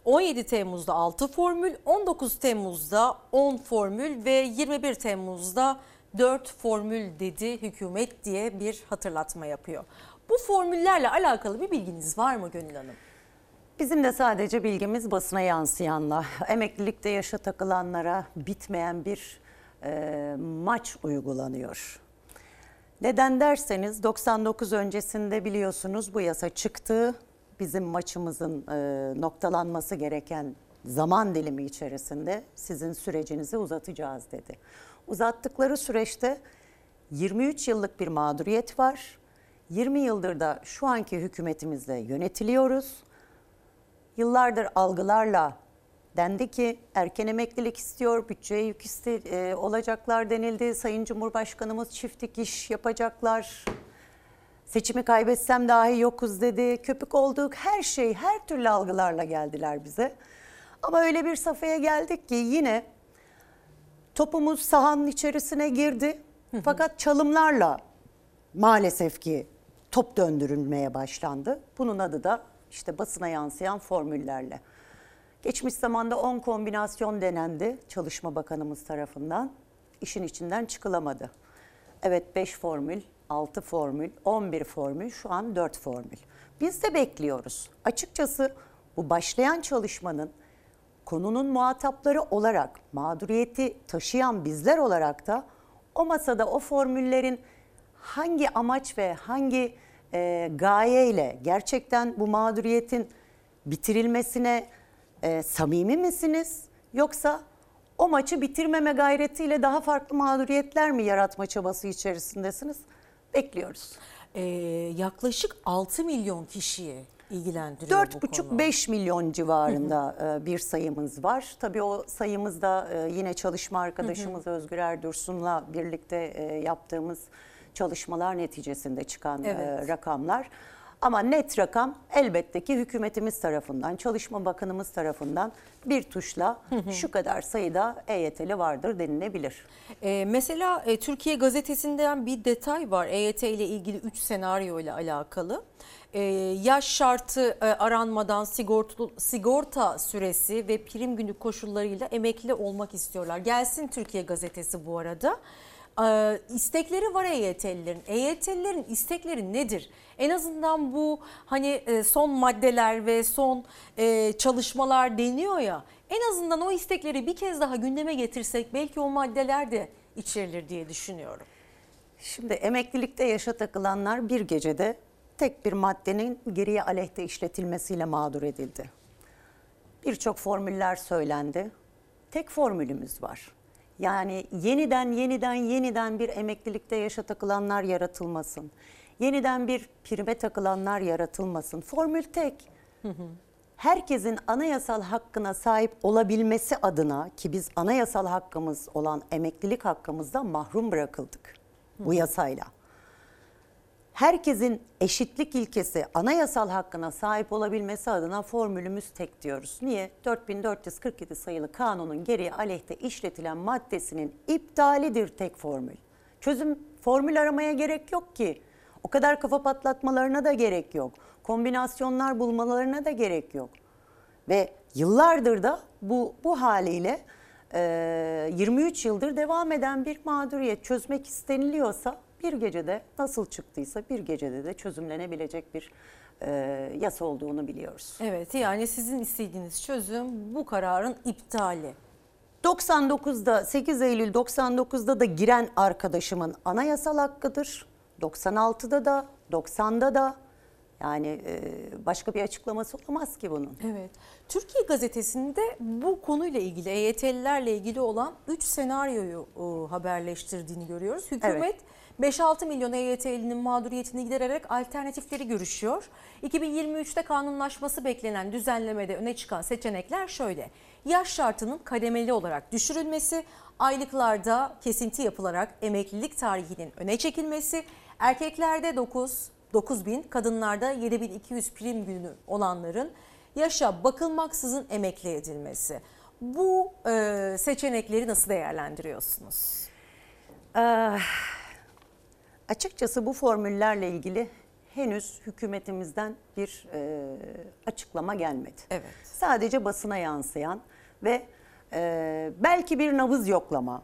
17 Temmuz'da 6 formül, 19 Temmuz'da 10 formül ve 21 Temmuz'da 4 formül dedi hükümet diye bir hatırlatma yapıyor. Bu formüllerle alakalı bir bilginiz var mı Gönül Hanım? Bizim de sadece bilgimiz basına yansıyanla, emeklilikte yaşa takılanlara bitmeyen bir e, maç uygulanıyor. Neden derseniz 99 öncesinde biliyorsunuz bu yasa çıktı. Bizim maçımızın e, noktalanması gereken zaman dilimi içerisinde sizin sürecinizi uzatacağız dedi. Uzattıkları süreçte 23 yıllık bir mağduriyet var. 20 yıldır da şu anki hükümetimizle yönetiliyoruz. Yıllardır algılarla dendi ki erken emeklilik istiyor, bütçeye yük iste, e, olacaklar denildi. Sayın Cumhurbaşkanımız çiftlik iş yapacaklar. Seçimi kaybetsem dahi yokuz dedi. Köpük olduk her şey, her türlü algılarla geldiler bize. Ama öyle bir safhaya geldik ki yine topumuz sahanın içerisine girdi. Fakat çalımlarla maalesef ki top döndürülmeye başlandı. Bunun adı da işte basına yansıyan formüllerle. Geçmiş zamanda 10 kombinasyon denendi Çalışma Bakanımız tarafından. İşin içinden çıkılamadı. Evet 5 formül, 6 formül, 11 formül, şu an 4 formül. Biz de bekliyoruz. Açıkçası bu başlayan çalışmanın konunun muhatapları olarak mağduriyeti taşıyan bizler olarak da o masada o formüllerin hangi amaç ve hangi e, gayeyle gerçekten bu mağduriyetin bitirilmesine e, samimi misiniz? Yoksa o maçı bitirmeme gayretiyle daha farklı mağduriyetler mi yaratma çabası içerisindesiniz? Bekliyoruz. Ee, yaklaşık 6 milyon kişiyi ilgilendiriyor bu konu. 4,5-5 milyon civarında e, bir sayımız var. Tabii o sayımız da e, yine çalışma arkadaşımız Özgür Erdursun'la birlikte e, yaptığımız çalışmalar neticesinde çıkan Evet. rakamlar. Ama net rakam elbette ki hükümetimiz tarafından, Çalışma Bakanımız tarafından bir tuşla şu kadar sayıda EYT'li vardır denilebilir. Ee, mesela e, Türkiye Gazetesi'nden bir detay var EYT ile ilgili 3 senaryo ile alakalı. Ee, yaş şartı e, aranmadan sigorta, sigorta süresi ve prim günlük koşullarıyla emekli olmak istiyorlar. Gelsin Türkiye Gazetesi bu arada. Ee, istekleri var EYT'lilerin. EYT'lilerin istekleri nedir? En azından bu hani e, son maddeler ve son e, çalışmalar deniyor ya. En azından o istekleri bir kez daha gündeme getirsek belki o maddeler de içerilir diye düşünüyorum. Şimdi emeklilikte yaşa takılanlar bir gecede tek bir maddenin geriye aleyhte işletilmesiyle mağdur edildi. Birçok formüller söylendi. Tek formülümüz var. Yani yeniden yeniden yeniden bir emeklilikte yaşa takılanlar yaratılmasın. Yeniden bir prime takılanlar yaratılmasın. Formül tek. Herkesin anayasal hakkına sahip olabilmesi adına ki biz anayasal hakkımız olan emeklilik hakkımızdan mahrum bırakıldık bu yasayla. Herkesin eşitlik ilkesi anayasal hakkına sahip olabilmesi adına formülümüz tek diyoruz. Niye? 4447 sayılı kanunun geriye aleyhte işletilen maddesinin iptalidir tek formül. Çözüm formül aramaya gerek yok ki. O kadar kafa patlatmalarına da gerek yok. Kombinasyonlar bulmalarına da gerek yok. Ve yıllardır da bu bu haliyle e, 23 yıldır devam eden bir mağduriyet çözmek isteniliyorsa bir gecede nasıl çıktıysa bir gecede de çözümlenebilecek bir e, yasa olduğunu biliyoruz. Evet yani sizin istediğiniz çözüm bu kararın iptali. 99'da 8 Eylül 99'da da giren arkadaşımın anayasal hakkıdır. 96'da da 90'da da yani e, başka bir açıklaması olamaz ki bunun. Evet. Türkiye Gazetesi'nde bu konuyla ilgili EYT'lilerle ilgili olan 3 senaryoyu e, haberleştirdiğini görüyoruz. Hükümet 5-6 milyon EYT'linin mağduriyetini gidererek alternatifleri görüşüyor. 2023'te kanunlaşması beklenen düzenlemede öne çıkan seçenekler şöyle. Yaş şartının kademeli olarak düşürülmesi, aylıklarda kesinti yapılarak emeklilik tarihinin öne çekilmesi, erkeklerde 9, 9000, kadınlarda 7200 prim günü olanların yaşa bakılmaksızın emekli edilmesi. Bu e, seçenekleri nasıl değerlendiriyorsunuz? Ee, açıkçası bu formüllerle ilgili henüz hükümetimizden bir e, açıklama gelmedi. Evet. Sadece basına yansıyan ve e, belki bir nabız yoklama.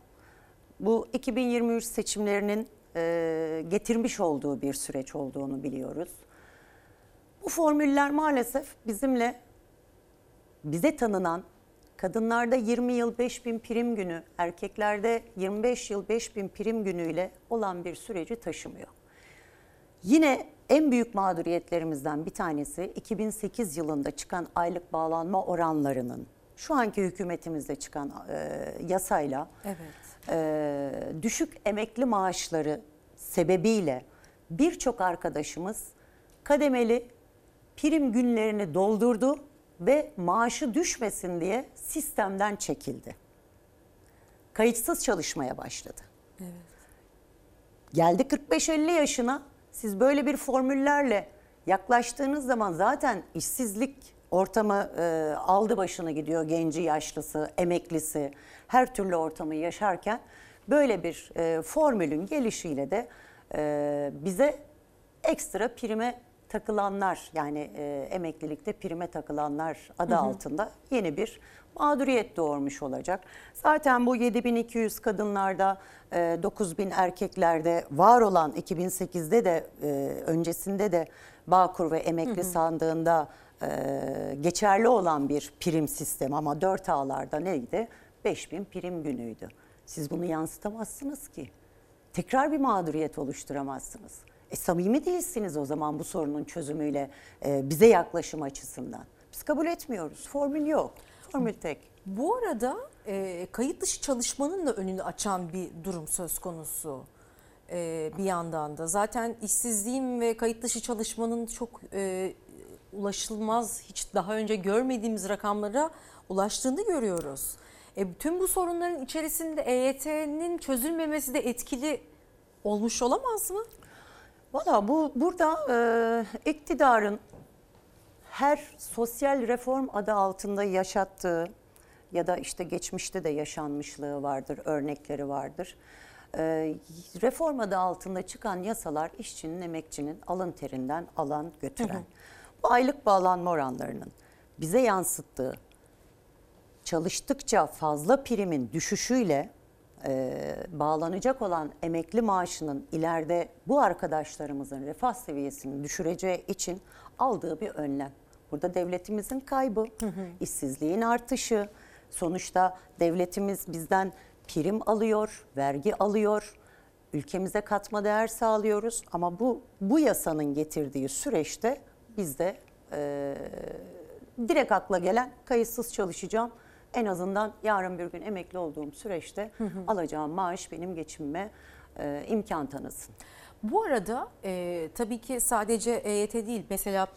Bu 2023 seçimlerinin e, getirmiş olduğu bir süreç olduğunu biliyoruz. Bu formüller maalesef bizimle bize tanınan kadınlarda 20 yıl 5000 prim günü, erkeklerde 25 yıl 5000 prim günüyle olan bir süreci taşımıyor. Yine en büyük mağduriyetlerimizden bir tanesi 2008 yılında çıkan aylık bağlanma oranlarının şu anki hükümetimizde çıkan e, yasayla Evet. E, düşük emekli maaşları sebebiyle birçok arkadaşımız kademeli prim günlerini doldurdu ve maaşı düşmesin diye sistemden çekildi. Kayıtsız çalışmaya başladı. Geldi 45-50 yaşına siz böyle bir formüllerle yaklaştığınız zaman zaten işsizlik ortamı e, aldı başını gidiyor genci, yaşlısı, emeklisi her türlü ortamı yaşarken böyle bir e, formülün gelişiyle de e, bize ekstra prime takılanlar yani e, emeklilikte prime takılanlar adı Hı hı. altında yeni bir mağduriyet doğurmuş olacak. Zaten bu 7200 kadınlarda, e, 9000 erkeklerde var olan 2008'de de e, öncesinde de Bağkur ve emekli Hı hı. sandığında e, geçerli olan bir prim sistemi ama 4 ağlarda neydi? 5000 prim günüydü. Siz bunu yansıtamazsınız ki. Tekrar bir mağduriyet oluşturamazsınız. E, samimi değilsiniz o zaman bu sorunun çözümüyle e, bize yaklaşım açısından. Biz kabul etmiyoruz. Formül yok. Formül tek. Bu arada e, kayıt dışı çalışmanın da önünü açan bir durum söz konusu e, bir yandan da. Zaten işsizliğin ve kayıt dışı çalışmanın çok e, ulaşılmaz, hiç daha önce görmediğimiz rakamlara ulaştığını görüyoruz. E, tüm bu sorunların içerisinde EYT'nin çözülmemesi de etkili olmuş olamaz mı? Valla bu burada e, iktidarın her sosyal reform adı altında yaşattığı ya da işte geçmişte de yaşanmışlığı vardır, örnekleri vardır. E, reform adı altında çıkan yasalar işçinin, emekçinin alın terinden alan götüren. Hı hı. Bu aylık bağlanma oranlarının bize yansıttığı çalıştıkça fazla primin düşüşüyle e, bağlanacak olan emekli maaşının ileride bu arkadaşlarımızın refah seviyesini düşüreceği için aldığı bir önlem. Burada devletimizin kaybı, işsizliğin artışı, sonuçta devletimiz bizden prim alıyor, vergi alıyor, ülkemize katma değer sağlıyoruz ama bu bu yasanın getirdiği süreçte bizde e, direkt akla gelen kayıtsız çalışacağım. En azından yarın bir gün emekli olduğum süreçte Hı hı. alacağım maaş benim geçimime e, imkan tanısın. Bu arada e, tabii ki sadece EYT değil mesela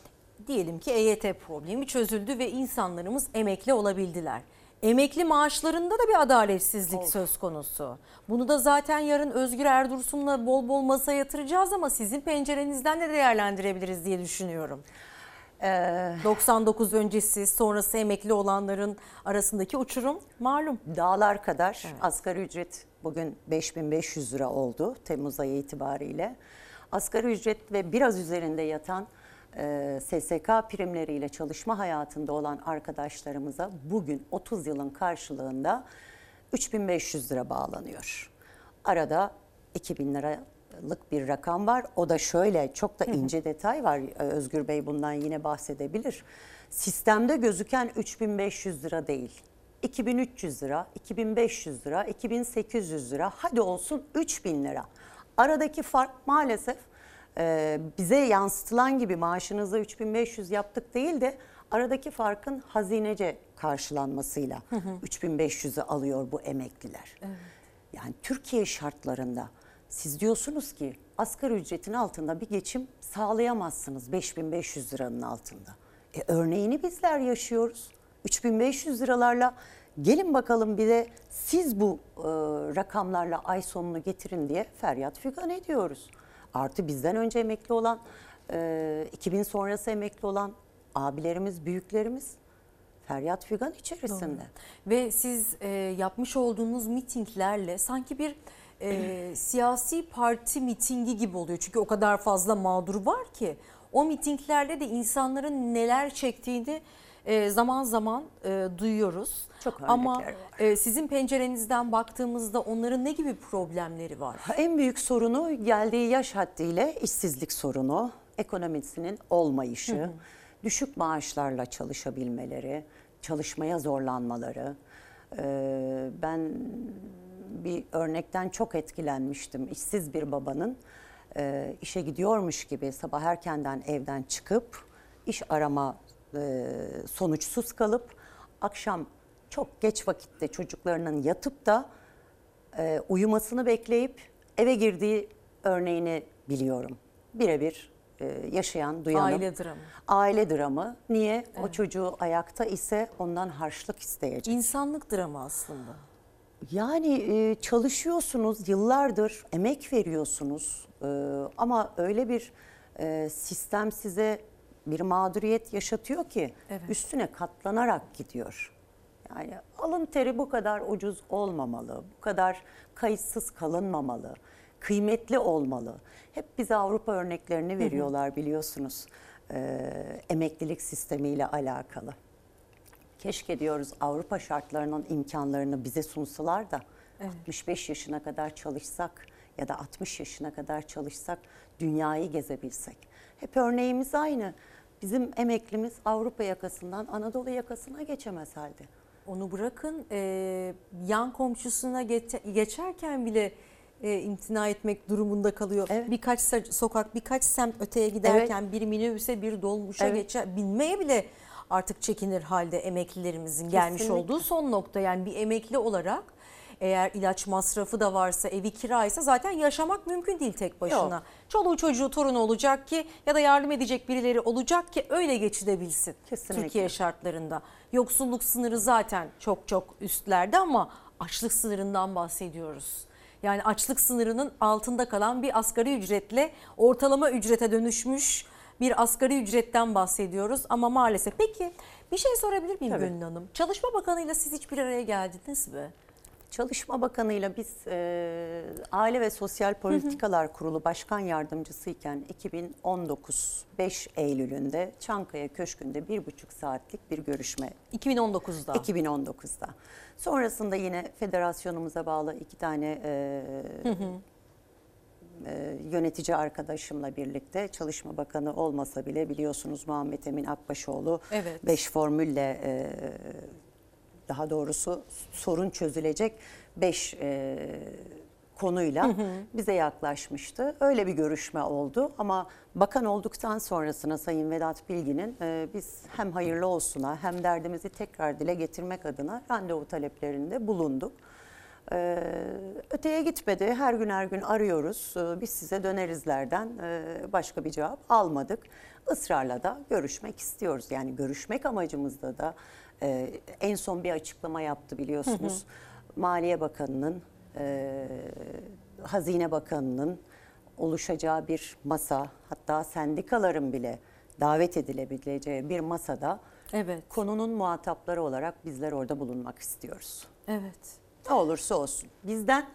diyelim ki EYT problemi çözüldü ve insanlarımız emekli olabildiler. Emekli maaşlarında da bir adaletsizlik söz konusu. Bunu da zaten yarın Özgür Erdursun'la bol bol masaya yatıracağız ama sizin pencerenizden de değerlendirebiliriz diye düşünüyorum. 99 öncesi sonrası emekli olanların arasındaki uçurum malum. Dağlar kadar asgari ücret bugün 5500 lira oldu Temmuz ayı itibariyle. Asgari ücret ve biraz üzerinde yatan e, SSK primleriyle çalışma hayatında olan arkadaşlarımıza bugün 30 yılın karşılığında 3500 lira bağlanıyor. Arada 2000 liralık bir rakam var. O da şöyle çok da ince detay var. Ee, Özgür Bey bundan yine bahsedebilir. Sistemde gözüken 3500 lira değil. 2300 lira, 2500 lira, 2800 lira, hadi olsun 3000 lira. Aradaki fark maalesef e, bize yansıtılan gibi maaşınızı 3500 yaptık değil de aradaki farkın hazinece karşılanmasıyla 3500'ü alıyor bu emekliler. Yani Türkiye şartlarında siz diyorsunuz ki asgari ücretin altında bir geçim sağlayamazsınız 5500 liranın altında. E örneğini bizler yaşıyoruz. 3500 liralarla gelin bakalım bir de siz bu e, rakamlarla ay sonunu getirin diye feryat figan ediyoruz. Artı bizden önce emekli olan, e, 2000 sonrası emekli olan abilerimiz, büyüklerimiz feryat figan içerisinde. Ve siz e, yapmış olduğunuz mitinglerle sanki bir e, siyasi parti mitingi gibi oluyor. Çünkü o kadar fazla mağdur var ki o mitinglerle de insanların neler çektiğini e, zaman zaman e, duyuyoruz. Çok Ama e, sizin pencerenizden baktığımızda onların ne gibi problemleri var? En büyük sorunu geldiği yaş haddiyle işsizlik sorunu, ekonomisinin olmayışı, Hı hı. düşük maaşlarla çalışabilmeleri, çalışmaya zorlanmaları. Ee, ben bir örnekten çok etkilenmiştim. İşsiz bir babanın e, işe gidiyormuş gibi sabah erkenden evden çıkıp iş arama e, sonuçsuz kalıp akşam çok geç vakitte çocuklarının yatıp da e, uyumasını bekleyip eve girdiği örneğini biliyorum. Birebir e, yaşayan, duyanım. Aile dramı. Aile dramı. Niye? O çocuğu ayakta ise ondan harçlık isteyecek. İnsanlık dramı aslında. Yani e, çalışıyorsunuz yıllardır, emek veriyorsunuz E, ama öyle bir e, sistem size bir mağduriyet yaşatıyor ki Evet. üstüne katlanarak gidiyor. Yani alın teri bu kadar ucuz olmamalı, bu kadar kayıtsız kalınmamalı, kıymetli olmalı. Hep bize Avrupa örneklerini veriyorlar biliyorsunuz e, emeklilik sistemiyle alakalı. Keşke diyoruz Avrupa şartlarının imkanlarını bize sunsalar da 65 yaşına kadar çalışsak ya da 60 yaşına kadar çalışsak dünyayı gezebilsek. Hep örneğimiz aynı. Bizim emeklimiz Avrupa yakasından Anadolu yakasına geçemez halde. Onu bırakın e, yan komşusuna geçe- geçerken bile e, imtina etmek durumunda kalıyor. Birkaç sa- sokak, birkaç semt öteye giderken bir minibüse, bir dolmuşa Evet. geçer, binmeye bile artık çekinir halde emeklilerimizin gelmiş Kesinlikle. olduğu son nokta. Yani bir emekli olarak eğer ilaç masrafı da varsa, evi kiraysa zaten yaşamak mümkün değil tek başına. Yok. Çoluğu çocuğu torunu olacak ki ya da yardım edecek birileri olacak ki öyle geçinebilsin Kesinlikle. Türkiye şartlarında. Yoksulluk sınırı zaten çok çok üstlerde ama açlık sınırından bahsediyoruz. Yani açlık sınırının altında kalan bir asgari ücretle ortalama ücrete dönüşmüş bir asgari ücretten bahsediyoruz ama maalesef. Peki bir şey sorabilir miyim. Gönül Hanım? Çalışma Bakanı'yla siz hiçbir araya geldiniz mi? Çalışma Bakanı'yla biz e, Aile ve Sosyal Politikalar Kurulu Başkan Yardımcısıyken 2019 5 Eylül'ünde Çankaya Köşkü'nde bir buçuk saatlik bir görüşme 2019'da. 2019'da. Sonrasında yine federasyonumuza bağlı iki tane e, Hı hı. e, yönetici arkadaşımla birlikte Çalışma Bakanı olmasa bile biliyorsunuz Muhammed Emin Akbaşoğlu Evet. 5 formülle e, daha doğrusu sorun çözülecek 5 konuyla Hı hı. bize yaklaşmıştı. Öyle bir görüşme oldu ama bakan olduktan sonrasına Sayın Vedat Bilgin'in e, biz hem hayırlı olsuna hem derdimizi tekrar dile getirmek adına randevu taleplerinde bulunduk. Ee, öteye gitmedi. Her gün her gün arıyoruz. Ee, biz size dönerizlerden e, başka bir cevap almadık. Israrla da görüşmek istiyoruz. Yani görüşmek amacımızda da e, en son bir açıklama yaptı biliyorsunuz. Maliye Bakanı'nın, e, Hazine Bakanı'nın oluşacağı bir masa, hatta sendikaların bile davet edilebileceği bir masada Evet. konunun muhatapları olarak bizler orada bulunmak istiyoruz. Evet. Ne olursa olsun. Bizden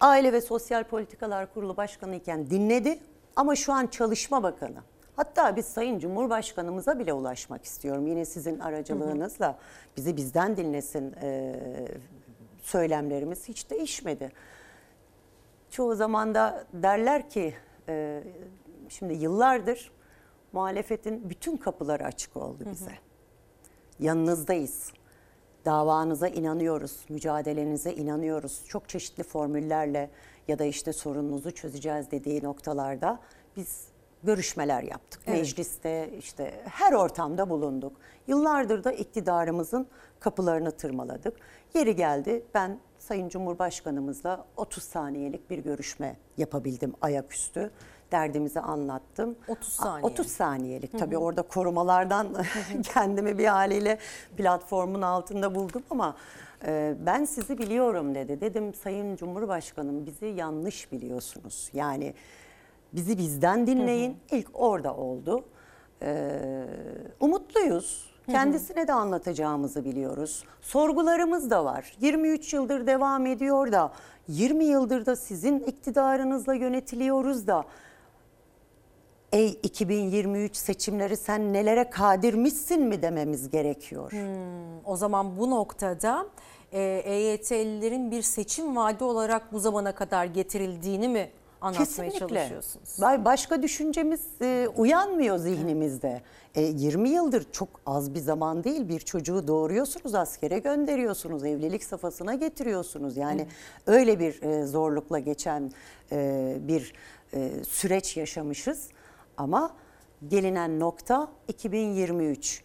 Aile ve Sosyal Politikalar Kurulu Başkanı iken dinledi ama şu an Çalışma Bakanı. Hatta biz Sayın Cumhurbaşkanımıza bile ulaşmak istiyorum. Yine sizin aracılığınızla bizi bizden dinlesin e, söylemlerimiz hiç değişmedi. Çoğu zaman da derler ki e, şimdi yıllardır muhalefetin bütün kapıları açık oldu bize. Yanınızdayız. Davanıza inanıyoruz, mücadelenize inanıyoruz. Çok çeşitli formüllerle ya da işte sorununuzu çözeceğiz dediği noktalarda biz görüşmeler yaptık. Evet. Mecliste işte her ortamda bulunduk. Yıllardır da iktidarımızın kapılarını tırmaladık. Yeri geldi ben Sayın Cumhurbaşkanımızla 30 saniyelik bir görüşme yapabildim ayaküstü. Derdimizi anlattım. 30 saniye. 30 saniyelik Hı tabii hı. orada korumalardan kendimi bir haliyle platformun altında buldum ama e, ben sizi biliyorum dedi. Dedim Sayın Cumhurbaşkanım bizi yanlış biliyorsunuz. Yani bizi bizden dinleyin. İlk orada oldu. E, umutluyuz. Hı hı. Kendisine de anlatacağımızı biliyoruz. Sorgularımız da var. 23 yıldır devam ediyor da 20 yıldır da sizin iktidarınızla yönetiliyoruz da Ey 2023 seçimleri sen nelere kadirmişsin mi dememiz gerekiyor. Hmm, o zaman bu noktada e, EYT'lilerin bir seçim vaadi olarak bu zamana kadar getirildiğini mi anlatmaya çalışıyorsunuz? Ba- Başka düşüncemiz e, uyanmıyor zihnimizde. E, 20 yıldır çok az bir zaman değil. Bir çocuğu doğuruyorsunuz, askere gönderiyorsunuz, evlilik safhasına getiriyorsunuz. Yani öyle bir e, zorlukla geçen e, bir e, süreç yaşamışız. Ama gelinen nokta 2023.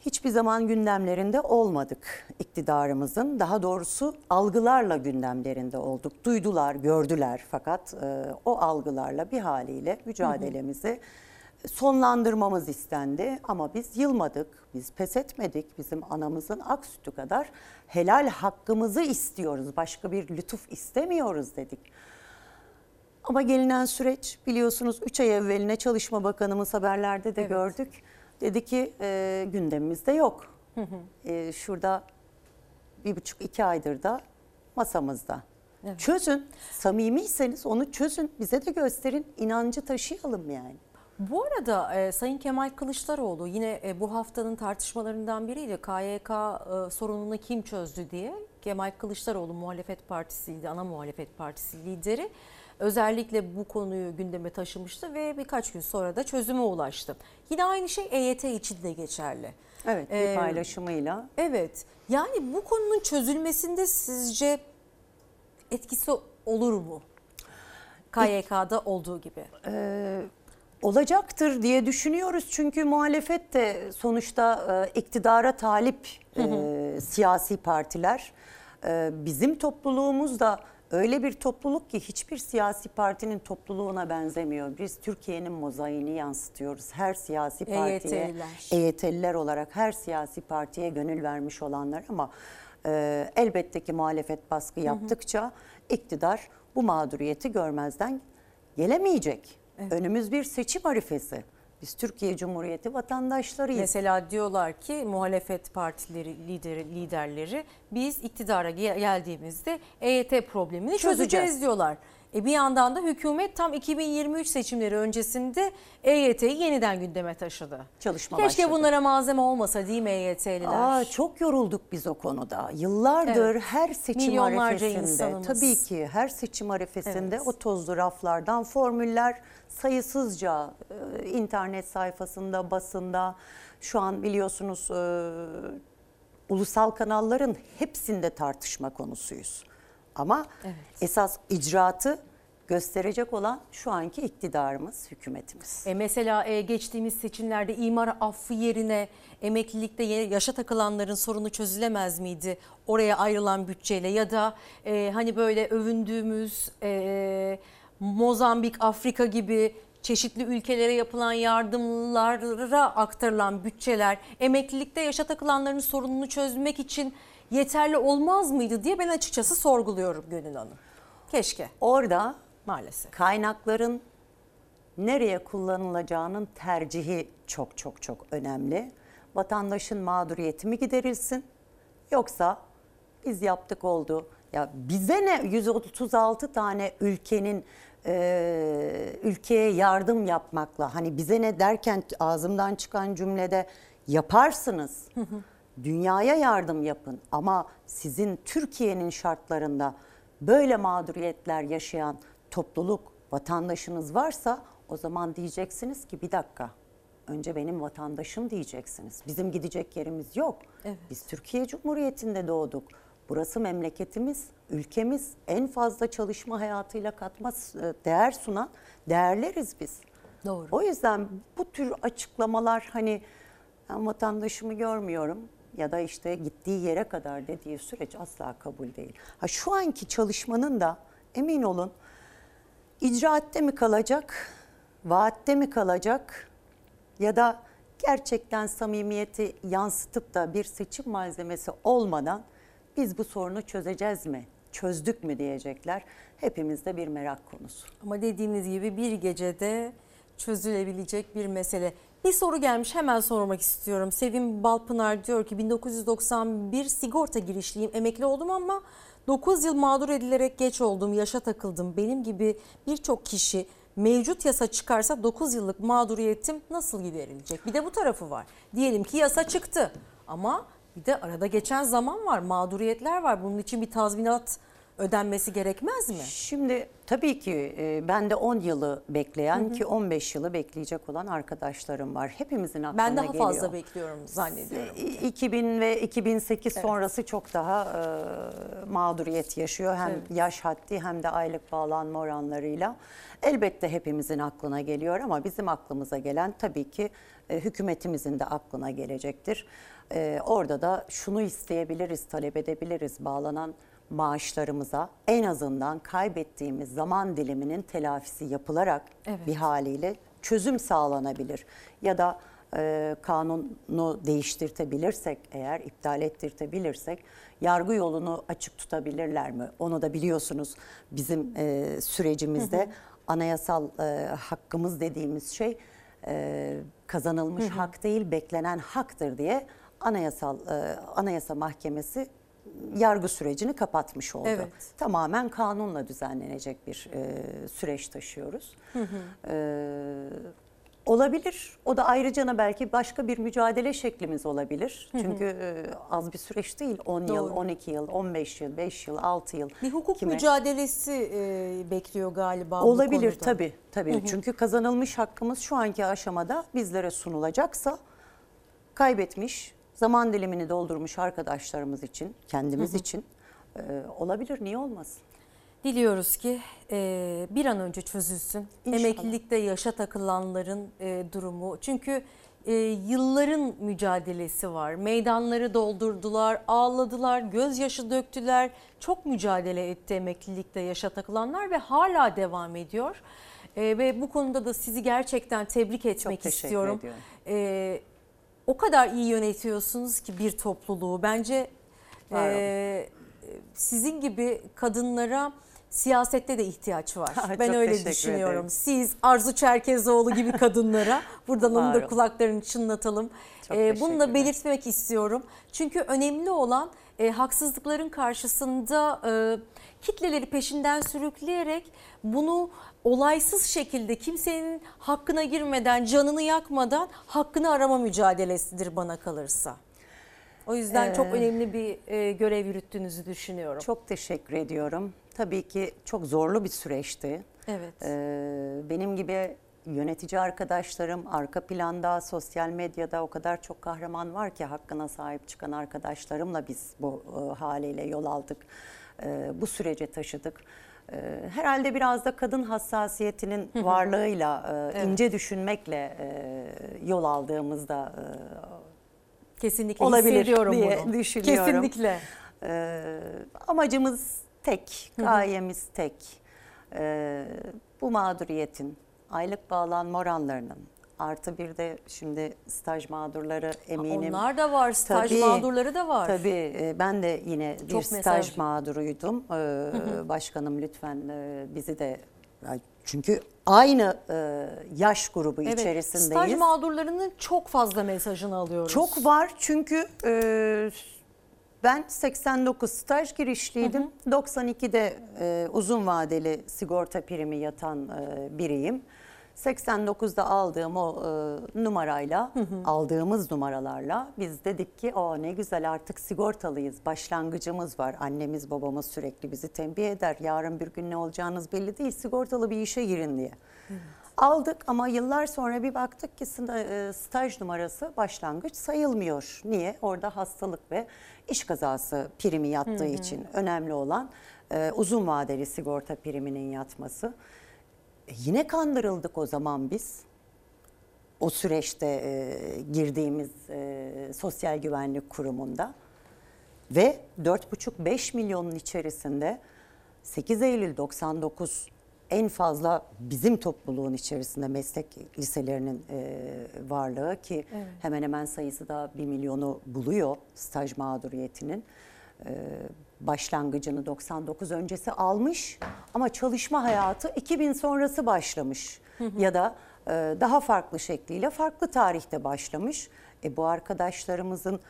Hiçbir zaman gündemlerinde olmadık iktidarımızın. Daha doğrusu algılarla gündemlerinde olduk. Duydular, gördüler fakat e, o algılarla bir haliyle mücadelemizi sonlandırmamız istendi. Ama biz yılmadık, biz pes etmedik. Bizim anamızın ak sütü kadar helal hakkımızı istiyoruz. Başka bir lütuf istemiyoruz dedik. Ama gelinen süreç biliyorsunuz 3 ay evveline Çalışma Bakanımız haberlerde de gördük. Dedi ki e, gündemimizde yok. E, şurada bir buçuk iki aydır da masamızda. Evet. Çözün. Samimiyseniz onu çözün. Bize de gösterin. inancı taşıyalım yani. Bu arada e, Sayın Kemal Kılıçdaroğlu yine e, bu haftanın tartışmalarından biriydi. KYK e, sorununu kim çözdü diye. Kemal Kılıçdaroğlu muhalefet partisiydi, ana muhalefet partisi lideri. Özellikle bu konuyu gündeme taşımıştı ve birkaç gün sonra da çözüme ulaştı. Yine aynı şey EYT için de geçerli. Evet bir Ee, paylaşımıyla. Evet. Yani bu konunun çözülmesinde sizce etkisi olur mu? KYK'da olduğu gibi. Ee, olacaktır diye düşünüyoruz. Çünkü muhalefet de sonuçta e, iktidara talip Hı hı. e, siyasi partiler. E, bizim topluluğumuz da öyle bir topluluk ki hiçbir siyasi partinin topluluğuna benzemiyor. Biz Türkiye'nin mozaiğini yansıtıyoruz. Her siyasi partiye, EYT'liler. EYT'liler olarak her siyasi partiye gönül vermiş olanlar ama e, elbette ki muhalefet baskı hı. yaptıkça iktidar bu mağduriyeti görmezden gelemeyecek. Önümüz bir seçim arifesi. Biz Türkiye Cumhuriyeti vatandaşlarıyız. Mesela diyorlar ki muhalefet partileri lideri, liderleri biz iktidara gel- geldiğimizde EYT problemini çözeceğiz, Çözeceğiz. diyorlar. E bir yandan da hükümet tam 2023 seçimleri öncesinde EYT'yi yeniden gündeme taşıdı. Çalışma Keşke başladı. bunlara malzeme olmasa değil mi EYT'liler? Aa, çok yorulduk biz o konuda. Yıllardır Evet. her seçim Milyonlarca arifesinde insanımız. tabii ki her seçim arifesinde Evet. o tozlu raflardan formüller sayısızca e, internet sayfasında, basında şu an biliyorsunuz e, ulusal kanalların hepsinde tartışma konusuyuz. Ama esas icraatı gösterecek olan şu anki iktidarımız, hükümetimiz. E mesela e, geçtiğimiz seçimlerde imar affı yerine emeklilikte yaşa takılanların sorunu çözülemez miydi? Oraya ayrılan bütçeyle ya da e, hani böyle övündüğümüz e, Mozambik, Afrika gibi çeşitli ülkelere yapılan yardımlara aktarılan bütçeler emeklilikte yaşa takılanların sorununu çözmek için yeterli olmaz mıydı diye ben açıkçası sorguluyorum Gönül Hanım. Keşke. Orada maalesef kaynakların nereye kullanılacağının tercihi çok çok çok önemli. Vatandaşın mağduriyeti mi giderilsin yoksa biz yaptık oldu. Ya bize ne 136 tane ülkenin e, ülkeye yardım yapmakla hani bize ne derken ağzımdan çıkan cümlede yaparsınız. Dünyaya yardım yapın ama sizin Türkiye'nin şartlarında böyle mağduriyetler yaşayan topluluk, vatandaşınız varsa o zaman diyeceksiniz ki bir dakika önce benim vatandaşım diyeceksiniz. Bizim gidecek yerimiz yok. Evet. Biz Türkiye Cumhuriyeti'nde doğduk. Burası memleketimiz, ülkemiz en fazla çalışma hayatıyla katma e, değer sunan değerleriz biz. Doğru. O yüzden bu tür açıklamalar hani ben vatandaşımı görmüyorum ya da işte gittiği yere kadar dediği süreç asla kabul değil. Ha şu anki çalışmanın da emin olun icraatte mi kalacak, vaatte mi kalacak ya da gerçekten samimiyeti yansıtıp da bir seçim malzemesi olmadan biz bu sorunu çözeceğiz mi, çözdük mü diyecekler. Hepimizde bir merak konusu. Ama dediğiniz gibi bir gecede çözülebilecek bir mesele. Bir soru gelmiş hemen sormak istiyorum. Sevim Balpınar diyor ki 1991 sigorta girişliyim emekli oldum ama 9 yıl mağdur edilerek geç oldum yaşa takıldım. Benim gibi birçok kişi mevcut yasa çıkarsa 9 yıllık mağduriyetim nasıl giderilecek? Bir de bu tarafı var. Diyelim ki yasa çıktı ama bir de arada geçen zaman var mağduriyetler var. Bunun için bir tazminat ödenmesi gerekmez mi? Şimdi tabii ki e, ben de 10 yılı bekleyen ki 15 yılı bekleyecek olan arkadaşlarım var. Hepimizin aklına Ben daha geliyor. fazla bekliyorum zannediyorum. E, 2000 ve 2008 sonrası çok daha e, mağduriyet yaşıyor. Hem Evet. yaş haddi hem de aylık bağlanma oranlarıyla. Elbette hepimizin aklına geliyor ama bizim aklımıza gelen tabii ki e, hükümetimizin de aklına gelecektir. E, orada da şunu isteyebiliriz, talep edebiliriz bağlanan maaşlarımıza en azından kaybettiğimiz zaman diliminin telafisi yapılarak Evet. bir haliyle çözüm sağlanabilir. Ya da e, kanunu değiştirtebilirsek eğer iptal ettirtebilirsek yargı yolunu açık tutabilirler mi? Onu da biliyorsunuz bizim e, sürecimizde Hı hı. anayasal e, hakkımız dediğimiz şey e, kazanılmış Hı hı. hak değil beklenen haktır diye anayasal e, anayasa mahkemesi yargı sürecini kapatmış oldu. Evet. Tamamen kanunla düzenlenecek bir e, süreç taşıyoruz. Hı hı. Ee, olabilir. O da ayrıca belki başka bir mücadele şeklimiz olabilir. Hı hı. Çünkü e, az bir süreç değil. 10 yıl, Doğru. 12 yıl, 15 yıl, 5 yıl, 6 yıl. Bir hukuk Kime? mücadelesi e, bekliyor galiba Olabilir tabii. tabii. Hı hı. Çünkü kazanılmış hakkımız şu anki aşamada bizlere sunulacaksa kaybetmiş, zaman dilimini doldurmuş arkadaşlarımız için, kendimiz Hı hı. için e, olabilir. Niye olmasın? Diliyoruz ki e, bir an önce çözülsün. İnşallah. Emeklilikte yaşa takılanların e, durumu. Çünkü e, yılların mücadelesi var. Meydanları doldurdular, ağladılar, gözyaşı döktüler. Çok mücadele etti emeklilikte yaşa takılanlar ve hala devam ediyor. E, ve bu konuda da sizi gerçekten tebrik etmek teşekkür istiyorum. ediyorum. E, o kadar iyi yönetiyorsunuz ki bir topluluğu. Bence e, sizin gibi kadınlara siyasette de ihtiyaç var. Ben öyle düşünüyorum. ederim. Siz Arzu Çerkezoğlu gibi kadınlara buradan Var da kulaklarını çınlatalım. Çok Ee, bunu da belirtmek istiyorum. Çünkü önemli olan e, haksızlıkların karşısında e, kitleleri peşinden sürükleyerek bunu olaysız şekilde kimsenin hakkına girmeden, canını yakmadan hakkını arama mücadelesidir bana kalırsa. O yüzden çok Ee, önemli bir e, görev yürüttüğünüzü düşünüyorum. Çok teşekkür ediyorum. Tabii ki çok zorlu bir süreçti. Evet. Ee, benim gibi yönetici arkadaşlarım arka planda, sosyal medyada o kadar çok kahraman var ki hakkına sahip çıkan arkadaşlarımla biz bu e, haliyle yol aldık. E, bu sürece taşıdık. E, herhalde biraz da kadın hassasiyetinin varlığıyla, e, Evet. ince düşünmekle e, yol aldığımızda Kesinlikle olabilir hissediyorum diye bunu. düşünüyorum. Kesinlikle. Ee, amacımız tek, gayemiz tek. Ee, bu mağduriyetin, aylık bağlanma oranlarının artı bir de şimdi staj mağdurları eminim. Onlar da var, staj mağdurları da var. Tabii e, ben de yine bir Çok staj mesaj. mağduruydum. Ee, hı. Başkanım lütfen e, bizi de Çünkü aynı e, yaş grubu Evet, içerisindeyiz. Staj mağdurlarının çok fazla mesajını alıyoruz. Çok var çünkü e, ben 89 staj girişliydim. 92'de e, uzun vadeli sigorta primi yatan e, biriyim. 89'da aldığım o e, numarayla, aldığımız numaralarla biz dedik ki o ne güzel artık sigortalıyız. Başlangıcımız var. Annemiz babamız sürekli bizi tembih eder. Yarın bir gün ne olacağınız belli değil. Sigortalı bir işe girin diye. Aldık ama yıllar sonra bir baktık ki e, staj numarası başlangıç sayılmıyor. Niye? Orada hastalık ve iş kazası primi yattığı Hı hı. için önemli olan e, uzun vadeli sigorta priminin yatması. E, yine kandırıldık o zaman biz. O süreçte e, girdiğimiz e, sosyal güvenlik kurumunda ve 4,5-5 milyonun içerisinde 8 Eylül 99 en fazla bizim topluluğun içerisinde meslek liselerinin e, varlığı ki Evet. hemen hemen sayısı da 1 milyonu buluyor staj mağduriyetinin. E, başlangıcını 99 öncesi almış ama çalışma hayatı 2000 sonrası başlamış ya da e, daha farklı şekliyle farklı tarihte başlamış. E, bu arkadaşlarımızın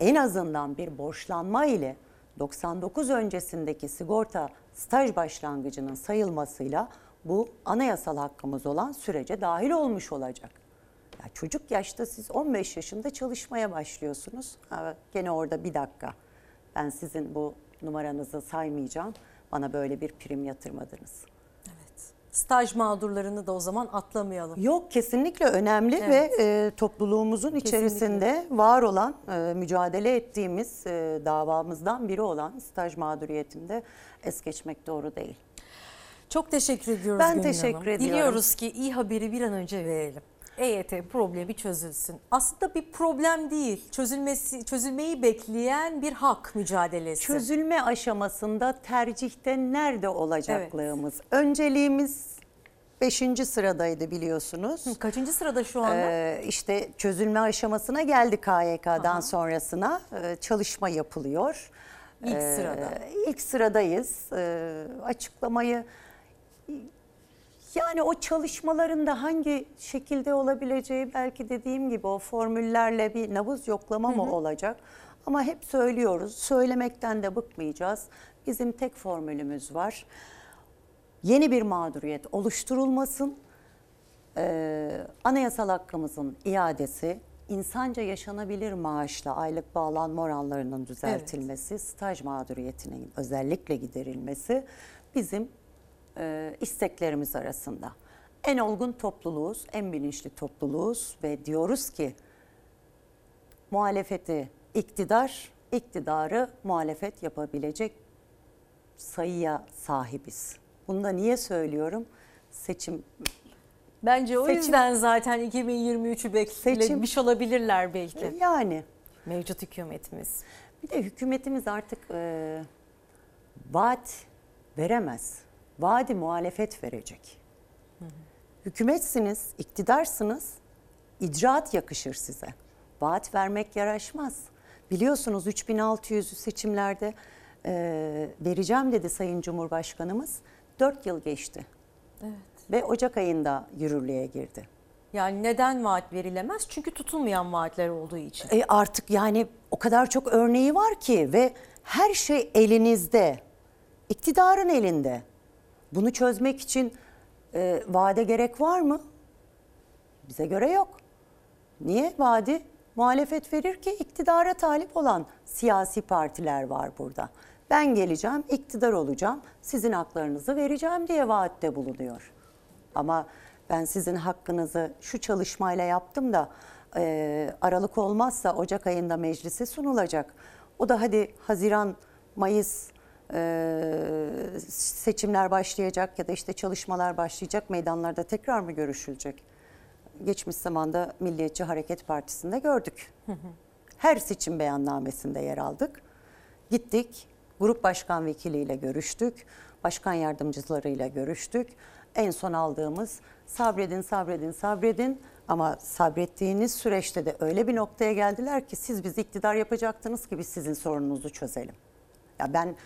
en azından bir borçlanma ile 99 öncesindeki sigorta staj başlangıcının sayılmasıyla bu anayasal hakkımız olan sürece dahil olmuş olacak. Ya çocuk yaşta siz 15 yaşında çalışmaya başlıyorsunuz. Ha, gene orada bir dakika. Ben sizin bu numaranızı saymayacağım. Bana böyle bir prim yatırmadınız. Staj mağdurlarını da o zaman atlamayalım. Yok kesinlikle önemli Evet. ve e, topluluğumuzun içerisinde var olan e, mücadele ettiğimiz e, davamızdan biri olan staj mağduriyetinde es geçmek doğru değil. Çok teşekkür ediyoruz Ben Gönül teşekkür Hanım. ediyorum. Diliyoruz ki iyi haberi bir an önce verelim. EYT problemi çözülsün. Aslında bir problem değil. Çözülmesi çözülmeyi bekleyen bir hak mücadelesi. Çözülme aşamasında tercihte nerede olacaklığımız. Önceliğimiz 5. sıradaydı biliyorsunuz. Kaçıncı sırada şu anda? Ee, işte çözülme aşamasına geldik KYK'dan sonrasına Ee, çalışma yapılıyor. İlk Ee, sırada. İlk sıradayız. Ee, açıklamayı yani o çalışmaların da hangi şekilde olabileceği belki dediğim gibi o formüllerle bir nabız yoklama mı olacak? Ama hep söylüyoruz, söylemekten de bıkmayacağız. Bizim tek formülümüz var. Yeni bir mağduriyet oluşturulmasın. Ee, anayasal hakkımızın iadesi, insanca yaşanabilir maaşla aylık bağlanma oranlarının düzeltilmesi, staj mağduriyetinin özellikle giderilmesi bizim e, isteklerimiz arasında. En olgun topluluğuz, en bilinçli topluluğuz ve diyoruz ki muhalefeti iktidar, iktidarı muhalefet yapabilecek sayıya sahibiz. Bunu da niye söylüyorum? Seçim Bence o Seçim- yüzden zaten 2023'ü beklemiş olabilirler belki. Yani. Mevcut hükümetimiz. Bir de hükümetimiz artık e, vaat veremez. Vaadi muhalefet verecek. Hükümetsiniz, iktidarsınız, icraat yakışır size. Vaat vermek yaraşmaz. Biliyorsunuz 3600'ü seçimlerde e, vereceğim dedi Sayın Cumhurbaşkanımız. 4 yıl geçti Evet. ve Ocak ayında yürürlüğe girdi. Yani neden vaat verilemez? Çünkü tutulmayan vaatler olduğu için. E artık yani o kadar çok örneği var ki ve her şey elinizde. İktidarın elinde. Bunu çözmek için e, vade gerek var mı? Bize göre yok. Niye? Vadi muhalefet verir ki iktidara talip olan siyasi partiler var burada. Ben geleceğim, iktidar olacağım, sizin haklarınızı vereceğim diye vaatte bulunuyor. Ama ben sizin hakkınızı şu çalışmayla yaptım da e, Aralık olmazsa Ocak ayında meclise sunulacak. O da hadi Haziran, Mayıs e, seçimler başlayacak ya da işte çalışmalar başlayacak meydanlarda tekrar mı görüşülecek? Geçmiş zamanda Milliyetçi Hareket Partisi'nde gördük. Her seçim beyannamesinde yer aldık. Gittik, grup başkan vekiliyle görüştük, başkan yardımcılarıyla görüştük. En son aldığımız sabredin, sabredin, sabredin ama sabrettiğiniz süreçte de öyle bir noktaya geldiler ki siz bizi iktidar yapacaktınız ki biz sizin sorununuzu çözelim. Ya ben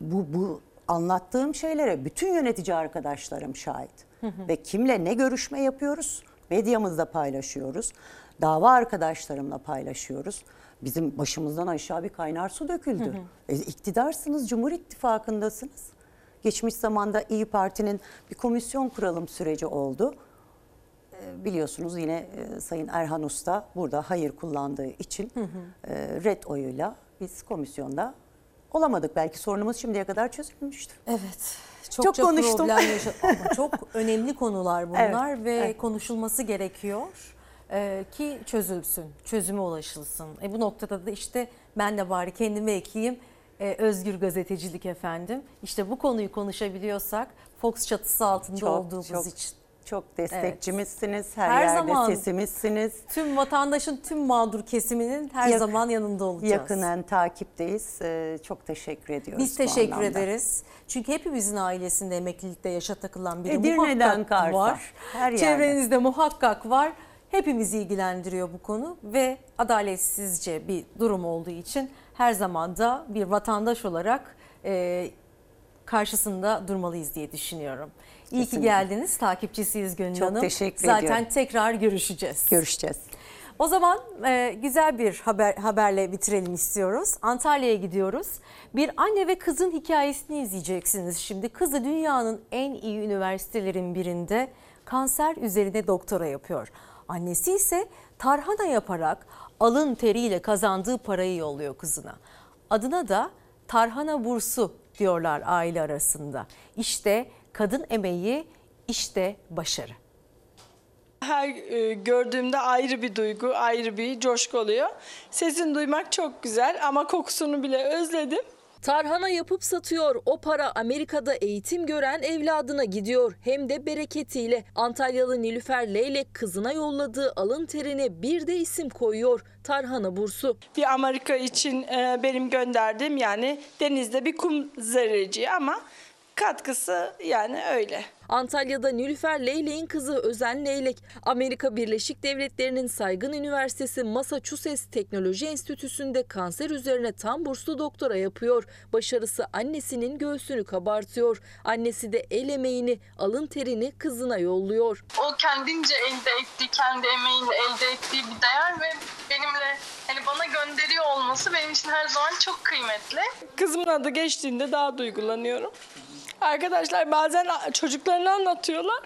bu, bu anlattığım şeylere bütün yönetici arkadaşlarım şahit. ve kimle ne görüşme yapıyoruz? Medyamızda paylaşıyoruz. Dava arkadaşlarımla paylaşıyoruz. Bizim başımızdan aşağı bir kaynar su döküldü. Hı hı. E, iktidarsınız, Cumhur İttifakı'ndasınız. Geçmiş zamanda İyi Parti'nin bir komisyon kuralım süreci oldu. E, biliyorsunuz yine e, Sayın Erhan Usta burada hayır kullandığı için e, red oyuyla biz komisyonda olamadık. Belki sorunumuz şimdiye kadar çözülmüştü. Evet. Çok, Çok çok konuştum. problem yaşadık. Ama çok önemli konular bunlar Evet, ve evet. konuşulması gerekiyor e, ki çözülsün, çözüme ulaşılsın. E, bu noktada da işte ben de bari kendime ekleyeyim e, özgür gazetecilik efendim. İşte bu konuyu konuşabiliyorsak Fox çatısı altında Çok, olduğumuz çok, için. Çok destekçimizsiniz. Her, Her yerde zaman. sesimizsiniz. Tüm vatandaşın tüm mağdur kesiminin her Yak- zaman yanında olacağız. Yakından takipteyiz. Ee, çok teşekkür ediyoruz. Biz bu teşekkür anlamda. ederiz. Çünkü hepimizin ailesinde emeklilikte yaşa takılan biri Edirne'den muhakkak Kars'a, var. her yerde. Çevrenizde muhakkak var. Hepimizi ilgilendiriyor bu konu ve adaletsizce bir durum olduğu için her zaman da bir vatandaş olarak e, karşısında durmalıyız diye düşünüyorum. İyi ki Kesinlikle. geldiniz. Takipçisiyiz Gönül Çok Hanım. teşekkür Zaten ediyorum. tekrar görüşeceğiz. Görüşeceğiz. O zaman e, güzel bir haber haberle bitirelim istiyoruz. Antalya'ya gidiyoruz. Bir anne ve kızın hikayesini izleyeceksiniz şimdi. Kızı dünyanın en iyi üniversitelerin birinde kanser üzerine doktora yapıyor. Annesi ise tarhana yaparak alın teriyle kazandığı parayı yolluyor kızına. Adına da tarhana bursu diyorlar aile arasında. İşte kadın emeği, işte başarı. Her e, gördüğümde ayrı bir duygu, ayrı bir coşku oluyor. Sesini duymak çok güzel ama kokusunu bile özledim. Tarhana yapıp satıyor. O para Amerika'da eğitim gören evladına gidiyor. Hem de bereketiyle. Antalyalı Nilüfer Leylek kızına yolladığı alın terine bir de isim koyuyor. Tarhana bursu. Bir Amerika için e, benim gönderdiğim yani denizde bir kum zerreciği ama katkısı yani öyle. Antalya'da Nilüfer Leylek'in kızı Özen Leylek, Amerika Birleşik Devletleri'nin saygın üniversitesi Massachusetts Teknoloji Enstitüsü'nde kanser üzerine tam burslu doktora yapıyor. Başarısı annesinin göğsünü kabartıyor. Annesi de el emeğini, alın terini kızına yolluyor. o kendince elde ettiği, kendi emeğiyle elde ettiği bir değer ve benimle hani bana gönderiyor olması benim için her zaman çok kıymetli. Kızımın adı geçtiğinde daha duygulanıyorum. Arkadaşlar bazen çocuklarını anlatıyorlar.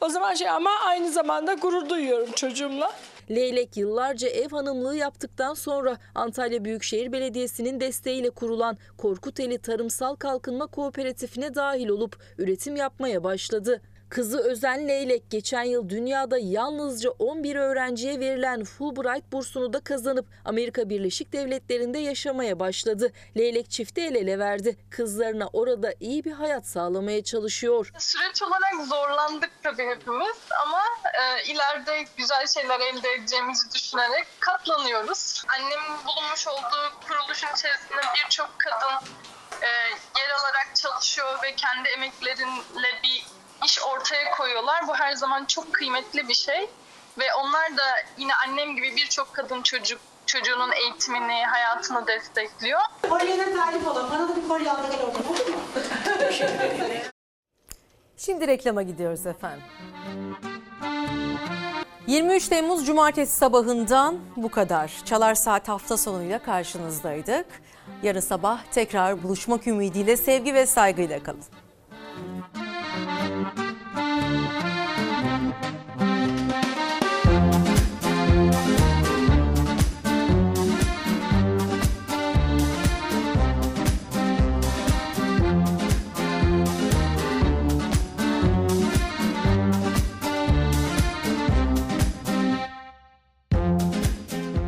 O zaman şey ama aynı zamanda gurur duyuyorum çocuğumla. Leylek yıllarca ev hanımlığı yaptıktan sonra Antalya Büyükşehir Belediyesi'nin desteğiyle kurulan Korkuteli Tarımsal Kalkınma Kooperatifine dahil olup üretim yapmaya başladı. Kızı Özen Leylek geçen yıl dünyada yalnızca 11 öğrenciye verilen Fulbright bursunu da kazanıp Amerika Birleşik Devletleri'nde yaşamaya başladı. Leylek çifti el ele verdi. Kızlarına orada iyi bir hayat sağlamaya çalışıyor. Süreç olarak zorlandık tabii hepimiz ama e, ileride güzel şeyler elde edeceğimizi düşünerek katlanıyoruz. Annemin bulunmuş olduğu kuruluşun içerisinde birçok kadın e, yer alarak çalışıyor ve kendi emekleriyle bir iş ortaya koyuyorlar. Bu her zaman çok kıymetli bir şey ve onlar da yine annem gibi birçok kadın çocuk çocuğunun eğitimini, hayatını destekliyor. Kolyene talip olun. Bana da bir kolye aldı gel. Olur mu? Şimdi reklama gidiyoruz efendim. 23 Temmuz Cumartesi sabahından bu kadar. Çalar Saat hafta sonuyla karşınızdaydık. Yarın sabah tekrar buluşmak ümidiyle sevgi ve saygıyla kalın. Thank you.